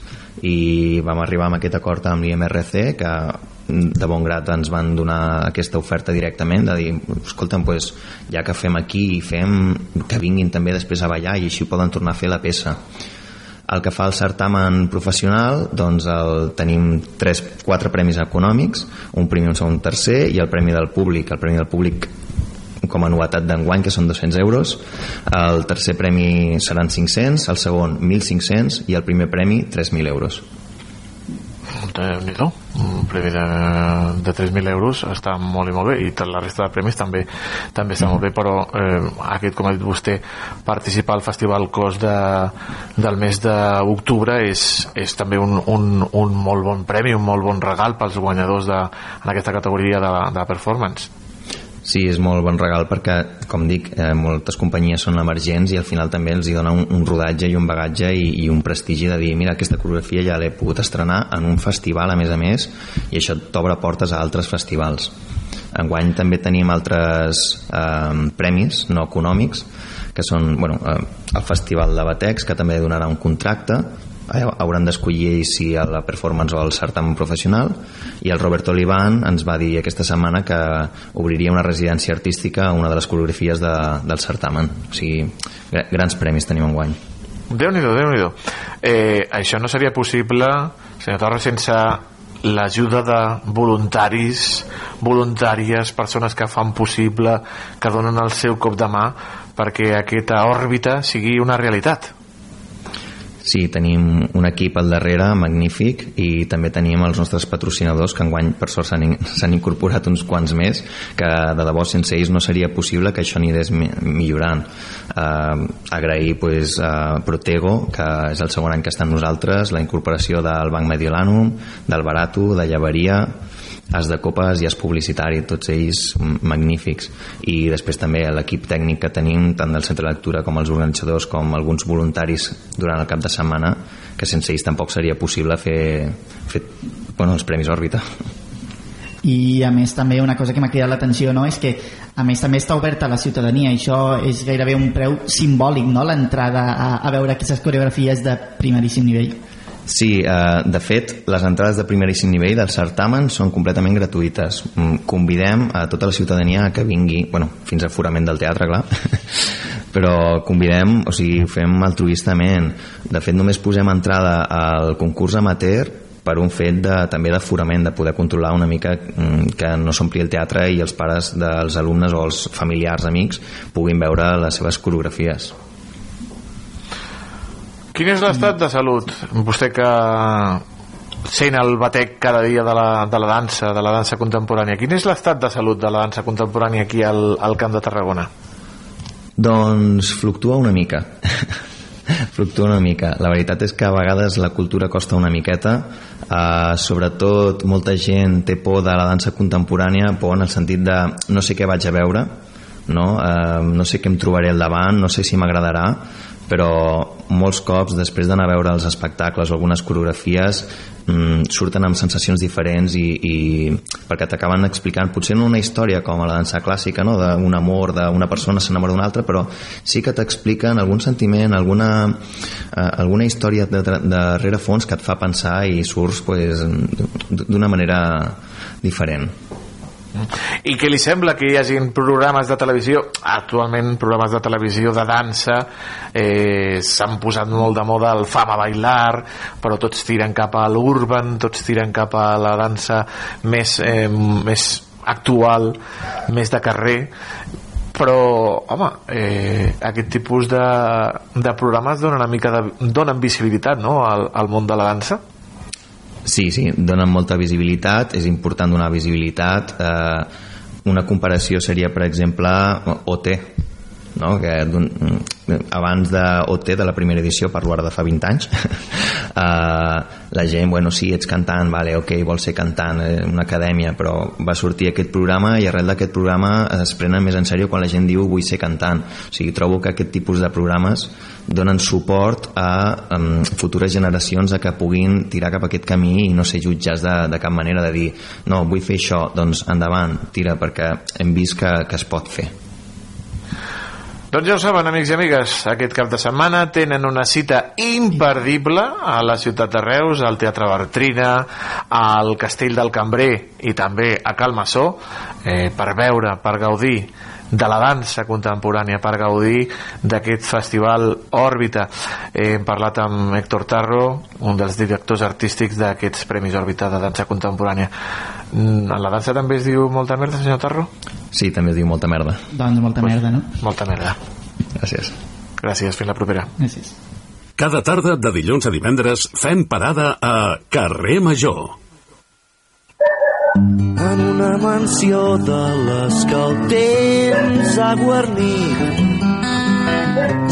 i vam arribar amb aquest acord amb l'IMRC que de bon grat ens van donar aquesta oferta directament de dir, escolta'm, pues, ja que fem aquí i fem que vinguin també després a ballar i així poden tornar a fer la peça el que fa el certamen professional doncs el, tenim tres, quatre premis econòmics un premi, un segon, un tercer i el premi del públic el premi del públic com a novetat d'enguany, que són 200 euros. El tercer premi seran 500, el segon 1.500 i el primer premi 3.000 euros. Déu un premi de, de 3.000 euros està molt i molt bé i la resta de premis també també està molt bé però eh, aquest com ha dit vostè participar al Festival Cos de, del mes d'octubre és, és també un, un, un molt bon premi un molt bon regal pels guanyadors de, en aquesta categoria de, de performance Sí, és molt bon regal perquè, com dic, eh, moltes companyies són emergents i al final també els hi dona un, un rodatge i un bagatge i, i un prestigi de dir, mira, aquesta coreografia ja l'he pogut estrenar en un festival a més a més i això t'obre portes a altres festivals. Enguany també tenim altres eh, premis no econòmics que són bueno, eh, el Festival de Batex que també donarà un contracte hauran d'escollir si a la performance o al certamen professional. I el Robert Olivan ens va dir aquesta setmana que obriria una residència artística a una de les coreografies de, del certamen. O sigui, grans premis tenim en guany déu nhi déu eh, això no seria possible senyor Torres sense l'ajuda de voluntaris voluntàries, persones que fan possible que donen el seu cop de mà perquè aquesta òrbita sigui una realitat Sí, tenim un equip al darrere magnífic i també tenim els nostres patrocinadors que enguany per sort s'han incorporat uns quants més que de debò sense ells no seria possible que això anés millorant. Eh, agrair pues, a Protego que és el segon any que està amb nosaltres la incorporació del Banc Mediolanum del Barato, de Llaveria As de Copes i As Publicitari, tots ells magnífics. I després també l'equip tècnic que tenim, tant del Centre de Lectura com els organitzadors, com alguns voluntaris durant el cap de setmana, que sense ells tampoc seria possible fer, fer bueno, els Premis Òrbita i a més també una cosa que m'ha cridat l'atenció no? és que a més també està oberta a la ciutadania això és gairebé un preu simbòlic no? l'entrada a, a veure aquestes coreografies de primeríssim nivell Sí, eh, de fet, les entrades de primeríssim nivell del certamen són completament gratuïtes. Mm, convidem a tota la ciutadania que vingui, bueno, fins a forament del teatre, clar, però convidem, o sigui, ho fem altruistament. De fet, només posem entrada al concurs amateur per un fet de, també d'aforament, de poder controlar una mica mm, que no s'ompli el teatre i els pares dels alumnes o els familiars, amics, puguin veure les seves coreografies. Quin és l'estat de salut? Vostè que sent el batec cada dia de la, de la dansa, de la dansa contemporània. Quin és l'estat de salut de la dansa contemporània aquí al, al Camp de Tarragona? Doncs fluctua una mica. fluctua una mica. La veritat és que a vegades la cultura costa una miqueta, uh, sobretot molta gent té por de la dansa contemporània, por en el sentit de no sé què vaig a veure, no, uh, no sé què em trobaré al davant, no sé si m'agradarà, però molts cops després d'anar a veure els espectacles o algunes coreografies mmm, surten amb sensacions diferents i, i perquè t'acaben explicant potser no una història com a la dansa clàssica no? d'un amor d'una persona s'enamora d'una altra però sí que t'expliquen algun sentiment alguna, eh, alguna història de, de, de rerefons que et fa pensar i surts pues, d'una manera diferent i què li sembla que hi hagin programes de televisió? Actualment programes de televisió de dansa eh, s'han posat molt de moda el Fama Bailar però tots tiren cap a l'urban tots tiren cap a la dansa més, eh, més actual més de carrer. Però, home, eh, aquest tipus de, de programes donen una mica de, donen visibilitat no, al, al món de la dansa Sí, sí, donen molta visibilitat, és important donar visibilitat. Eh, una comparació seria, per exemple, OT, no? que abans de OT, de la primera edició, parlo ara de fa 20 anys, uh, la gent, bueno, sí, ets cantant, vale, ok, vols ser cantant, eh, una acadèmia, però va sortir aquest programa i arrel d'aquest programa es prenen més en sèrio quan la gent diu vull ser cantant. O sigui, trobo que aquest tipus de programes donen suport a um, futures generacions a que puguin tirar cap a aquest camí i no ser jutjats de, de cap manera de dir no, vull fer això, doncs endavant, tira, perquè hem vist que, que es pot fer. Doncs ja ho saben, amics i amigues, aquest cap de setmana tenen una cita imperdible a la ciutat de Reus, al Teatre Bertrina, al Castell del Cambrer i també a Calmassó, eh, per veure, per gaudir de la dansa contemporània per gaudir d'aquest festival Òrbita. Eh, hem parlat amb Héctor Tarro, un dels directors artístics d'aquests Premis Òrbita de dansa contemporània. Mm, la dansa també es diu molta merda, senyor Tarro? Sí, també es diu molta merda. Doncs molta merda, no? Molta merda. Gràcies. Gràcies, fins la propera. Gràcies. Cada tarda de dilluns a divendres fem parada a Carrer Major. En una mansió de les que el temps ha guarnit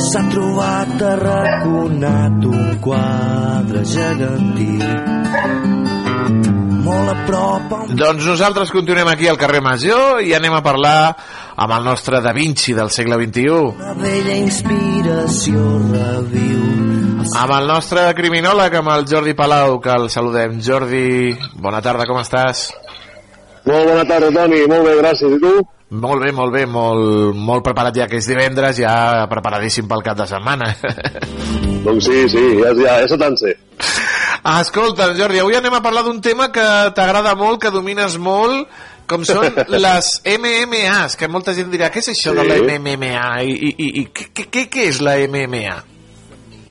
s'ha trobat arraconat un quadre gegantí molt a prop a un Doncs nosaltres continuem aquí al carrer Major i anem a parlar amb el nostre Da Vinci del segle XXI. una vella inspiració reviu Amb el nostre criminòleg, amb el Jordi Palau, que el saludem. Jordi, bona tarda, com estàs? Molt bona tarda, Toni. Molt bé, gràcies. I tu? Molt bé, molt bé, molt, molt preparat ja que és divendres, ja preparadíssim pel cap de setmana. doncs sí, sí, ja, ja, ja se te'n sé. Escolta, Jordi, avui anem a parlar d'un tema que t'agrada molt, que domines molt, com són les MMAs, que molta gent dirà, què és això Sí. de la MMA? I, i, i, i què, què, què és la MMA?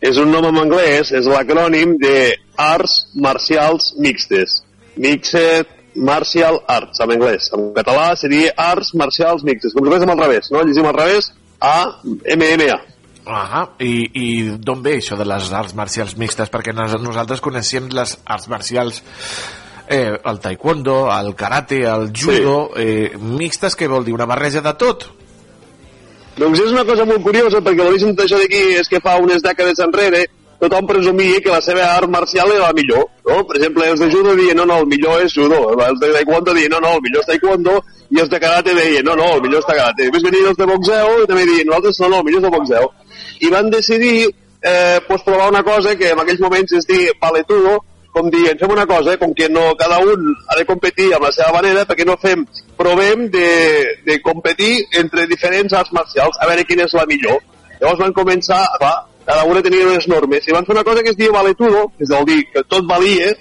És un nom en anglès, és l'acrònim de Arts Marcials Mixtes. Mixed Martial Arts, en anglès. En català seria Arts Marcials Mixtes. Com si féssim al revés, no? Llegim al revés, A, MMA. Ah, i, i d'on ve això de les arts marcials mixtes? Perquè nos, nosaltres coneixem les arts marcials eh, el taekwondo, el karate, el judo, eh, mixtes, què vol dir? Una barreja de tot? Doncs és una cosa molt curiosa, perquè l'origen d'això d'aquí és que fa unes dècades enrere tothom presumia que la seva art marcial era la millor, no? Per exemple, els de judo diuen, no, no, el millor és judo, els de taekwondo diuen, no, no, el millor és taekwondo, i els de karate deien, no, no, el millor és karate. Després venien els de boxeo i també diuen, nosaltres, no, no, el millor és el boxeo. I van decidir, eh, pues, provar una cosa que en aquells moments es diu paletudo, com dient, fem una cosa, eh, com que no, cada un ha de competir amb la seva manera, perquè no fem, provem de, de competir entre diferents arts marcials, a veure quina és la millor. Llavors van començar, clar, cada una tenia unes normes, i van fer una cosa que es diu valetudo, que és el dir que tot valia,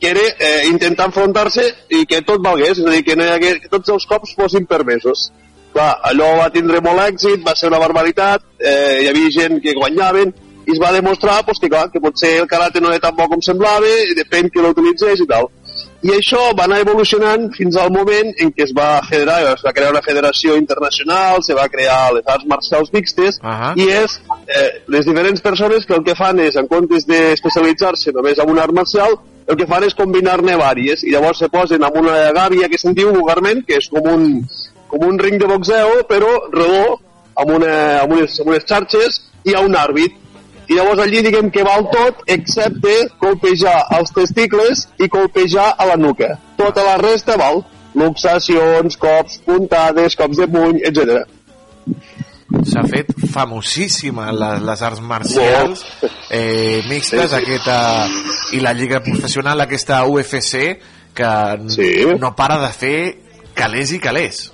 que era eh, intentar enfrontar-se i que tot valgués, és a dir, que, no hi hagués, que tots els cops fossin permesos. Clar, allò va tindre molt èxit, va ser una barbaritat, eh, hi havia gent que guanyaven, i es va demostrar pues, que, clar, que potser el karate no era tan bo com semblava, i depèn qui l'utilitzés i tal. I això va anar evolucionant fins al moment en què es va federar, es va crear una federació internacional, se va crear les arts marcials mixtes, uh -huh. i és eh, les diferents persones que el que fan és, en comptes d'especialitzar-se només en una art marcial, el que fan és combinar-ne vàries, i llavors se posen amb una gàbia que se'n diu vulgarment, que és com un, com un ring de boxeo, però redó, amb, una, amb, unes, amb unes xarxes, i hi ha un àrbit. I llavors allí diguem que val tot, excepte colpejar els testicles i colpejar a la nuca. Tota la resta val. Luxacions, cops, puntades, cops de puny, etc. S'ha fet famosíssima les, les arts marcials eh, mixtes, Sí, sí. aquesta i la lliga professional, aquesta UFC, que Sí. no para de fer calés i calés.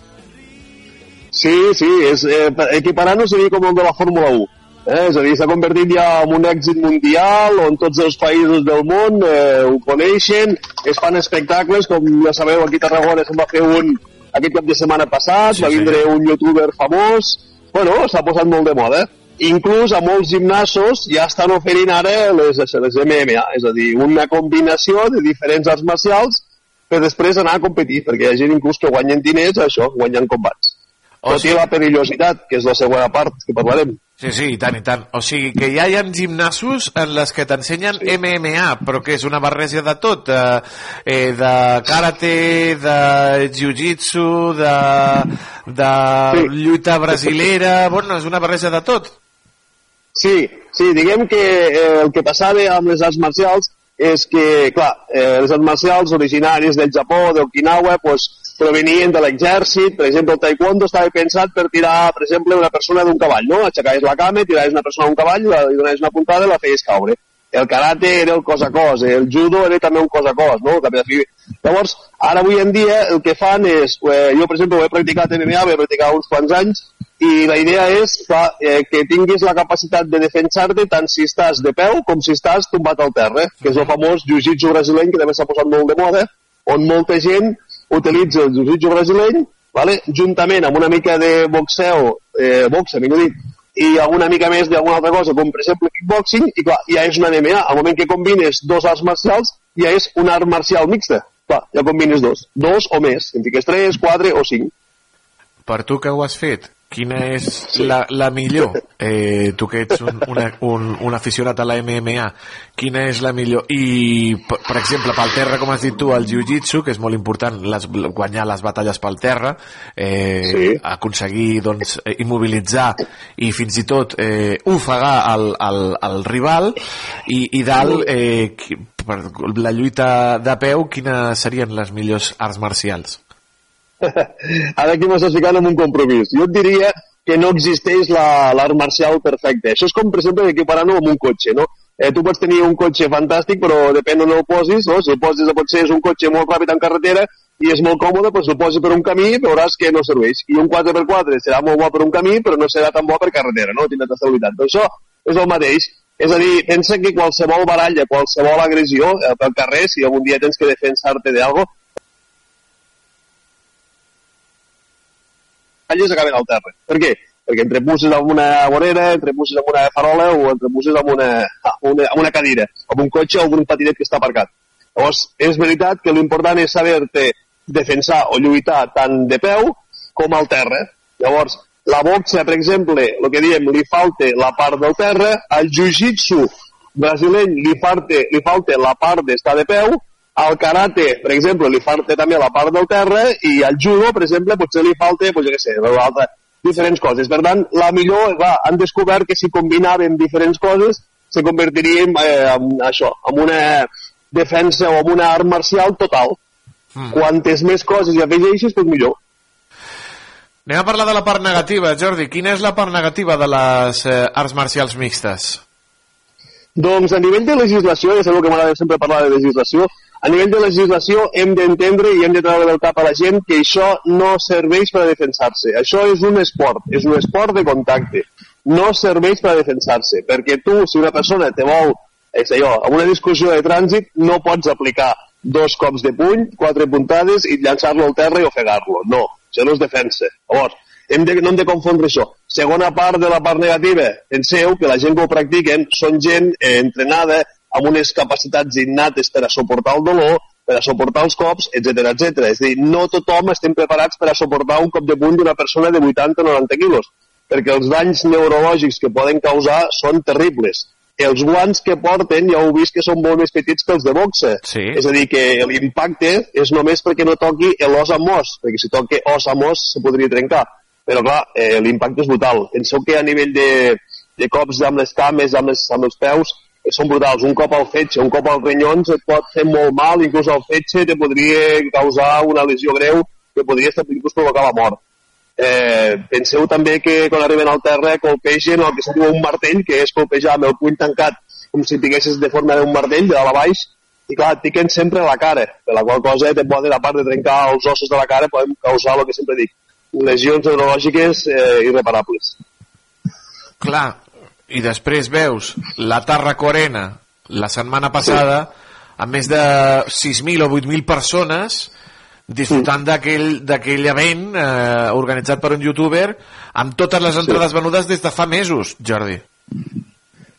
Sí, sí, és, eh, equiparant-ho seria com el de la Fórmula 1. Eh? És a dir, s'ha convertit ja en un èxit mundial on tots els països del món eh, ho coneixen, es fan espectacles, com ja sabeu, aquí a Tarragona se'n va fer un aquest cap de setmana passat, Sí, va sí. vindre un youtuber famós, bueno, s'ha posat molt de moda. Inclús a molts gimnasos ja estan oferint ara les, les MMA, és a dir, una combinació de diferents arts marcials per després anar a competir, perquè hi ha gent inclús que guanyen diners a això, guanyant combats. O Tot i la perillositat, que és la següent part que parlarem. Sí, sí, i tant, i tant. O sigui, que ja hi ha gimnasos en les que t'ensenyen sí. MMA, però que és una barreja de tot, eh, eh, de karate, de jiu-jitsu, de, de sí. lluita brasilera... Bueno, és una barreja de tot. Sí, sí, diguem que eh, el que passava amb les arts marcials és que, clar, eh, les arts marcials originàries del Japó, d'Okinawa, pues, provenien de l'exèrcit, per exemple, el taekwondo estava pensat per tirar, per exemple, una persona d'un cavall, no? Aixecaves la cama, tiraves una persona d'un cavall, li donaves una puntada i la feies caure. El karate era el cos a cos, el judo era també un cos a cos, no? Llavors, ara avui en dia el que fan és, eh, jo per exemple ho he practicat MMA, ho he practicat uns quants anys, i la idea és que, eh, que tinguis la capacitat de defensar-te tant si estàs de peu com si estàs tombat al terra, que és el famós jiu-jitsu brasileny que també s'ha posat molt de moda, on molta gent utilitza el jiu-jitsu brasileny, vale? juntament amb una mica de boxeo, eh, boxe, millor dit, i alguna mica més d'alguna altra cosa, com per exemple kickboxing, i clar, ja és una MMA. Al moment que combines dos arts marcials, ja és una art marcial mixta. Clar, ja combines dos. Dos o més. En fiques tres, quatre o cinc. Per tu que ho has fet, quina és la, la millor? Eh, tu que ets un, una, un, un aficionat a la MMA, quina és la millor? I, per, per exemple, pel terra, com has dit tu, el jiu-jitsu, que és molt important les, guanyar les batalles pel terra, eh, sí. aconseguir doncs, immobilitzar i fins i tot eh, ofegar el, el, el rival, i, i dalt, eh, per la lluita de peu, quines serien les millors arts marcials? Ara aquí m'estàs ficant en un compromís. Jo et diria que no existeix l'art marcial perfecte. Això és com, per exemple, equiparant-ho amb un cotxe, no? Eh, tu pots tenir un cotxe fantàstic, però depèn on el posis, no? Si el posis, potser és un cotxe molt ràpid en carretera i és molt còmode, doncs el posis per un camí veuràs que no serveix. I un 4x4 serà molt bo per un camí, però no serà tan bo per carretera, no? Tindrà estabilitat. Doncs això és el mateix. És a dir, pensa que qualsevol baralla, qualsevol agressió eh, pel carrer, si algun dia tens que defensar-te d'algo, calles acaben al terra. Per què? Perquè entre pusses amb una vorera, entre pusses amb una farola o entre pusses amb una, una, amb una cadira, amb un cotxe o amb un patinet que està aparcat. Llavors, és veritat que l'important és saber-te defensar o lluitar tant de peu com al terra. Llavors, la boxa, per exemple, el que diem, li falta la part del terra, al jiu-jitsu brasileny li falta, li falta la part d'estar de peu, al karate, per exemple, li falta també la part del terra i al judo, per exemple, potser li falta, pues, jo què sé, l'altra, diferents coses. Per tant, la millor, va, han descobert que si combinaven diferents coses se convertiríem eh, en això, en una defensa o en una art marcial total. Mm. Quantes més coses hi afegeixis, doncs millor. Anem a parlar de la part negativa, Jordi. Quina és la part negativa de les eh, arts marcials mixtes? Doncs a nivell de legislació, ja sabeu que m'agrada sempre parlar de legislació, a nivell de legislació hem d'entendre i hem de treure del cap a la gent que això no serveix per a defensar-se. Això és un esport, és un esport de contacte. No serveix per a defensar-se, perquè tu, si una persona te vol, és allò, en una discussió de trànsit, no pots aplicar dos cops de puny, quatre puntades i llançar-lo al terra i ofegar-lo. No, això no és defensa. Llavors, hem de, no hem de confondre això. Segona part de la part negativa, penseu que la gent que ho practiquen són gent eh, entrenada, amb unes capacitats innates per a suportar el dolor, per a suportar els cops, etc etc. És a dir, no tothom estem preparats per a suportar un cop de puny d'una persona de 80 o 90 quilos, perquè els danys neurològics que poden causar són terribles. Els guants que porten ja heu vist que són molt més petits que els de boxe. Sí. És a dir, que l'impacte és només perquè no toqui l'os amb os, perquè si toqui os amb os se podria trencar. Però clar, eh, l'impacte és brutal. Penseu que a nivell de, de cops amb les cames, amb, les, amb els peus, són brutals. Un cop al fetge, un cop als rinyons et pot fer molt mal, inclús al fetge te podria causar una lesió greu que podria inclús provocar la mort. Eh, penseu també que quan arriben al terra colpegen el que se diu un martell, que és colpejar amb el puny tancat com si tinguessis de forma d'un martell, de dalt a baix, i clar, et piquen sempre a la cara, per la qual cosa te poden, a part de trencar els ossos de la cara, poden causar el que sempre dic, lesions neurològiques eh, irreparables. Clar, i després veus la Tarracorena la setmana passada amb més de 6.000 o 8.000 persones disfrutant d'aquell event eh, organitzat per un youtuber amb totes les entrades sí. venudes des de fa mesos, Jordi.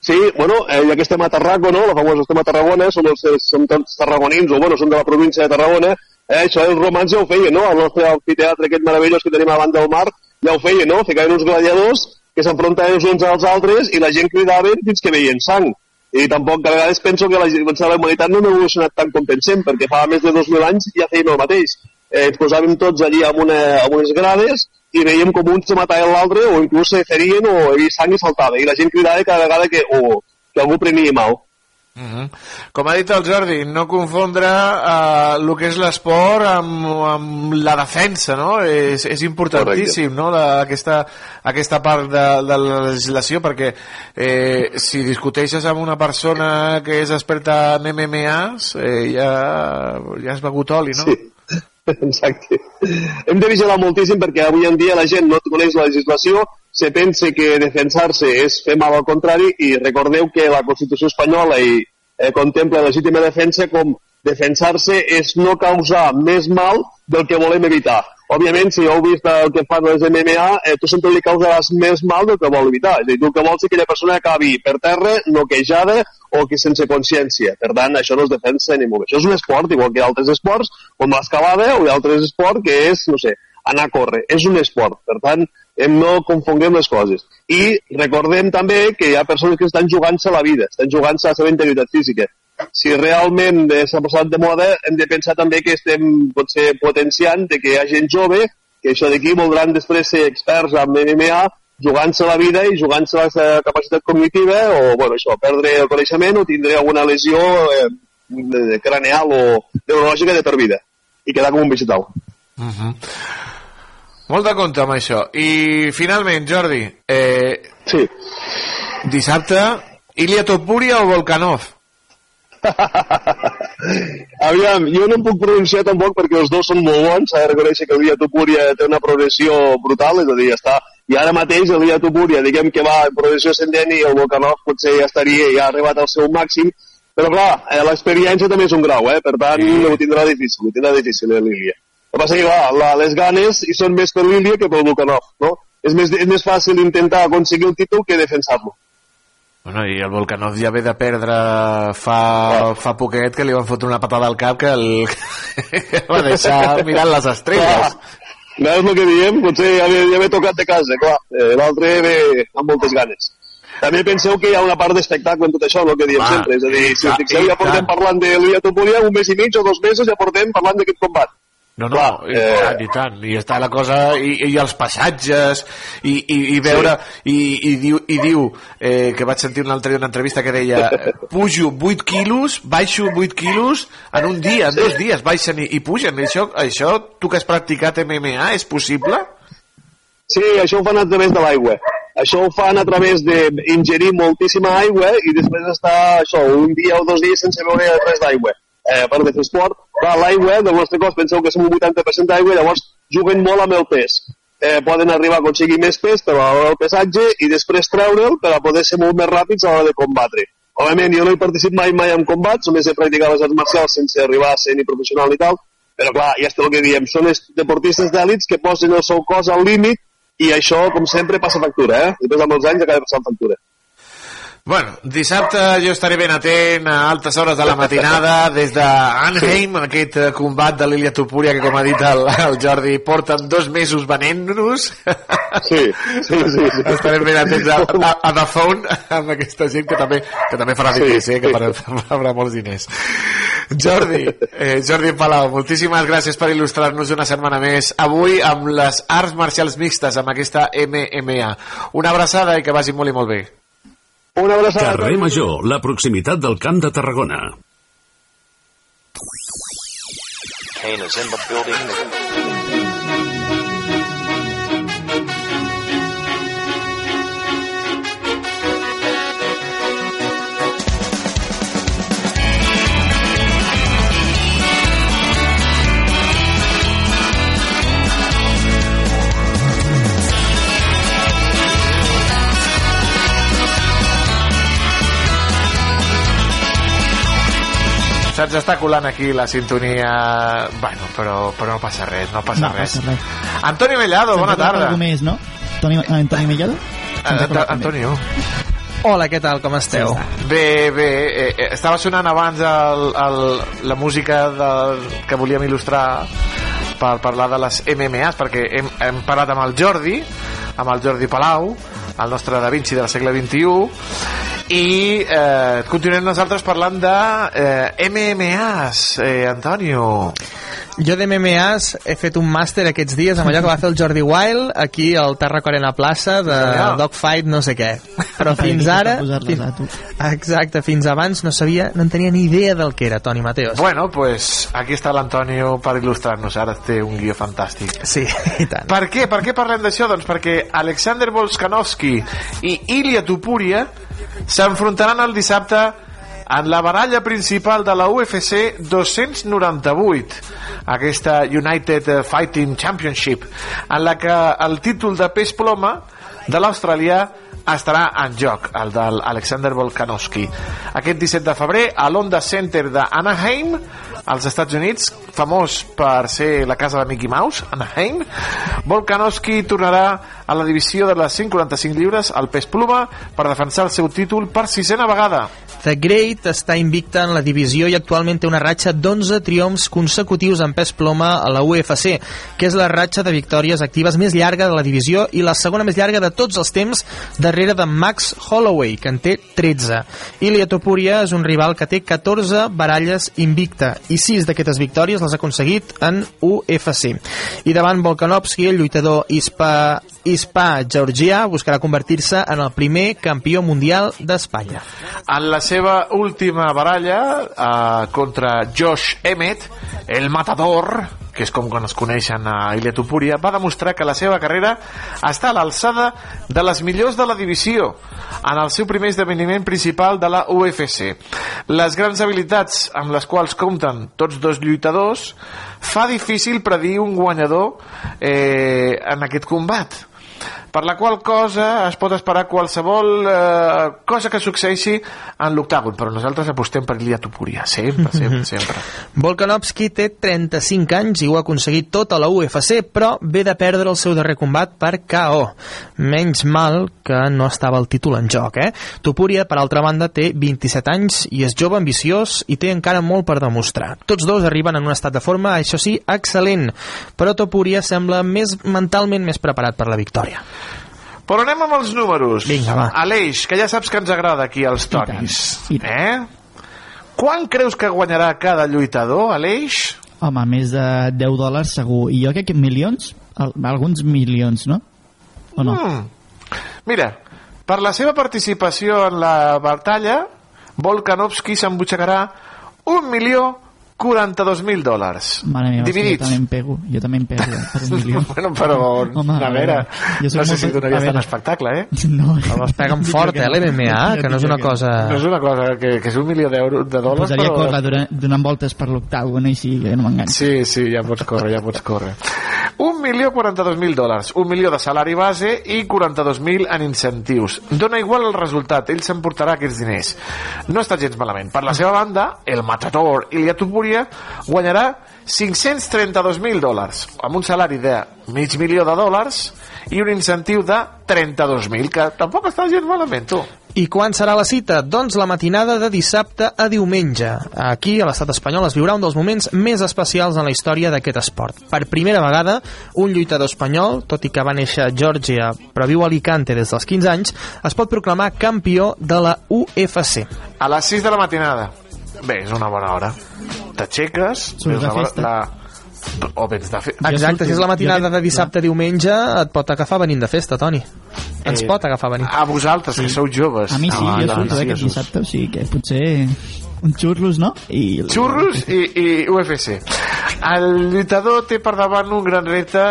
Sí, bueno, eh, ja que estem a Tarraco, no? la famosa estem a Tarragona, som, els, som tots tarragonins, o bueno, som de la província de Tarragona, eh, això els romans ja ho feien, no? El nostre amfiteatre aquest meravellós que tenim a banda del mar, ja ho feien, no? Ficaven uns gladiadors que s'enfrontaven uns als altres i la gent cridava fins que veien sang. I tampoc, a vegades penso que la, la humanitat no ha evolucionat tant com pensem, perquè fa més de 2.000 anys ja fèiem el mateix. Eh, ens posàvem tots allí amb, una, amb unes grades i veiem com un se matava l'altre o inclús se ferien o hi sang i saltava. I la gent cridava cada vegada que, o, que algú prenia mal. Uh -huh. Com ha dit el Jordi, no confondre uh, el que és l'esport amb, amb la defensa, no? És, és importantíssim, no?, la, aquesta, aquesta part de, de la legislació, perquè eh, si discuteixes amb una persona que és experta en MMAs, eh, ja, ja has begut oli, no? Sí. Exacte. Hem de vigilar moltíssim perquè avui en dia la gent no coneix la legislació, se pensa que defensar-se és fer mal al contrari i recordeu que la Constitució espanyola i eh, contempla legítima defensa com defensar-se és no causar més mal del que volem evitar. Òbviament, si heu vist el que fan les MMA, eh, tu sempre li causaràs més mal del que vol evitar. És a dir, tu el que vols és que aquella persona acabi per terra, noquejada o que sense consciència. Per tant, això no es defensa ni molt. Això és un esport, igual que altres esports, com l'escalada o altres esports, que és, no sé, anar a córrer. És un esport. Per tant, no confonguem les coses. I recordem també que hi ha persones que estan jugant-se la vida, estan jugant-se la seva integritat física. Si realment s'ha posat de moda, hem de pensar també que estem potser potenciant de que hi ha gent jove que això d'aquí voldran després ser experts en MMA jugant-se la vida i jugant-se la seva capacitat cognitiva o, bueno, això, perdre el coneixement o tindre alguna lesió eh, craneal o neurològica de per vida i quedar com un vegetal. Uh -huh. Molt de compte amb això. I finalment, Jordi, eh, sí. dissabte, Ilia Topuria o Volkanov? Aviam, jo no em puc pronunciar tampoc perquè els dos són molt bons, s'ha de reconèixer que Ilia Topuria té una progressió brutal, és a dir, està, i ara mateix Ilia Topuria, diguem que va en progressió ascendent i el Volkanov potser ja estaria, ja ha arribat al seu màxim, però clar, eh, l'experiència també és un grau, eh? per tant sí. ho tindrà difícil, ho tindrà difícil eh, l'Ilia. El que passa que, clar, la, les ganes hi són més per l'Ilia que pel Volkanov, no? És més, és més fàcil intentar aconseguir el títol que defensar-lo. Bueno, i el Volkanov ja ve de perdre fa, fa poquet que li van fotre una patada al cap que el va deixar mirant les estrelles. No és el que diem, potser ja ve, ja ve tocat de casa, clar. Eh, L'altre ve amb moltes ganes. També penseu que hi ha una part d'espectacle en tot això, el que diem Va, sempre. És a dir, si us fixeu, ja portem parlant de l'Uia Topuria un mes i mig o dos mesos, ja portem parlant d'aquest combat. No, no, Clar, i, eh... tant, i tant, i està la cosa, i, i els passatges, i, i, i veure, sí. i, i diu, i diu eh, que vaig sentir un altre dia una entrevista que deia, pujo 8 quilos, baixo 8 quilos en un dia, en sí. dos dies, baixen i, i pugen. Això, això, tu que has practicat MMA, és possible? Sí, això ho fan a través de l'aigua. Això ho fan a través d'ingerir moltíssima aigua i després estar això, un dia o dos dies sense beure res d'aigua eh, per de esport, clar, l'aigua del nostre cos, penseu que som un 80% d'aigua, llavors juguen molt amb el pes. Eh, poden arribar a aconseguir més pes per a l'hora del pesatge i després treure'l per a poder ser molt més ràpids a l'hora de combatre. Òbviament, jo no he participat mai mai en combats, només he practicat les arts marcials sense arribar a ser ni professional ni tal, però clar, ja està el que diem, són els deportistes d'èlits que posen el seu cos al límit i això, com sempre, passa factura, eh? Després amb els anys acaba passant factura. Bueno, dissabte jo estaré ben atent a altes hores de la matinada des d'Anheim, sí. aquest eh, combat de l'Ilia Topúria que com ha dit el, el Jordi porten dos mesos venent-nos. Sí, sí, sí, sí. estarem ben atents a, a, a The Phone amb aquesta gent que també, que també farà diners sí, eh, que farà, farà molts diners. Jordi, eh, Jordi Palau moltíssimes gràcies per il·lustrar-nos una setmana més avui amb les arts marcials mixtes amb aquesta MMA una abraçada i que vagi molt i molt bé una abraçada. Carrer Major, la proximitat del Camp de Tarragona. Kane is in the building. Se'ns està colant aquí la sintonia... Bueno, però, però no passa res, no passa, no res. passa res. Antoni Mellado, bona tarda. Algú més, no? Toni, Antoni Mellado? Uh, Antonio. Hola, què tal, com esteu? Bé, bé, eh, eh, estava sonant abans el, el, la música del, que volíem il·lustrar per parlar de les MMAs, perquè hem, hem parlat amb el Jordi, amb el Jordi Palau, el nostre Da Vinci del segle XXI, i eh, continuem nosaltres parlant de eh, MMAs, eh, Antonio. Jo de MMAs he fet un màster aquests dies amb allò que va fer el Jordi Wild aquí al Terra Corena Plaça de Genial. Dogfight no sé què. Però fins ara... Fins, exacte, fins abans no sabia, no en tenia ni idea del que era, Toni Mateos. Bueno, pues aquí està l'Antonio per il·lustrar-nos. Ara té un guió fantàstic. Sí, i tant. Per què? Per què parlem d'això? Doncs perquè Alexander Volkanovski i Ilya Tupuria s'enfrontaran el dissabte en la baralla principal de la UFC 298, aquesta United Fighting Championship, en la que el títol de pes ploma de l'australià estarà en joc, el de l'Alexander Volkanovski. Aquest 17 de febrer, a l'Onda Center d'Anaheim, als Estats Units, famós per ser la casa de Mickey Mouse, Anaheim, Volkanovski tornarà a la divisió de les 145 lliures al pes pluma per defensar el seu títol per sisena vegada. The Great està invicta en la divisió i actualment té una ratxa d'11 triomfs consecutius en pes ploma a la UFC, que és la ratxa de victòries actives més llarga de la divisió i la segona més llarga de tots els temps darrere de Max Holloway, que en té 13. Ilia Topuria és un rival que té 14 baralles invicta i 6 d'aquestes victòries les ha aconseguit en UFC. I davant Volkanovski, el lluitador hispa, hispà georgià buscarà convertir-se en el primer campió mundial d'Espanya. En la seva última baralla eh, contra Josh Emmett, el matador, que és com quan es coneixen a Ilya Tupuria, va demostrar que la seva carrera està a l'alçada de les millors de la divisió en el seu primer esdeveniment principal de la UFC. Les grans habilitats amb les quals compten tots dos lluitadors fa difícil predir un guanyador eh, en aquest combat per la qual cosa es pot esperar qualsevol eh, cosa que succeeixi en l'octàgon, però nosaltres apostem per Ilya Tupuria, sempre, sempre, sempre. Volkanovski té 35 anys i ho ha aconseguit tot a la UFC, però ve de perdre el seu darrer combat per KO. Menys mal que no estava el títol en joc, eh? Tupuria, per altra banda, té 27 anys i és jove, ambiciós i té encara molt per demostrar. Tots dos arriben en un estat de forma, això sí, excel·lent, però Tupuria sembla més mentalment més preparat per la victòria. Però anem amb els números. Vinga, va. Aleix, que ja saps que ens agrada aquí els tonis. Eh? Quan creus que guanyarà cada lluitador, Aleix? Home, més de 10 dòlars segur. I jo crec que milions? Al- Alguns milions, no? O no? Mm. Mira, per la seva participació en la batalla, Volkanovski s'embutxacarà un milió 42.000 dòlars. Mare meva, sí, jo dividits. també em pego. Jo també em pego per un milió. bueno, però, Home, a veure, jo no sé molt- si a donaries tant espectacle, eh? No, Però es peguen fort, eh, l'MMA, que no és una cosa... No és una cosa que, que és un milió d'euros de dòlars, Posaria a però... córrer durant, donant voltes per l'octàgon així, que no m'enganxi. Sí, sí, ja pots córrer, ja pots córrer. Un milió 42.000 dòlars, un milió de salari base i 42.000 en incentius. Dona igual el resultat, ell s'emportarà aquests diners. No està gens malament. Per la seva banda, el matador Ilya Tupuria guanyarà 532.000 dòlars, amb un salari de mig milió de dòlars i un incentiu de 32.000, que tampoc està gens malament, tu. I quan serà la cita? Doncs la matinada de dissabte a diumenge. Aquí, a l'estat espanyol, es viurà un dels moments més especials en la història d'aquest esport. Per primera vegada, un lluitador espanyol, tot i que va néixer a Georgia però viu a Alicante des dels 15 anys, es pot proclamar campió de la UFC. A les 6 de la matinada. Bé, és una bona hora. T'aixeques, la-. La... O vens de festa. Exacte, si és la matinada de dissabte a diumenge, et pot agafar venint de festa, Toni. Ens Eh, pot agafar venint. A vosaltres, que sou joves. A mi sí, Ah, jo doncs, surto sí, aquest dissabte, o sigui que potser un xurros, no? I... Xurros i, i UFC. El lluitador té per davant un gran repte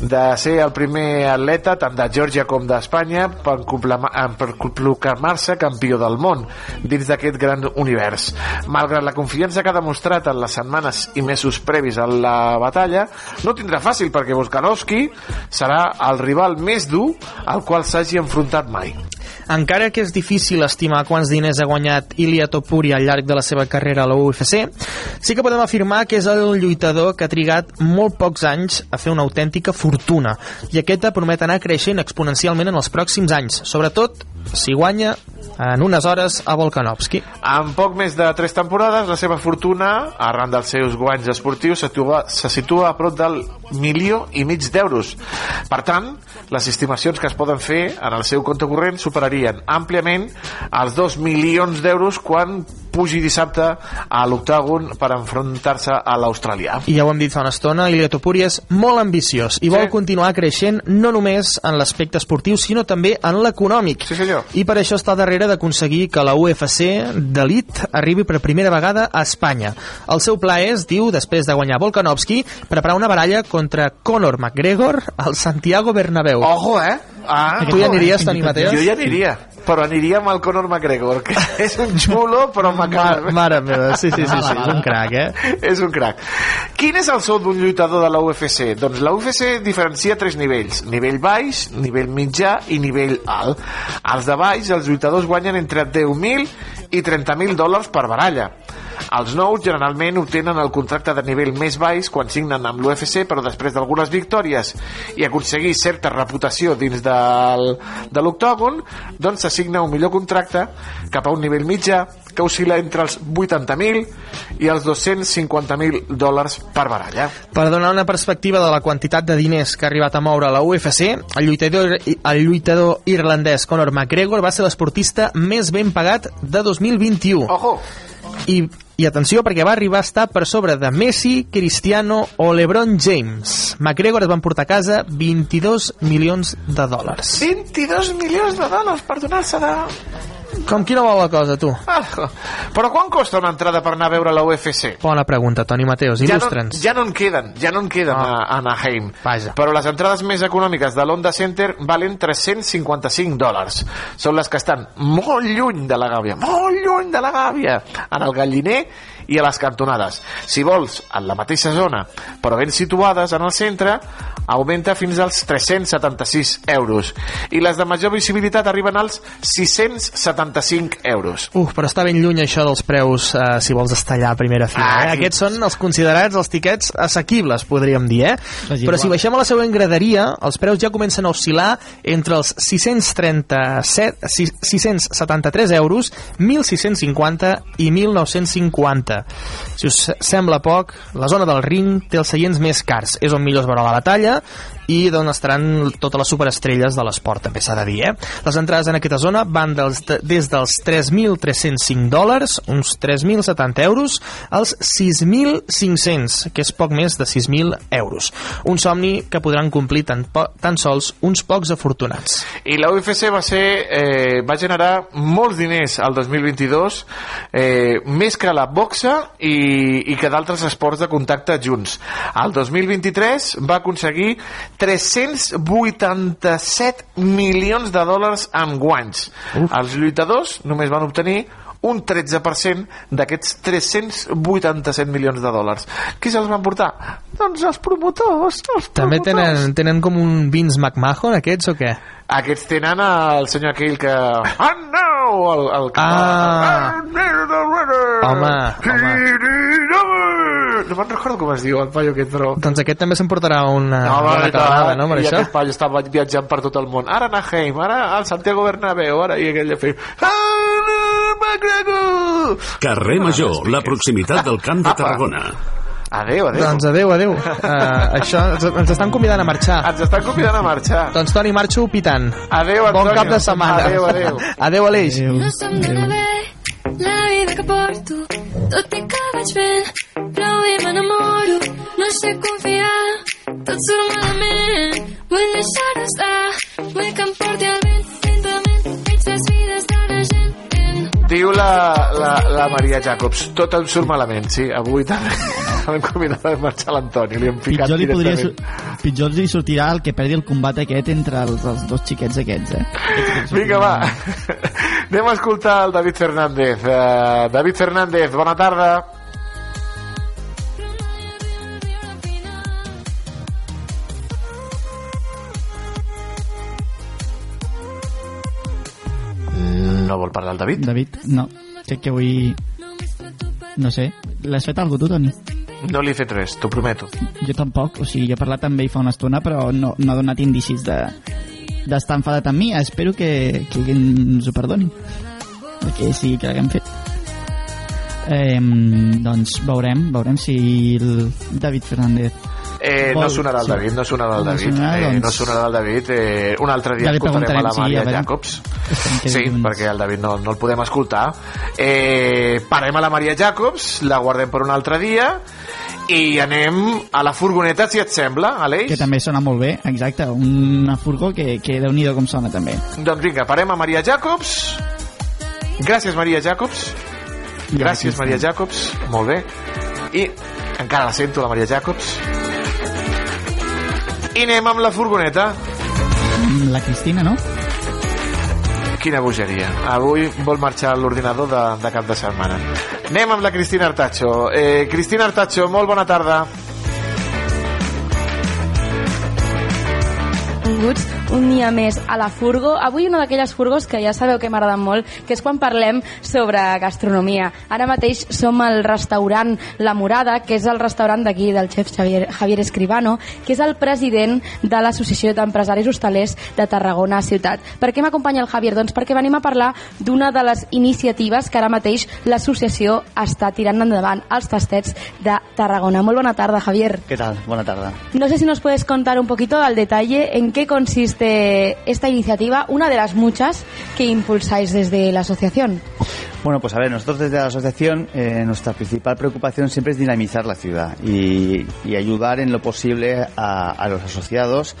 de ser el primer atleta tant de Geòrgia com d'Espanya per, eh, per proclamar-se campió del món dins d'aquest gran univers. Malgrat la confiança que ha demostrat en les setmanes i mesos previs a la batalla, no tindrà fàcil perquè Volkanovski serà el rival més dur al qual s'hagi enfrontat mai. Encara que és difícil estimar quants diners ha guanyat Ilia Topuri al llarg de la seva carrera a la UFC, sí que podem afirmar que és el lluitador que ha trigat molt pocs anys a fer una autèntica fortuna, i aquesta promet anar creixent exponencialment en els pròxims anys, sobretot si guanya en unes hores a Volkanovski. En poc més de tres temporades, la seva fortuna, arran dels seus guanys esportius, se situa, se situa a prop del milió i mig d'euros. Per tant, les estimacions que es poden fer en el seu compte corrent superarien àmpliament els 2 milions d'euros quan pugi dissabte a l'octàgon per enfrontar-se a l'australià. I ja ho hem dit fa una estona, Ilia Topuri és molt ambiciós i vol Sí. continuar creixent no només en l'aspecte esportiu, sinó també en l'econòmic. Sí, senyor. I per això està darrere d'aconseguir que la UFC d'elit arribi per primera vegada a Espanya. El seu pla és, diu, després de guanyar Volkanovski, preparar una baralla contra Conor McGregor al Santiago Bernabéu. Ojo, eh? Ah, Tu hi aniries, Toni Mateos? Jo hi aniria, però aniria amb el Conor McGregor, que és un xulo, però m'acaba. Mare meva, sí, sí, sí, sí, és un crac, eh? és un crac. Quin és el sou d'un lluitador de la UFC? Doncs la UFC diferencia tres nivells. Nivell baix, nivell mitjà i nivell alt. Als de baix, els lluitadors guanyen entre 10.000 i 30.000 dòlars per baralla. Els nous generalment obtenen el contracte de nivell més baix quan signen amb l'UFC, però després d'algunes victòries i aconseguir certa reputació dins del, de l'octògon, doncs s'assigna un millor contracte cap a un nivell mitjà que oscil·la entre els 80.000 i els 250.000 dòlars per baralla. Per donar una perspectiva de la quantitat de diners que ha arribat a moure la UFC, el lluitador, el lluitador irlandès Conor McGregor va ser l'esportista més ben pagat de 2021. Ojo! I, I atenció, perquè va arribar a estar per sobre de Messi, Cristiano o LeBron James. McGregor es va emportar a casa 22 milions de dòlars. 22 milions de dòlars per donar-se de... Com qui no vol la cosa, tu? Ah, però quan costa una entrada per anar a veure la UFC? Bona pregunta, Toni Mateos, Ja no, il·lustra'ns. ja no en queden, ja no en queden a, a Anaheim. Vaja. Però les entrades més econòmiques de l'Honda Center valen 355 dòlars. Són les que estan molt lluny de la gàbia, molt lluny de la gàbia, en el galliner i a les cantonades. Si vols, en la mateixa zona, però ben situades en el centre, augmenta fins als 376 euros. I les de major visibilitat arriben als 675 euros. Uf, però està ben lluny això dels preus eh, si vols estar allà a primera fila. Ah, eh? Aquests són els considerats els tiquets assequibles, podríem dir, eh? Però si baixem a la següent graderia, els preus ja comencen a oscil·lar entre els 637, sis- 673 euros, 1.650 i 1.950. Si us sembla poc, la zona del ring té els seients més cars. És on millor es veurà la batalla i d'on estaran totes les superestrelles de l'esport, també s'ha de dir, eh? Les entrades en aquesta zona van dels, des dels 3.305 dòlars, uns 3.070 euros, als 6.500, que és poc més de 6.000 euros. Un somni que podran complir tan, po tan sols uns pocs afortunats. I la UFC va ser eh, va generar molts diners al 2022 eh, més que la boxa i, i que d'altres esports de contacte junts al 2023 va aconseguir 387 milions de dòlars en guanys els lluitadors només van obtenir un 13% d'aquests 387 milions de dòlars. Qui se'ls van portar? Doncs els promotors. Els També promotors. tenen, tenen com un Vince McMahon, aquests, o què? Aquests tenen el senyor aquell que... Ah, no! El, el que... Ah. Home, No me'n recordo com es diu el paio aquest, però... Doncs aquest també s'emportarà una, No, una home, catalada, no, per I això? aquest paio estava viatjant per tot el món. Ara a Anaheim, ara al Santiago Bernabéu, ara i aquell de fer... Ah, McGregor! Carrer Major, la proximitat del Camp de Tarragona. Adéu, adéu. Doncs adéu, adéu. Uh, això, ens, ens estan convidant a marxar. Ens estan convidant a marxar. Doncs Toni, marxo pitant. Adéu, Bon Antonio. cap de setmana. Adéu, adéu. adéu, Aleix. No som gaire bé, la vida que porto, tot i que vaig fent, però bé m'enamoro, no sé confiar, tot surt malament, vull deixar-ho estar, vull que em porti el Diu la, la, la Maria Jacobs, tot em surt malament, sí, avui també hem convidat a marxar l'Antoni, li hem picat Pitjor li, podria, pitjor li sortirà el que perdi el combat aquest entre els, els dos xiquets aquests, eh? Vinga, va. Anem a escoltar el David Fernández. Uh, David Fernández, bona tarda. No vol parlar el David? David, no. Crec que avui... No sé. L'has fet algú tu, Toni? No li he fet res, t'ho prometo. Jo tampoc. O sigui, jo he parlat amb ell fa una estona, però no, no ha donat indicis de d'estar enfadat amb mi. Espero que, que ens ho perdonin. perquè sí que l'haguem fet. Eh, doncs veurem, veurem si el David Fernández Eh, no vol- sonarà el sí. David, no sonarà el No David. sonarà, eh, doncs- no sonarà el David. Eh, un altre dia Ja escoltarem a la sí, Maria veure. Jacobs. Sí, perquè el David no, no el podem escoltar. Eh, parem a la Maria Jacobs, la guardem per un altre dia i anem a la furgoneta, si et sembla, Aleix? que també sona molt bé, exacte, una furgó que, que déu nhi com sona també. Doncs vinga, parem a Maria Jacobs. Gràcies, Maria Jacobs. Gràcies, Maria Jacobs. Molt bé. I encara la sento, la Maria Jacobs. I anem amb la furgoneta. Mm, La Cristina, no? Quina bogeria. Avui vol marxar l'ordinador de, de cap de setmana. Anem amb la Cristina Artacho. Eh, Cristina Artacho, molt bona tarda. benvinguts un dia més a la Furgo. Avui una d'aquelles furgos que ja sabeu que m'agraden molt, que és quan parlem sobre gastronomia. Ara mateix som al restaurant La Morada, que és el restaurant d'aquí del xef Javier, Javier Escribano, que és el president de l'Associació d'Empresaris Hostalers de Tarragona Ciutat. Per què m'acompanya el Javier? Doncs perquè venim a parlar d'una de les iniciatives que ara mateix l'associació està tirant endavant, els tastets de Tarragona. Molt bona tarda, Javier. ¿Qué tal? Buena tarde. No sé si nos puedes contar un poquito al detalle en qué consiste esta iniciativa, una de las muchas que impulsáis desde la asociación. Bueno, pues a ver, nosotros desde la asociación, eh, nuestra principal preocupación siempre es dinamizar la ciudad y, y ayudar en lo posible a, a los asociados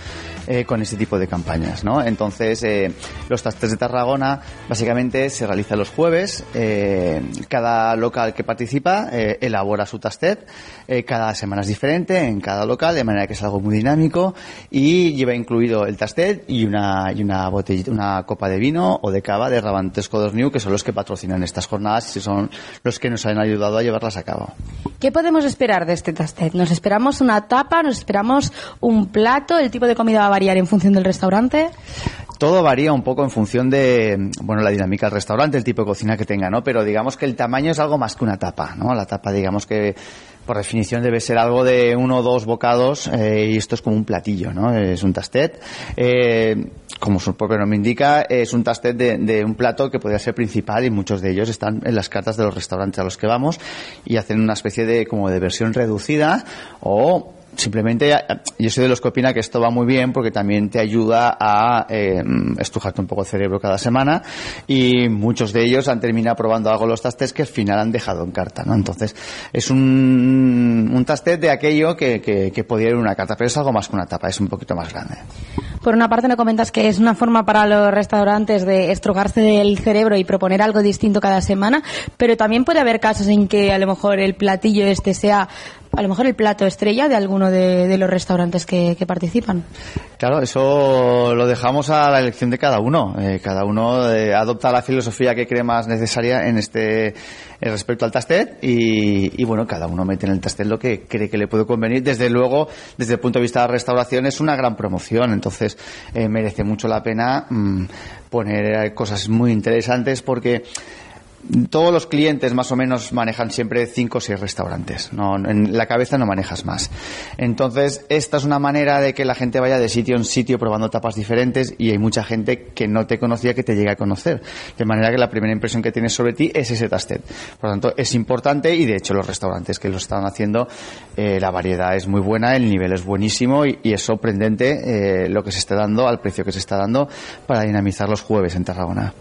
eh, con este tipo de campañas, ¿no? Entonces, eh, los tastes de Tarragona básicamente se realizan los jueves, eh, cada local que participa eh, elabora su tastet, eh, cada semana es diferente en cada local, de manera que es algo muy dinámico y lleva incluido el tastet y una, y una botellita, una copa de vino o de cava de Rabantes Codos New, que son los que patrocinan estas jornadas y son los que nos han ayudado a llevarlas a cabo. ¿Qué podemos esperar de este tastet? ¿Nos esperamos una tapa? ¿Nos esperamos un plato? ¿El tipo de comida va a variar en función del restaurante? Todo varía un poco en función de, bueno, la dinámica del restaurante, el tipo de cocina que tenga, ¿no? Pero digamos que el tamaño es algo más que una tapa, ¿no? La tapa, digamos que por definición debe ser algo de uno o dos bocados eh, y esto es como un platillo, ¿no? Es un tastet. Eh, como su propio nombre indica, es un tastet de, de un plato que podría ser principal y muchos de ellos están en las cartas de los restaurantes a los que vamos y hacen una especie de como de versión reducida o simplemente yo soy de los que opina que esto va muy bien porque también te ayuda a eh, un poco el cerebro cada semana y muchos de ellos han terminado probando algo los tastes que al final han dejado en carta ¿no? entonces es un, un tastet de aquello que, que, podría ir en una carta pero es algo más que una tapa es un poquito más grande Por una parte me comentas que es una forma para los restaurantes de estrujarse del cerebro y proponer algo distinto cada semana, pero también puede haber casos en que a lo mejor el platillo este sea a lo mejor el plato estrella de alguno de, los restaurantes que, participan. Claro, eso lo dejamos a la elección de cada uno. Eh, cada uno eh, adopta la filosofía que cree más necesaria en este eh, respecto al tastet y, bueno, cada uno mete en el tastet lo que cree que le puede convenir. Desde luego, desde el punto de vista de la restauración es una gran promoción, entonces merece mucho la pena mm, poner cosas muy interesantes porque todos los clientes más o menos manejan siempre cinco o seis restaurantes. No, en la cabeza no manejas más. Entonces, esta es una manera de que la gente vaya de sitio en sitio probando tapas diferentes y hay mucha gente que no te conocía que te llega a conocer. De manera que la primera impresión que tienes sobre ti es ese tastet. Por lo tanto, es importante y de hecho los restaurantes que lo están haciendo, eh, la variedad es muy buena, el nivel es buenísimo y, es sorprendente eh, lo que se está dando al precio que se está dando para dinamizar los jueves en Tarragona.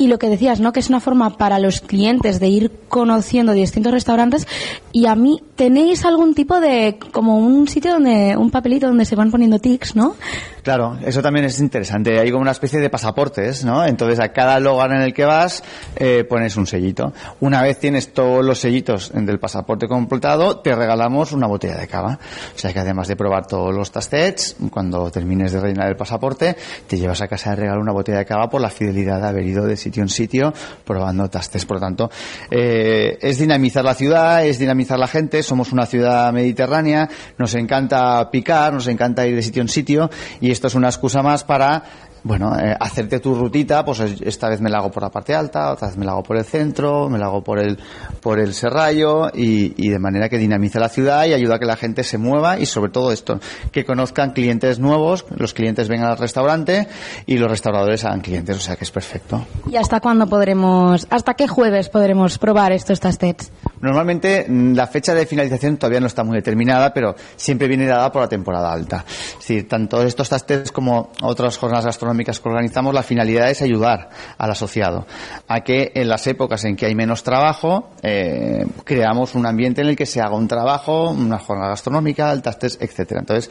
Y lo que decías, ¿no? Que es una forma para los clientes de ir conociendo distintos restaurantes. Y a mí, ¿tenéis algún tipo de, como un sitio donde, un papelito donde se van poniendo tics, ¿no? Claro, eso también es interesante. Hay como una especie de pasaportes, ¿no? Entonces a cada lugar en el que vas eh, pones un sellito. Una vez tienes todos los sellitos del pasaporte completado, te regalamos una botella de cava. O sea que además de probar todos los tastets, cuando termines de rellenar el pasaporte, te llevas a casa de regalo una botella de cava por la fidelidad de haber ido de sitio en sitio probando Por lo tanto, eh, es dinamizar la ciudad, es dinamizar la gente. Somos una ciudad mediterránea, nos encanta picar, nos encanta ir de sitio en sitio. Y esto es una excusa más para bueno, eh, hacerte tu rutita, pues es- esta vez me la hago por la parte alta, otra vez me la hago por el centro, me la hago por el, por el serrallo y, y de manera que dinamice la ciudad y ayuda a que la gente se mueva y sobre todo esto, que conozcan clientes nuevos, los clientes vengan al restaurante y los restauradores hagan clientes, o sea que es perfecto. ¿Y hasta cuándo podremos, hasta qué jueves podremos probar estos tastets? Normalmente mm, la fecha de finalización todavía no está muy determinada, pero siempre viene dada por la temporada alta. Es decir, tanto estos tastes como otras jornadas gastronómicas que organizamos, la finalidad es ayudar al asociado a que en las épocas en que hay menos trabajo, eh, creamos un ambiente en el que se haga un trabajo, una jornada gastronómica, el tastes, etcétera. Entonces,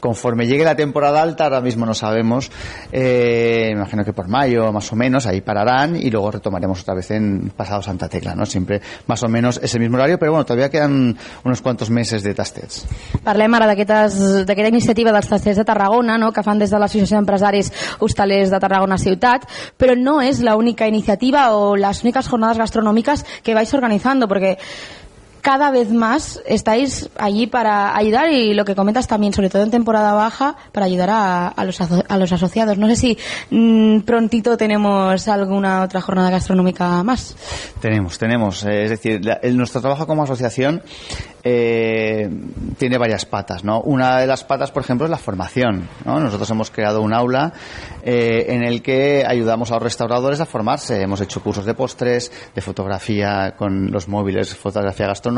conforme llegue la temporada alta, ahora mismo no sabemos, eh, imagino que por mayo más o menos, ahí pararán y luego retomaremos otra vez en pasado Santa Tecla, ¿no? Siempre más o menos ese mismo horario, pero bueno, todavía quedan unos cuantos meses de tastets. Parlem ara d'aquesta iniciativa dels tasters de Tarragona, no?, que fan des de l'Associació d'Empresaris Hostalers de Tarragona Ciutat, però no és la única iniciativa o las únicas jornadas gastronómicas que vais organizando, porque cada vez más estáis allí para ayudar y lo que comentas también, sobre todo en temporada baja, para ayudar a, los, a los asociados. No sé si mm, prontito tenemos alguna otra jornada gastronómica más. Tenemos, tenemos. eh, es decir, la- el- nuestro trabajo como asociación eh, tiene varias patas, ¿no? Una de las patas, por ejemplo, es la formación, ¿no? Nosotros hemos creado un aula eh, en el que ayudamos a los restauradores a formarse. Hemos hecho cursos de postres, de fotografía con los móviles, fotografía gastronómica,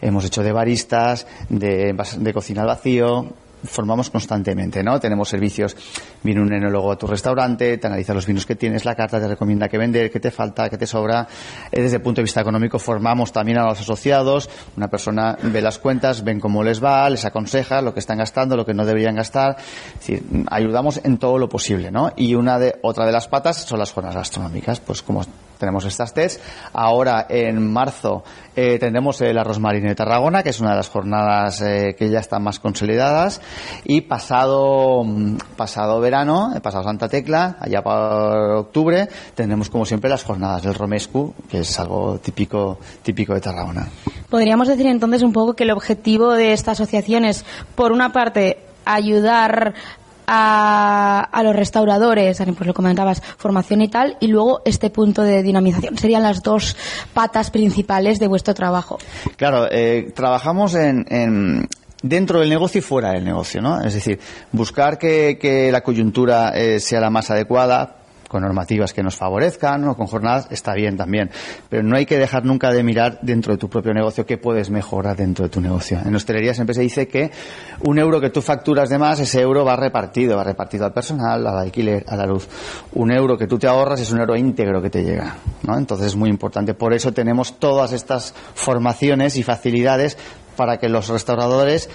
hemos hecho de baristas, de cocina al vacío, formamos constantemente, ¿no? Tenemos servicios, viene un enólogo a tu restaurante, te analiza los vinos que tienes, la carta te recomienda qué vender, qué te falta, qué te sobra. Eh, Desde el punto de vista económico formamos también a los asociados, una persona ve las cuentas, ven cómo les va, les aconseja lo que están gastando, lo que no deberían gastar. Es decir, ayudamos en todo lo posible, ¿no? Y una de, otra de las patas son las jornadas gastronómicas, pues como tenemos estas test. Ahora, en marzo, eh, tendremos el arroz marino de Tarragona, que es una de las jornadas eh, que ya están más consolidadas. Y pasado, mm, pasado verano, eh, pasado Santa Tecla, allá para octubre, tendremos como siempre las jornadas del Romescu, que es algo típico, típico de Tarragona. Podríamos decir entonces un poco que el objetivo de esta asociación es, por una parte, ayudar a, a los restauradores, pues lo comentabas, formación y tal, y luego este punto de dinamización. Serían las dos patas principales de vuestro trabajo. Claro, eh, trabajamos en, en- dentro del negocio y fuera del negocio, ¿no? Es decir, buscar que, que la coyuntura eh, sea la más adecuada con normativas que nos favorezcan o con jornadas está bien también, pero no hay que dejar nunca de mirar dentro de tu propio negocio qué puedes mejorar dentro de tu negocio. En hostelería siempre se dice que un euro que tú facturas de más, ese euro va repartido, va repartido al personal, al alquiler, a la luz. Un euro que tú te ahorras es un euro íntegro que te llega, ¿no? Entonces es muy importante. Por eso tenemos todas estas formaciones y facilidades para que los restauradores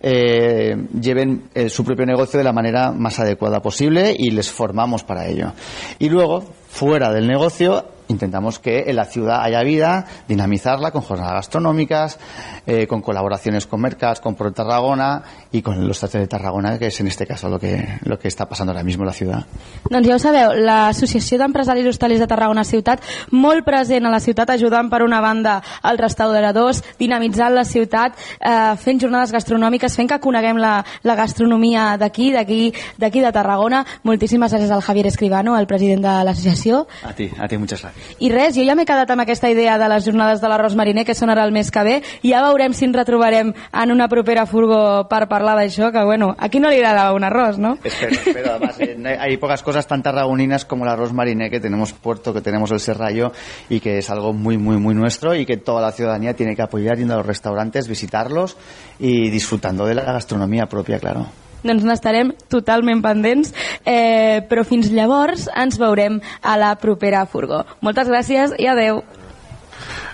eh, lleven eh, su propio negocio de la manera más adecuada posible y les formamos para ello. Y luego, fuera del negocio, intentamos que en la ciudad haya vida, dinamizarla con jornadas gastronómicas, eh, con colaboraciones con Mercas, con Pro Tarragona y con los de Tarragona, que es en este caso lo que, lo que está pasando ahora mismo en la ciudad. Doncs ja ho sabeu, l'Associació d'Empresaris Hostalers de Tarragona Ciutat, molt present a la ciutat, ajudant per una banda els restauradors, dinamitzant la ciutat, eh, fent jornades gastronòmiques, fent que coneguem la, la gastronomia d'aquí, d'aquí d'aquí de Tarragona. Moltíssimes gràcies al Javier Escribano, el president de l'associació. A ti, a ti muchas gracias. I res, jo ja m'he quedat amb aquesta idea de les jornades de l'arròs mariner, que són ara el mes que ve. Ja veurem si ens retrobarem en una propera furgo per parlar d'això, que bueno, aquí no li agrada un arròs, no? Espero, espero. Además, hay- pocas cosas tan tarragoninas como el arroz mariné, que tenemos puerto, que tenemos el serrallo y que es algo muy, muy, muy nuestro y que toda la ciudadanía tiene que apoyar yendo a los restaurantes, visitarlos y disfrutando de la gastronomía propia, claro. Doncs n'estarem totalment pendents, eh, però fins llavors ens veurem a la propera furgó. Moltes gràcies i adeu.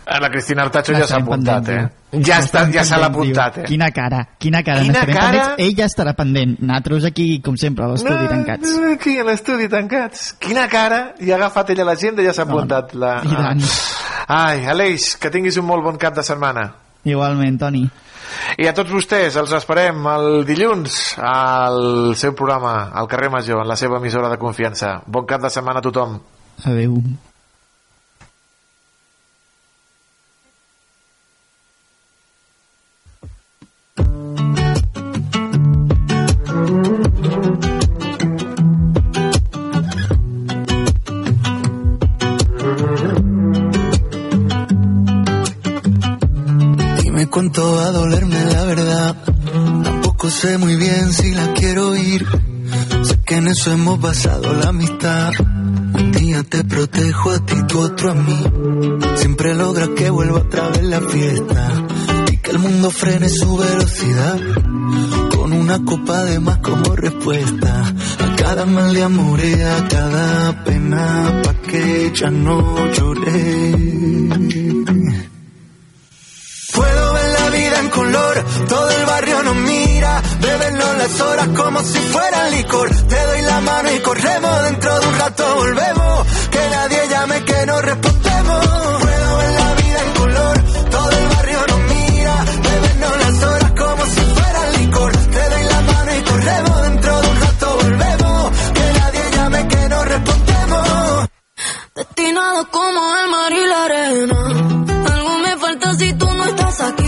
La Cristina Artacho ja s'ha apuntat, eh? Ja, està, ja se l'ha apuntat, eh? Quina cara, quina cara. Quina cara? pendents. Ell ja estarà pendent. Nosaltres aquí, com sempre, a l'estudi tancats. Aquí a l'estudi tancats. Quina cara! I ha agafat ella l'agenda i ja s'ha apuntat. La... I tant. Ai, Aleix, que tinguis un molt bon cap de setmana. Igualment, Toni. I a tots vostès els esperem el dilluns al seu programa, al carrer Major, en la seva emissora de confiança. Bon cap de setmana a tothom. Adéu. Cuánto va a dolerme la verdad. Tampoco sé muy bien si la quiero ir. Sé que en eso hemos basado la amistad. Un día te protejo a ti, tú otro a mí. Siempre logra que vuelva otra vez la fiesta. Y que el mundo frene su velocidad. Con una copa de más como respuesta. A cada mal de amor y a cada pena. Pa' que ya no lloré. Puedo todo el barrio nos mira, bebenlo las horas como si fuera licor. Te doy la mano y corremos, dentro de un rato volvemos, que nadie llame que no respondemos. Puedo ver la vida en color, todo el barrio nos mira, bebenlo las horas como si fuera licor. Te doy la mano y corremos, dentro de un rato volvemos, que nadie llame que no respondemos. Destinado como el mar y la arena. Algo me falta si tú no estás aquí.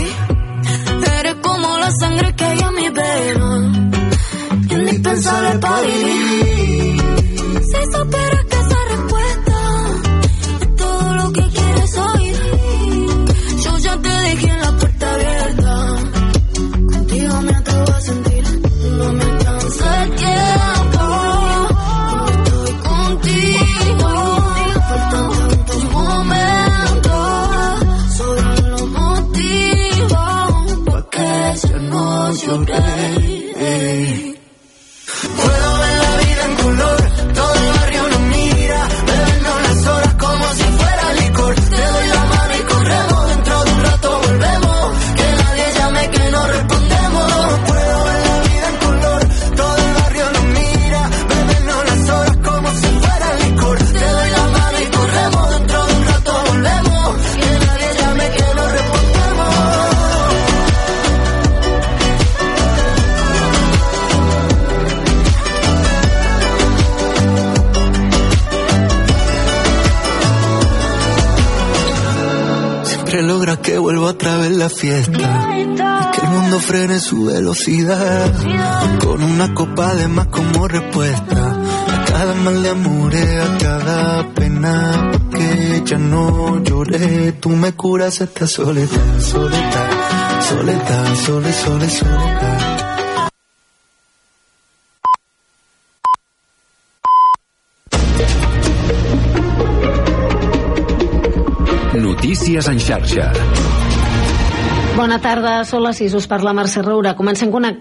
Indispensable para vivir. Si supieras otra vez la fiesta. Que el mundo frene su velocidad. Con una copa de más como respuesta. A cada mal de amor, a cada pena. Que ya no lloré. Tú me curas esta soledad, soledad, soledad, sole, sole, soledad. Notícies en xarxa. Bona tarda, són les 6, us parla Mercè Roura. Comencem connect